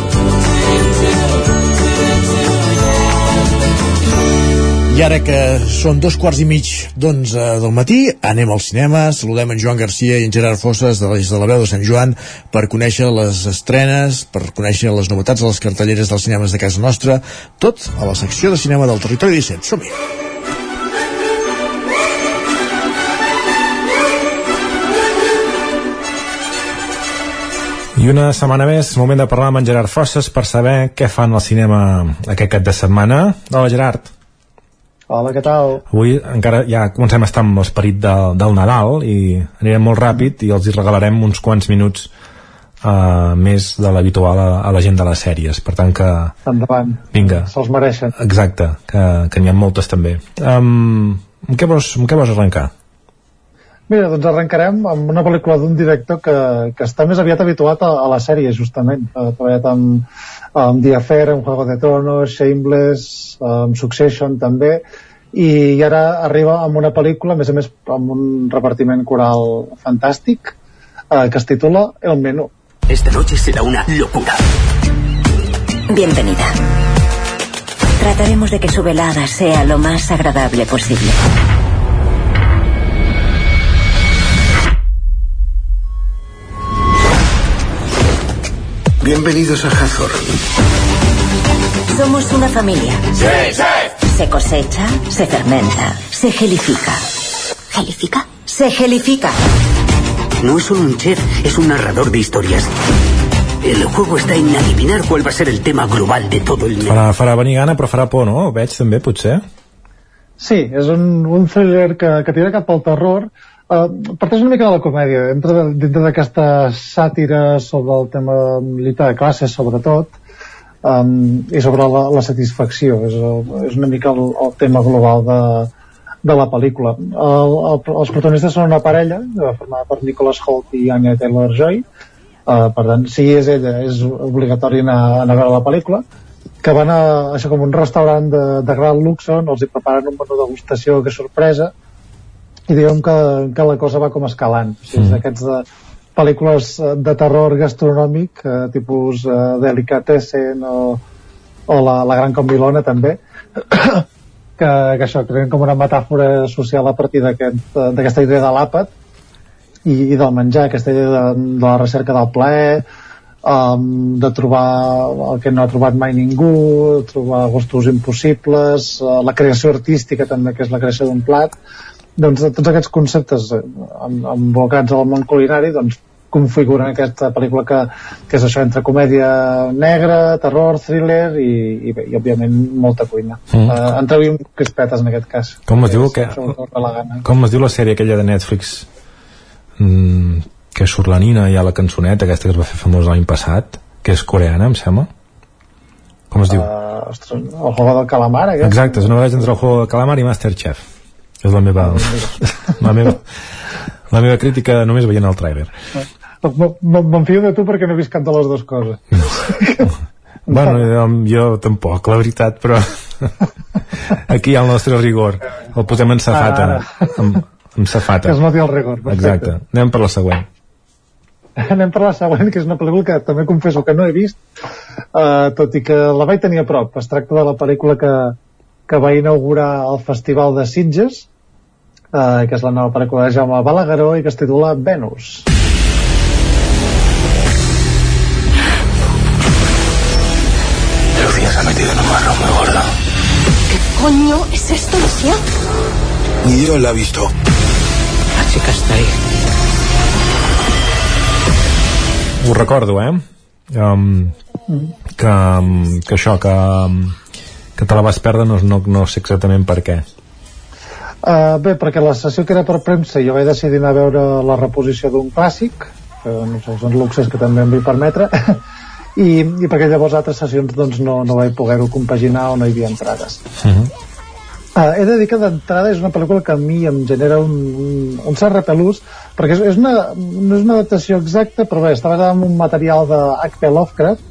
Speaker 1: Ara que són dos quarts i mig d'onze del matí, anem al cinema, saludem en Joan Garcia i en Gerard Fosses de l'Eix de la Veu de Sant Joan per conèixer les estrenes, per conèixer les novetats de les cartelleres dels cinemes de casa nostra, tot a la secció de cinema del Territori 17. Som-hi!
Speaker 42: I una setmana més, moment de parlar amb en Gerard Fosses per saber què fan al cinema aquest cap de setmana. Hola, Gerard.
Speaker 43: Hola, què tal?
Speaker 42: Avui encara ja comencem a estar amb l'esperit de, del Nadal i anirem molt ràpid i els hi regalarem uns quants minuts uh, més de l'habitual a, a la gent de les sèries. Per tant que,
Speaker 43: Endavant.
Speaker 42: vinga,
Speaker 43: Se'ls mereixen.
Speaker 42: exacte, que, que n'hi ha moltes també. Um, amb, què vols, amb què vols arrencar?
Speaker 43: Mira, doncs arrencarem amb una pel·lícula d'un director que, que està més aviat habituat a, a la sèrie, justament. Ha treballat amb, amb The Affair, amb Juego de Tronos, Shameless, amb Succession també, i, i ara arriba amb una pel·lícula, a més a més amb un repartiment coral fantàstic, eh, que es titula El Menú.
Speaker 44: Esta noche será una locura.
Speaker 45: Bienvenida. Trataremos de que su velada sea lo más agradable posible.
Speaker 46: Bienvenidos a Hathor.
Speaker 45: Somos una familia.
Speaker 46: Sí, sí.
Speaker 45: Se cosecha, se fermenta, se gelifica. ¿Gelifica? Se gelifica.
Speaker 44: No es solo un chef, es un narrador de historias. El juego está en adivinar cuál va a ser el tema global de todo el.
Speaker 42: Farà, farà venir gana, però farà por, no? Veig també, potser.
Speaker 43: Sí, és un, un thriller que, que tira cap al terror. Uh, parteix una mica de la comèdia, entra de- dintre d'aquesta sàtira sobre el tema militar de classe, sobretot, um, i sobre la, la satisfacció. És, el, és una mica el, el tema global de, de la pel·lícula. El, el, els protagonistes són una parella, eh, formada per Nicholas Holt i Anya Taylor-Joy, uh, per tant, si és ella, és obligatori anar, anar a veure la pel·lícula, que van a, això com un restaurant de, de gran luxe on els hi preparen un menú de degustació que sorpresa i diguem que, que la cosa va com escalant. O sigui, és d'aquests de pel·lícules eh, de terror gastronòmic eh, tipus eh, Delicatessen o, o la, la Gran Comilona també que, que això, tenen com una metàfora social a partir eh, d'aquesta idea de l'àpat i, i del menjar, aquesta idea de, de la recerca del plaer um, de trobar el que no ha trobat mai ningú, trobar gustos impossibles, uh, la creació artística també, que és la creació d'un plat, doncs tots aquests conceptes eh, envolcats al món culinari doncs configuren aquesta pel·lícula que, que és això entre comèdia negra, terror, thriller i, i, bé, i òbviament molta cuina
Speaker 42: Mm.
Speaker 43: uh, en traiem crispetes en aquest cas
Speaker 42: Com es diu
Speaker 43: És
Speaker 42: que...
Speaker 43: de.
Speaker 42: Com es diu la sèrie aquella de Netflix mm, que surt la Nina i hi ha la cançoneta aquesta que es va fer famosa l'any passat que és coreana, em sembla com es diu?
Speaker 43: Uh, ostres, el juego del calamar aquest.
Speaker 42: Exacte, és una barreja entre el juego de calamar i Masterchef és la meva la meva la meva crítica només veient el tràiler
Speaker 43: M- m- M'enfio de tu perquè no he vist cap de les dues coses.
Speaker 42: bueno, jo, jo tampoc, la veritat però aquí hi ha el nostre rigor el posem en safata
Speaker 43: Ah.
Speaker 42: amb, amb safata
Speaker 43: Que es noti el rigor. perfecte.
Speaker 42: exacte, anem per la següent
Speaker 43: Anem per la següent, que és una pel·lícula que també confesso que no he vist, uh, tot i que la vaig tenir a prop. Es tracta de la pel·lícula que, que va inaugurar el Festival de Sitges, uh, que és la nova pel·lícula de Jaume Balagueró i que es titula Venus.
Speaker 46: Lucía se ha metido en un marrón muy gordo.
Speaker 47: Coño, ¿es esto, Lucía?
Speaker 46: Ni Dios la ha visto.
Speaker 44: La chica está ahí.
Speaker 42: ho recordo, eh? Um, que, um, que això, que, um, que te la vas perdre no, no, no sé exactament per què.
Speaker 43: Uh, bé, perquè la sessió que era per premsa jo vaig decidir anar a veure la reposició d'un clàssic, que no sé, són luxes que també em vull permetre, i, i perquè llavors altres sessions doncs, no, no vaig poder-ho compaginar o no hi havia entrades.
Speaker 42: Uh -huh.
Speaker 43: Uh, he de dir que d'entrada és una pel·lícula que a mi em genera un, un, un cert repelús perquè és, és una, no és una adaptació exacta però bé, està basada en un material de H.P. Lovecraft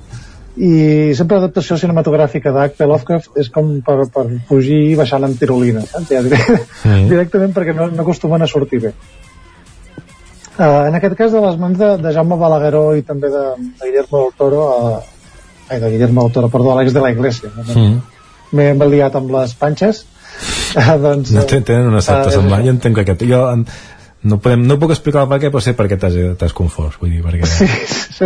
Speaker 43: i sempre l'adaptació cinematogràfica d'H.P. Lovecraft és com per, per fugir baixant amb tirolina saps? Ja, direct,
Speaker 42: Mm.
Speaker 43: directament perquè no, no acostumen a sortir bé uh, en aquest cas de les mans de, de Jaume Balagueró i també de, de Guillermo del Toro uh, ai, de Guillermo del Toro, perdó, Alex de la Iglesia
Speaker 42: Mm.
Speaker 43: m'he embaliat amb les panxes uh, doncs,
Speaker 42: No tenen una certa
Speaker 43: eh,
Speaker 42: semblança, jo entenc que aquest... Jo, en- no, podem, no puc explicar el per què, però sé per què t'has confós, vull dir, perquè...
Speaker 43: Sí,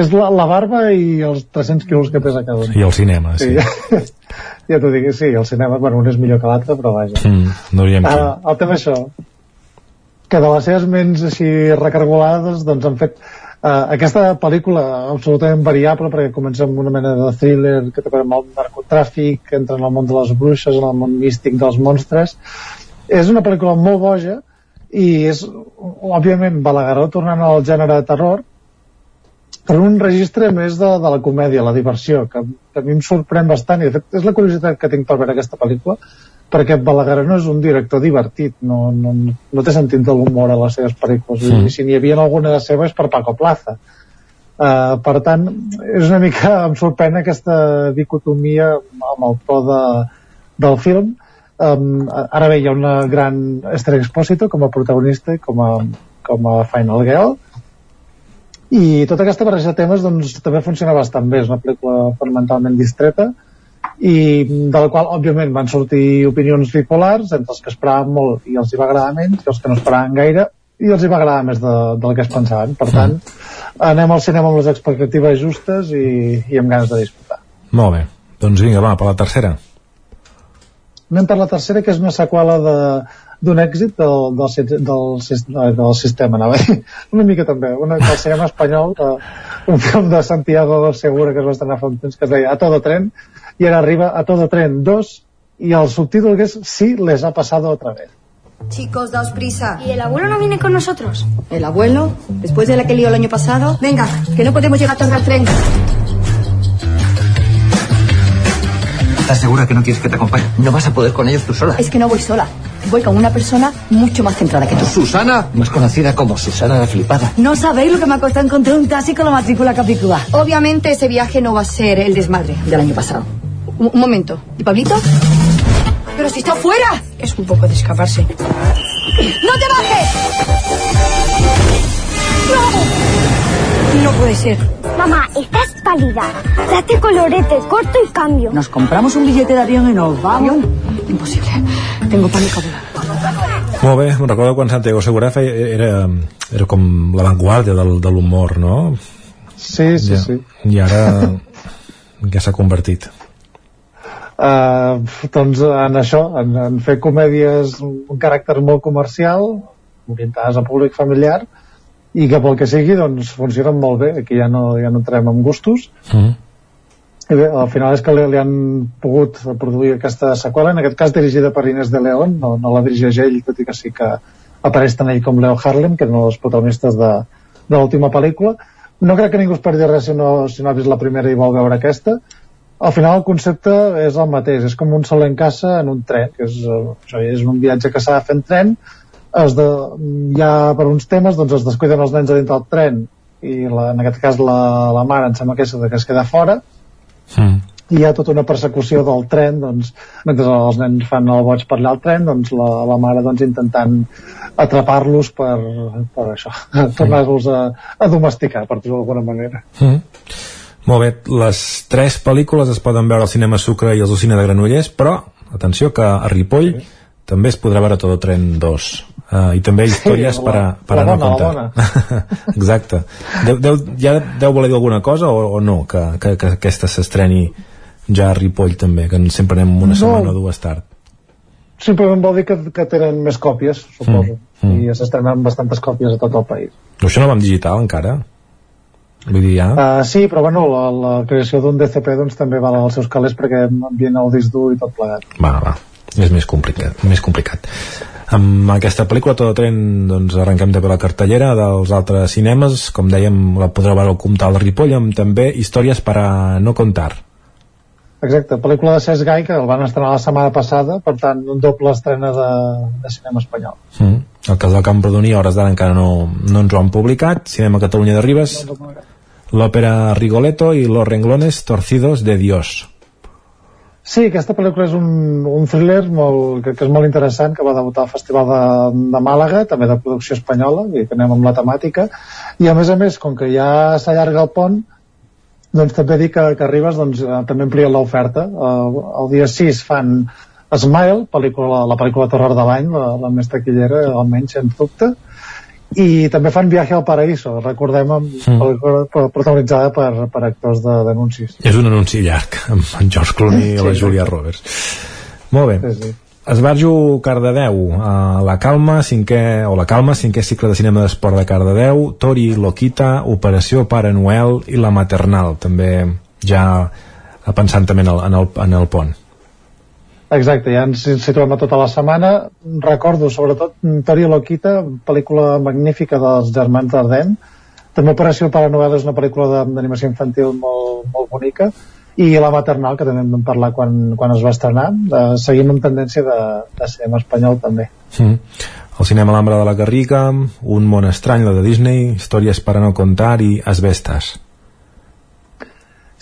Speaker 43: és la, la barba i els 300 quilos que pesa cada un.
Speaker 42: I el cinema, sí.
Speaker 43: sí. ja t'ho dic, sí, el cinema, bueno, un és millor que l'altre, però vaja.
Speaker 42: Mm, no hauríem
Speaker 43: Uh, el tema és això, que de les seves ments així recargolades, doncs han fet uh, aquesta pel·lícula absolutament variable, perquè comença amb una mena de thriller que té a veure amb el narcotràfic, entra en el món de les bruixes, en el món místic dels monstres. És una pel·lícula molt boja, i és, òbviament, Balagueró tornant al gènere de terror, per un registre més de, de la comèdia, la diversió, que, que a mi em sorprèn bastant, i de fet és la curiositat que tinc per veure aquesta pel·lícula, perquè Balagueró no és un director divertit, no, no, no té sentit de l'humor a les seves pel·lícules,
Speaker 42: Mm.
Speaker 43: i si n'hi havia alguna de seva és per Paco Plaza. Uh, per tant, és una mica, em sorprèn aquesta dicotomia amb el to de, del film. Um, ara bé, hi ha una gran Esther Expósito com a protagonista com a, com a Final Girl, i tota aquesta barreja de temes doncs, també funciona bastant bé. És una pel·lícula fonamentalment distreta i de la qual òbviament van sortir opinions bipolars entre els que esperaven molt i els hi va agradar menys i els que no esperaven gaire i els hi va agradar més de, del que es pensaven. Per tant, anem al cinema amb les expectatives justes i, i amb ganes de disfrutar.
Speaker 42: Molt bé, doncs vinga, va, per la tercera.
Speaker 43: Anem per la tercera que és una seqüela de d'un èxit del, del, del, eh, del sistema anava a dir. una mica també una, del cinema espanyol de, un film de Santiago Segura que es va estrenar fa un temps que es deia A todo tren i ara arriba A todo tren 2 i el subtítol que és Sí les ha pasado otra vez
Speaker 48: Chicos, daos prisa. ¿Y el abuelo no viene con nosotros?
Speaker 49: ¿El abuelo? Después de la que lió el año pasado. Venga, que no podemos llegar tarde al tren.
Speaker 50: ¿Estás segura que no quieres que te acompañe? No vas a poder con ellos tú sola.
Speaker 49: Es que no voy sola. Voy con una persona mucho más centrada que tú.
Speaker 50: Susana, más conocida como Susana la Flipada.
Speaker 49: No sabéis lo que me ha costado encontrar un taxi con la matrícula capicúa. Obviamente ese viaje no va a ser el desmadre del año pasado. Un, un momento. ¿Y Pablito? ¡Pero si está fuera! Es un poco de escaparse. ¡No te bajes! ¡No! No puede ser.
Speaker 48: Mamá, estás pálida. Date colorete, corto y cambio.
Speaker 49: Nos compramos un billete de avión y nos vamos. Imposible. Tengo pánico.
Speaker 42: Molt bé, me'n recordo quan Santiago Segura feia, era, era com l'avantguàrdia del, de l'humor, no?
Speaker 43: Sí, sí,
Speaker 42: ja,
Speaker 43: sí.
Speaker 42: I ara ja s'ha convertit.
Speaker 43: Uh, Uh, doncs en això, en, en fer comèdies un caràcter molt comercial, orientades a públic familiar, i que pel que sigui doncs funcionen molt bé. Aquí ja no, ja no entrem amb gustos.
Speaker 42: Mm.
Speaker 43: i bé, al final és que li, li han pogut produir aquesta seqüela en aquest cas dirigida per Inés de León no, no la dirigeix ell, tot i que sí que apareix tant ell com Leo Harlem que eren els protagonistes de, de l'última pel·lícula. No crec que ningú es perdi res si no, si no ha vist la primera i vol veure aquesta. Al final el concepte és el mateix, és com un sol en casa en un tren, que és, eh, això, és un viatge que s'ha de fer en tren es de, ja per uns temes doncs es descuiden els nens a dintre del tren i la, en aquest cas la, la mare em sembla que, és, que es queda fora
Speaker 42: mm.
Speaker 43: i hi ha tota una persecució del tren doncs, mentre els nens fan el boig per allà al tren doncs la, la mare doncs, intentant atrapar-los per, per això tornar-los a, a domesticar per dir-ho d'alguna manera
Speaker 42: mm. Molt bé, les tres pel·lícules es poden veure al cinema Sucre i al Cine de Granollers, però atenció que a Ripoll sí. també es podrà veure tot el tren 2 Uh, I també històries sí, per a, per a no comptar. Exacte. Deu, deu, ja deu voler dir alguna cosa o, o no, que, que, que aquesta s'estreni ja a Ripoll també, que sempre anem una no. setmana o dues tard.
Speaker 43: Simplement vol dir que, que tenen més còpies, suposo. Mm. Mm. I s'estrenen bastantes còpies a tot el país.
Speaker 42: No, això no va en digital encara? Vull dir, ja...
Speaker 43: Uh, sí, però bueno, la, la creació d'un DCP doncs, també val als seus calés perquè envien el disc dur i tot plegat.
Speaker 42: Va, va, és més complicat. Més complicat. Amb aquesta pel·lícula tot el tren doncs, arrenquem també la cartellera dels altres cinemes, com dèiem la podreu veure al Comtal de Ripoll amb també històries per a no contar.
Speaker 43: Exacte, pel·lícula de Cesc Gai que el van estrenar la setmana passada per tant un doble estrena de, de cinema espanyol.
Speaker 42: Mm. El cas del Camprodoni a hores d'ara encara no, no ens ho han publicat. Cinema Catalunya de Ribes l'òpera Rigoletto i Los renglones torcidos de Dios
Speaker 43: Sí, aquesta pel·lícula és un, un thriller molt, que, que és molt interessant, que va debutar al Festival de, de Màlaga, també de producció espanyola, i que anem amb la temàtica, i a més a més, com que ja s'allarga el pont, doncs també dic que, que arribes, doncs, eh, també amplien l'oferta. El, el dia 6 fan Smile, pel·lícula, la pel·lícula de terror de l'any, la, la més taquillera, almenys, sens dubte, i també fan Viaje al Paraíso recordem amb, mm. protagonitzada per, per actors de d'anuncis
Speaker 42: és un anunci llarg amb en George Clooney sí, i la Julia Roberts molt bé sí, sí. Esbarjo Cardedeu, a La Calma, cinquè, o La Calma, cinquè cicle de cinema d'esport de Cardedeu, Tori Loquita, Operació Pare Noel i La Maternal, també ja pensant també en el, en el, en el pont.
Speaker 43: Exacte, ja ens situem a tota la setmana. Recordo, sobretot, Tori Loquita, pel·lícula magnífica dels germans Dardenne. També Operació Paranovel és una pel·lícula d'animació infantil molt, molt bonica. I La Maternal, que també en vam parlar quan, quan es va estrenar, eh, seguint amb tendència de, de cinema espanyol també.
Speaker 42: Mm. El cinema L'Ambra de la Garriga, Un món estrany, la de Disney, Històries per a no contar i Asbestas.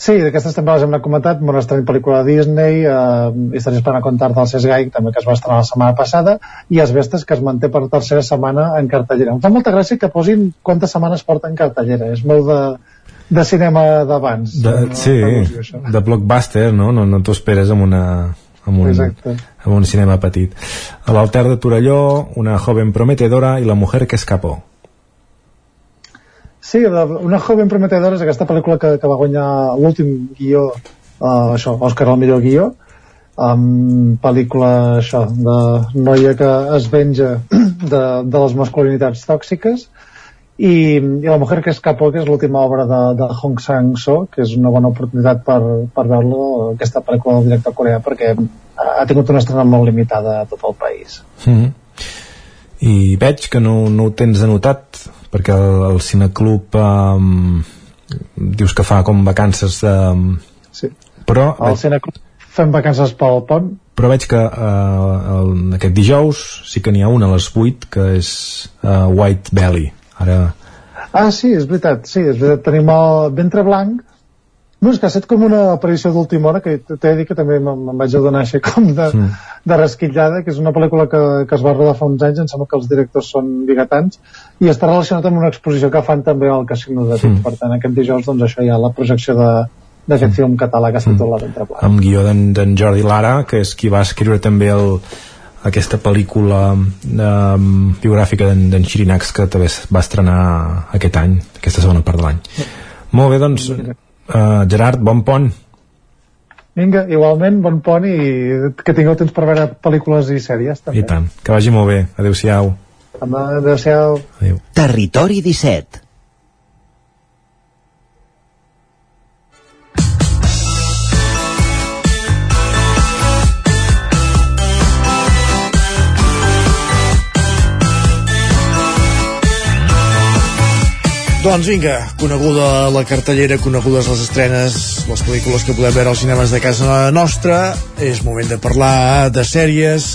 Speaker 43: Sí, d'aquestes les hem comentat, una estrany pel·lícula de Disney, eh, històries per a contar del Cesgai, també que es va estrenar la setmana passada, i Els Vestes, que es manté per tercera setmana en cartellera. Em fa molta gràcia que posin quantes setmanes porta en cartellera, és molt de, de cinema d'abans.
Speaker 42: De, no, sí, de blockbuster, no? No, no t'ho esperes amb una, amb un,
Speaker 43: Exacte.
Speaker 42: amb un cinema petit. A l'Alter de Torelló, una joven prometedora i la mujer que escapó.
Speaker 43: Sí, una joven prometedora és aquesta pel·lícula que, que va guanyar l'últim guió, uh, això, Òscar al millor guió, amb pel·lícula això, de noia que es venja de, de les masculinitats tòxiques i, i La mujer que escapó, que és l'última obra de, de Hong Sang-so, que és una bona oportunitat per, per veure aquesta pel·lícula del director coreà, perquè ha tingut una estrena molt limitada a tot el país.
Speaker 42: Mm -hmm. I veig que no, no ho tens anotat perquè el, el cineclub um, dius que fa com vacances de...
Speaker 43: Sí.
Speaker 42: però
Speaker 43: el cineclub fem vacances pel pont
Speaker 42: però veig que uh, el, aquest dijous sí que n'hi ha una a les 8 que és uh, White Belly ara
Speaker 43: Ah, sí, és veritat, sí, és veritat. Tenim el ventre blanc, no, és que ha estat com una aparició d'última hora, que t'he dir que també me'n vaig adonar així com de, mm. de resquitllada, que és una pel·lícula que, que es va rodar fa uns anys, em sembla que els directors són bigatans, i està relacionat amb una exposició que fan també al Casino de Vic. Mm. Per tant, aquest dijous, doncs això hi ha la projecció de, d'aquest film català que s'ha titulat mm. Entre
Speaker 42: Amb guió d'en Jordi Lara, que és qui va escriure també el, aquesta pel·lícula um, biogràfica d'en Xirinax que també va estrenar aquest any, aquesta segona part de l'any. Mm. Molt bé, doncs, Uh, Gerard, bon pont.
Speaker 43: Vinga, igualment, bon pont i que tingueu temps per veure pel·lícules i sèries, també.
Speaker 42: I tant. Que vagi molt bé. Adéu-siau.
Speaker 43: Adéu-siau.
Speaker 42: Adéu.
Speaker 51: Territori 17
Speaker 1: Doncs vinga, coneguda la cartellera, conegudes les estrenes, les pel·lícules que podem veure als cinemes de casa nostra, és moment de parlar de sèries,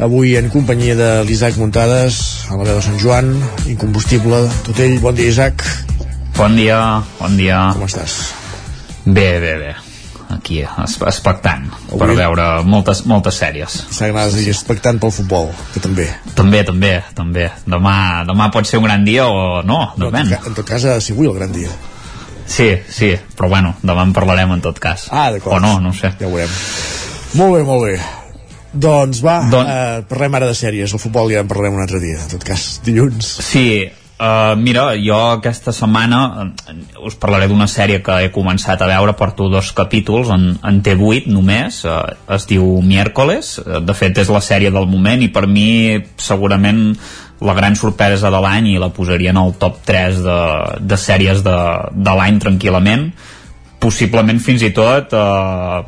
Speaker 1: avui en companyia de l'Isaac Muntades, a la veu de Sant Joan, incombustible, tot ell, bon dia Isaac.
Speaker 9: Bon dia, bon dia.
Speaker 1: Com estàs?
Speaker 9: Bé, bé, bé aquí expectant Avui... per veure moltes, moltes sèries.
Speaker 1: S'agrada dir expectant pel futbol que també.
Speaker 9: També, també, també. Demà, demà pot ser un gran dia o no, depèn
Speaker 1: no, en tot cas ha de ser avui el gran dia.
Speaker 9: Sí, sí, però bueno demà en parlarem en tot cas.
Speaker 1: Ah,
Speaker 9: o no, no sé.
Speaker 1: Ja ho veurem. Molt bé, molt bé. Doncs va, Don... eh, parlem ara de sèries. El futbol ja en parlarem un altre dia en tot cas dilluns.
Speaker 9: Sí, Uh, mira, jo aquesta setmana uh, us parlaré d'una sèrie que he començat a veure, porto dos capítols en, en T8 només, uh, es diu Miércoles, de fet és la sèrie del moment i per mi segurament la gran sorpresa de l'any i la posaria en el top 3 de, de sèries de, de l'any tranquil·lament. Possiblement fins i tot uh,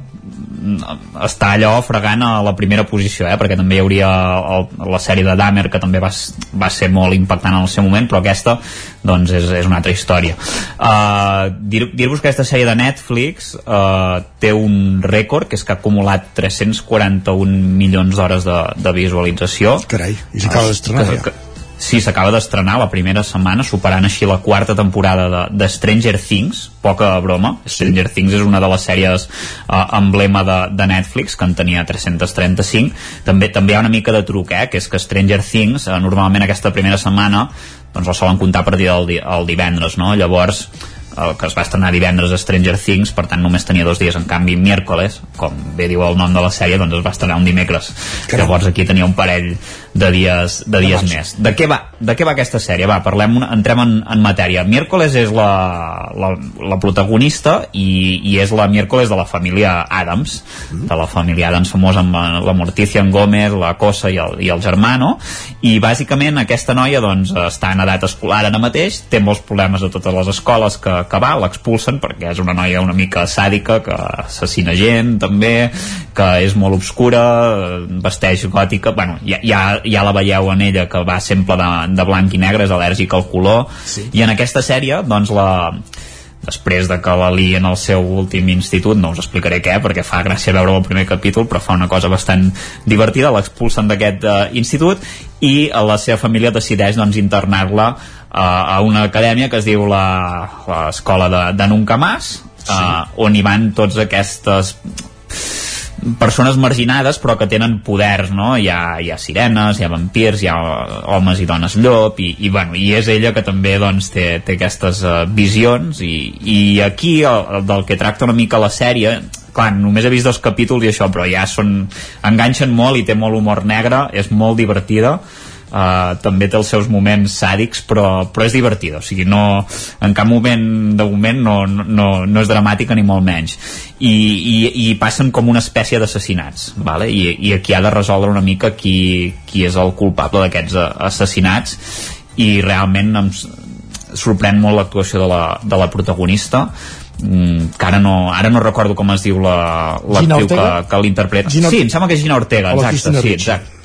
Speaker 9: està allò fregant a la primera posició, eh? perquè també hi hauria el, la sèrie de Dahmer que també va, va ser molt impactant en el seu moment, però aquesta doncs és, és una altra història. Uh, Dir-vos dir que aquesta sèrie de Netflix uh, té un rècord, que és que ha acumulat 341 milions d'hores de, de visualització.
Speaker 1: Carai, i s'acaba d'estrenar ja. Que,
Speaker 9: Sí, s'acaba d'estrenar la primera setmana, superant així la quarta temporada de, de Stranger Things, poca broma. Stranger Things és una de les sèries uh, emblema de, de Netflix, que en tenia 335. També també hi ha una mica de truc, eh, que és que Stranger Things, uh, normalment aquesta primera setmana, doncs la solen comptar a partir del, el divendres, no? Llavors, el que es va estrenar divendres a Stranger Things, per tant només tenia dos dies, en canvi miércoles, com bé diu el nom de la sèrie, doncs es va estrenar un dimecres. Caram. Llavors aquí tenia un parell de dies, de dies de més. De què, va, de què va aquesta sèrie? Va, parlem, una, entrem en, en matèria. Miércoles és la, la, la protagonista i, i és la Miércoles de la família Adams, mm. de la família Adams famosa amb la Morticia en Gómez, la Cosa i el, i el germà, no? I bàsicament aquesta noia doncs, està en edat escolar ara mateix, té molts problemes a totes les escoles que, que va, l'expulsen perquè és una noia una mica sàdica, que assassina gent també, que és molt obscura, vesteix gòtica, bueno, ja, ja ja la veieu en ella que va sempre de, de blanc i negre, és al·lèrgic al color sí. i en aquesta sèrie doncs la després de que la li en el seu últim institut, no us explicaré què perquè fa gràcia veure el primer capítol però fa una cosa bastant divertida, l'expulsen d'aquest uh, institut i la seva família decideix doncs internar-la uh, a una acadèmia que es diu l'escola de, de Nunca Más uh, sí. on hi van tots aquestes persones marginades però que tenen poders, no? Hi ha, hi ha sirenes, hi ha vampirs, hi ha homes i dones llop i, i, bueno, i és ella que també doncs, té, té aquestes uh, visions i, i aquí el, el del que tracta una mica la sèrie clar, només he vist dos capítols i això, però ja són enganxen molt i té molt humor negre, és molt divertida Uh, també té els seus moments sàdics però, però és divertida, o sigui no, en cap moment de moment no, no, no és dramàtica ni molt menys. I, i, i passen com una espècie d'assassinats vale? I, i aquí ha de resoldre una mica qui, qui és el culpable d'aquests assassinats. I realment em sorprèn molt l'actuació de, la, de la protagonista. Mm, que ara no, ara no recordo com es diu l'actriu la, que, que l'interpreta. Sí, em sembla que és Gina Ortega exacte, sí, exacte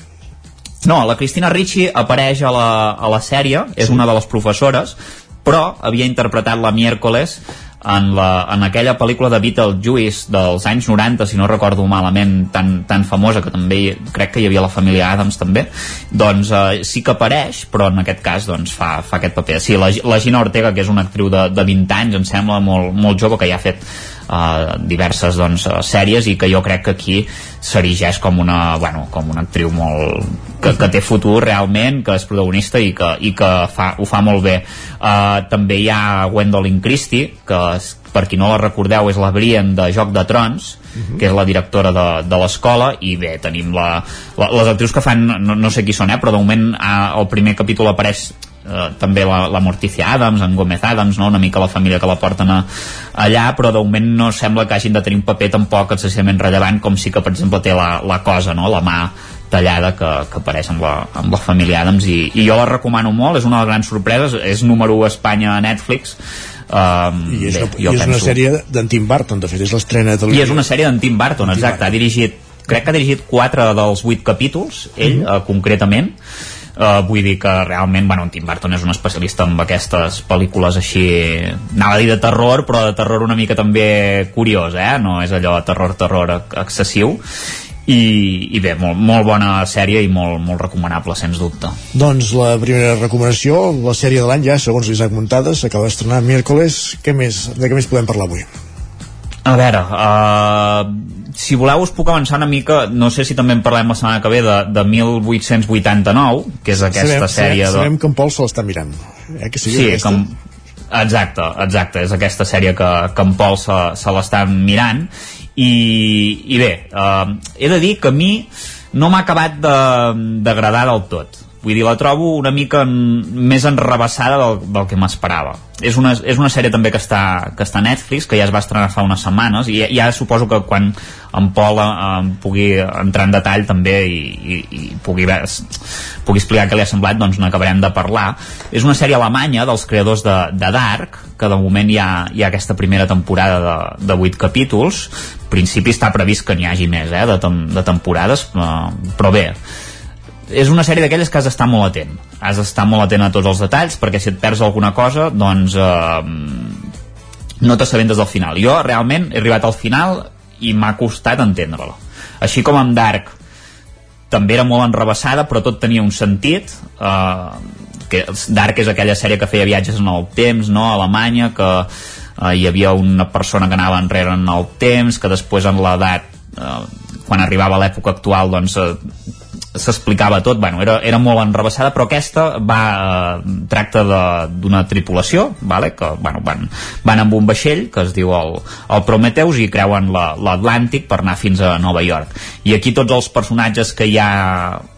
Speaker 9: no, la Cristina Ricci apareix a la, a la sèrie, és sí. una de les professores, però havia interpretat la Miércoles en, la, en aquella pel·lícula de Beetlejuice dels anys 90, si no recordo malament, tan, tan famosa, que també crec que hi havia la família Adams també, doncs eh, sí que apareix, però en aquest cas doncs, fa, fa aquest paper. Sí, la, la Gina Ortega, que és una actriu de, de 20 anys, em sembla molt, molt jove, que ja ha fet diverses doncs, sèries i que jo crec que aquí s'erigeix com una, bueno, com una actriu molt, que, que té futur realment, que és protagonista i que, i que fa, ho fa molt bé. Uh, també hi ha Gwendolyn Christie, que per qui no la recordeu és la Brian de Joc de Trons, uh -huh. que és la directora de, de l'escola i bé, tenim la, la, les actrius que fan no, no sé qui són, eh, però de moment uh, el primer capítol apareix eh, també la, la Morticia Adams, en Gómez Adams, no? una mica la família que la porten a, allà, però de moment no sembla que hagin de tenir un paper tampoc excessivament rellevant, com sí que, per exemple, té la, la cosa, no? la mà tallada que, que apareix amb la, amb la família Adams i, i jo la recomano molt, és una de les grans sorpreses és número 1 a Espanya a Netflix um,
Speaker 1: I és,
Speaker 9: bé,
Speaker 1: una,
Speaker 9: jo
Speaker 1: i és
Speaker 9: penso...
Speaker 1: una sèrie d'en Tim Burton, de fet, és l'estrena de
Speaker 9: I és una sèrie d'en Tim Burton, exacte. Ha dirigit, crec que ha dirigit 4 dels 8 capítols, ell, mm -hmm. uh, concretament. Uh, vull dir que realment, bueno, en Tim Burton és un especialista en aquestes pel·lícules així, anava a dir de terror, però de terror una mica també curiós, eh? No és allò terror-terror excessiu i, i bé, molt, molt bona sèrie i molt, molt recomanable, sens dubte.
Speaker 1: Doncs la primera recomanació, la sèrie de l'any ja, segons l'Isaac Muntades, s'acaba d'estrenar miércoles. Què més, de què més podem parlar avui?
Speaker 9: A veure, uh, si voleu us puc avançar una mica, no sé si també en parlem la setmana que ve, de, de 1889, que és aquesta
Speaker 1: sabem,
Speaker 9: sèrie...
Speaker 1: Sabem,
Speaker 9: de...
Speaker 1: sabem que en Pol se l'està mirant. Eh, que sigui
Speaker 9: Sí,
Speaker 1: aquesta.
Speaker 9: com, exacte, exacte, és aquesta sèrie que, que en Pol se, se l'està mirant i, i bé, uh, he de dir que a mi no m'ha acabat de- d'agradar del tot vull dir, la trobo una mica en, més enrebaçada del, del que m'esperava. És una, és una sèrie també que està, que està a Netflix, que ja es va estrenar fa unes setmanes i ja, suposo que quan en Pol eh, pugui entrar en detall també i, i, i pugui, ve- pugui explicar què li ha semblat doncs n'acabarem de parlar. És una sèrie alemanya dels creadors de, de Dark que de moment hi ha, hi ha aquesta primera temporada de, de 8 capítols. En principi està previst que n'hi hagi més eh, de, de temporades eh, però bé és una sèrie d'aquelles que has d'estar molt atent. Has d'estar molt atent a tots els detalls perquè si et perds alguna cosa doncs eh, no t'assabentes del final. Jo realment he arribat al final i m'ha costat entendre-la. Així com amb Dark també era molt enrebaçada però tot tenia un sentit eh, que Dark és aquella sèrie que feia viatges en el temps no? a Alemanya que eh, hi havia una persona que anava enrere en el temps que després en l'edat eh, quan arribava a l'època actual doncs eh, s'explicava tot, bueno, era, era molt enrebaçada però aquesta va eh, tracta d'una tripulació vale? que bueno, van, van amb un vaixell que es diu el, el Prometheus i creuen la- l'Atlàntic per anar fins a Nova York i aquí tots els personatges que hi ha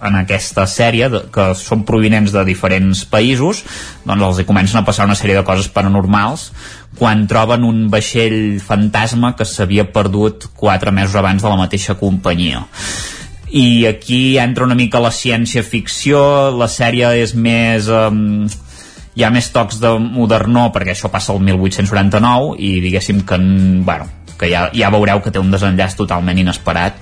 Speaker 9: en aquesta sèrie de, que són provinents de diferents països doncs els comencen a passar una sèrie de coses paranormals quan troben un vaixell fantasma que s'havia perdut quatre mesos abans de la mateixa companyia i aquí entra una mica la ciència-ficció, la sèrie és més... Um, hi ha més tocs de modernó perquè això passa el 1899 i diguéssim que, bueno, que ja, ja veureu que té un desenllaç totalment inesperat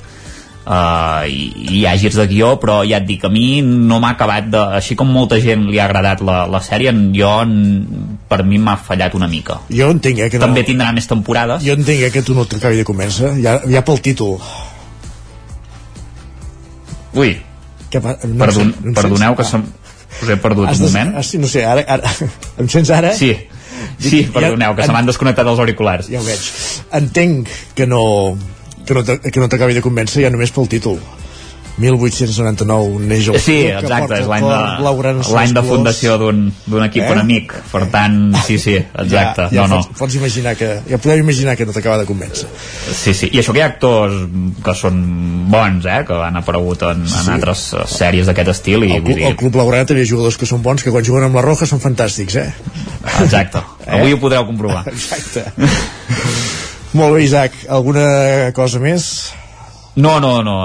Speaker 9: uh, i, i hi ha girs de guió però ja et dic, a mi no m'ha acabat de... així com molta gent li ha agradat la, la sèrie jo, per mi m'ha fallat una mica.
Speaker 1: Jo entenc, eh, que no...
Speaker 9: també tindrà més temporades.
Speaker 1: Jo entenc eh, que tu no t'acabi de convèncer, ja, ja pel títol.
Speaker 9: Ui,
Speaker 1: Que, no
Speaker 9: perdon,
Speaker 1: sé, no
Speaker 9: perdoneu que som, us he perdut
Speaker 1: Has
Speaker 9: un moment
Speaker 1: ah, sí, no sé, ara, ara, em sents ara?
Speaker 9: Sí, sí, perdoneu, que se m'han desconnectat els auriculars.
Speaker 1: Ja ho veig. Entenc que no, que no, t'a- que no t'acabi de convèncer ja només pel títol. 1899 neix el
Speaker 9: Sí,
Speaker 1: club
Speaker 9: exacte, és l'any de, l'any de fundació d'un equip
Speaker 1: Eh?
Speaker 9: enemic. Per tant, sí, sí, exacte.
Speaker 1: Ja, ja
Speaker 9: no, no.
Speaker 1: Pots, pots imaginar que, ja podeu imaginar que no t'acaba de convèncer.
Speaker 9: Sí, sí. I això que hi ha actors que són bons, eh? que han aparegut en, en
Speaker 1: Sí.
Speaker 9: altres eh, sèries d'aquest estil. I,
Speaker 1: El, club,
Speaker 9: dir,
Speaker 1: el Club Blaugrana també hi ha jugadors que són bons, que quan juguen amb la Roja són fantàstics, eh?
Speaker 9: Exacte. Avui ho podreu comprovar.
Speaker 1: Exacte. Molt bé, Isaac. Alguna cosa més?
Speaker 9: No, no, no.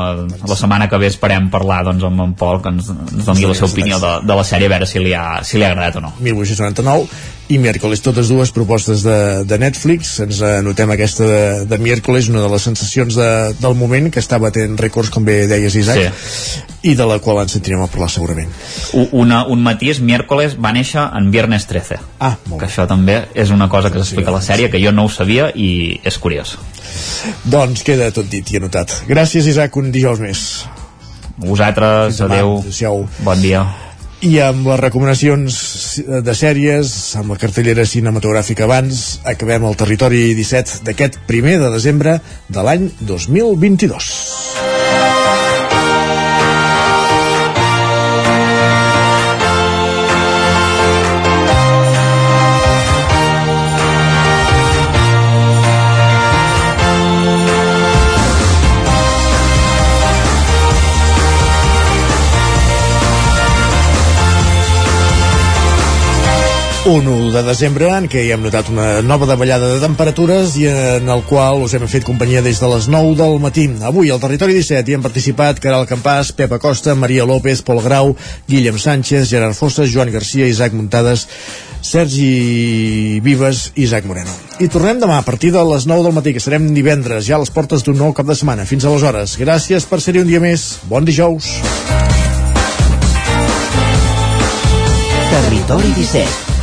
Speaker 9: La setmana que ve esperem parlar doncs, amb en Pol, que ens, ens doni la seva opinió de, de la sèrie, a veure si li ha, si li ha agradat o no.
Speaker 1: 1899 i miércoles, totes dues propostes de, de Netflix. Ens anotem aquesta de, de miércoles, una de les sensacions de, del moment que està batent rècords com bé deies Isaac i de la qual ens sentirem a parlar segurament.
Speaker 9: Una, un matís, miércoles va néixer en Viernes 13
Speaker 1: ah,
Speaker 9: que això també és una cosa que s'explica a la sèrie que jo no ho sabia i és curiós.
Speaker 1: Doncs queda tot dit i anotat. Gràcies Isaac, un dijous més.
Speaker 9: Vosaltres,
Speaker 1: adeu
Speaker 9: bon dia
Speaker 1: i amb les recomanacions de sèries, amb la cartellera cinematogràfica abans, acabem el territori 17 d'aquest primer de desembre de l'any 2022. Un 1 de desembre en què hi hem notat una nova davallada de temperatures i en el qual us hem fet companyia des de les 9 del matí. Avui al Territori 17 hi han participat Caral Campàs, Pepa Costa, Maria López, Pol Grau, Guillem Sánchez, Gerard Fosses, Joan Garcia, Isaac Muntades, Sergi Vives i Isaac Moreno. I tornem demà a partir de les 9 del matí, que serem divendres, ja a les portes d'un nou cap de setmana. Fins aleshores. Gràcies per ser-hi un dia més. Bon dijous.
Speaker 51: Territori 17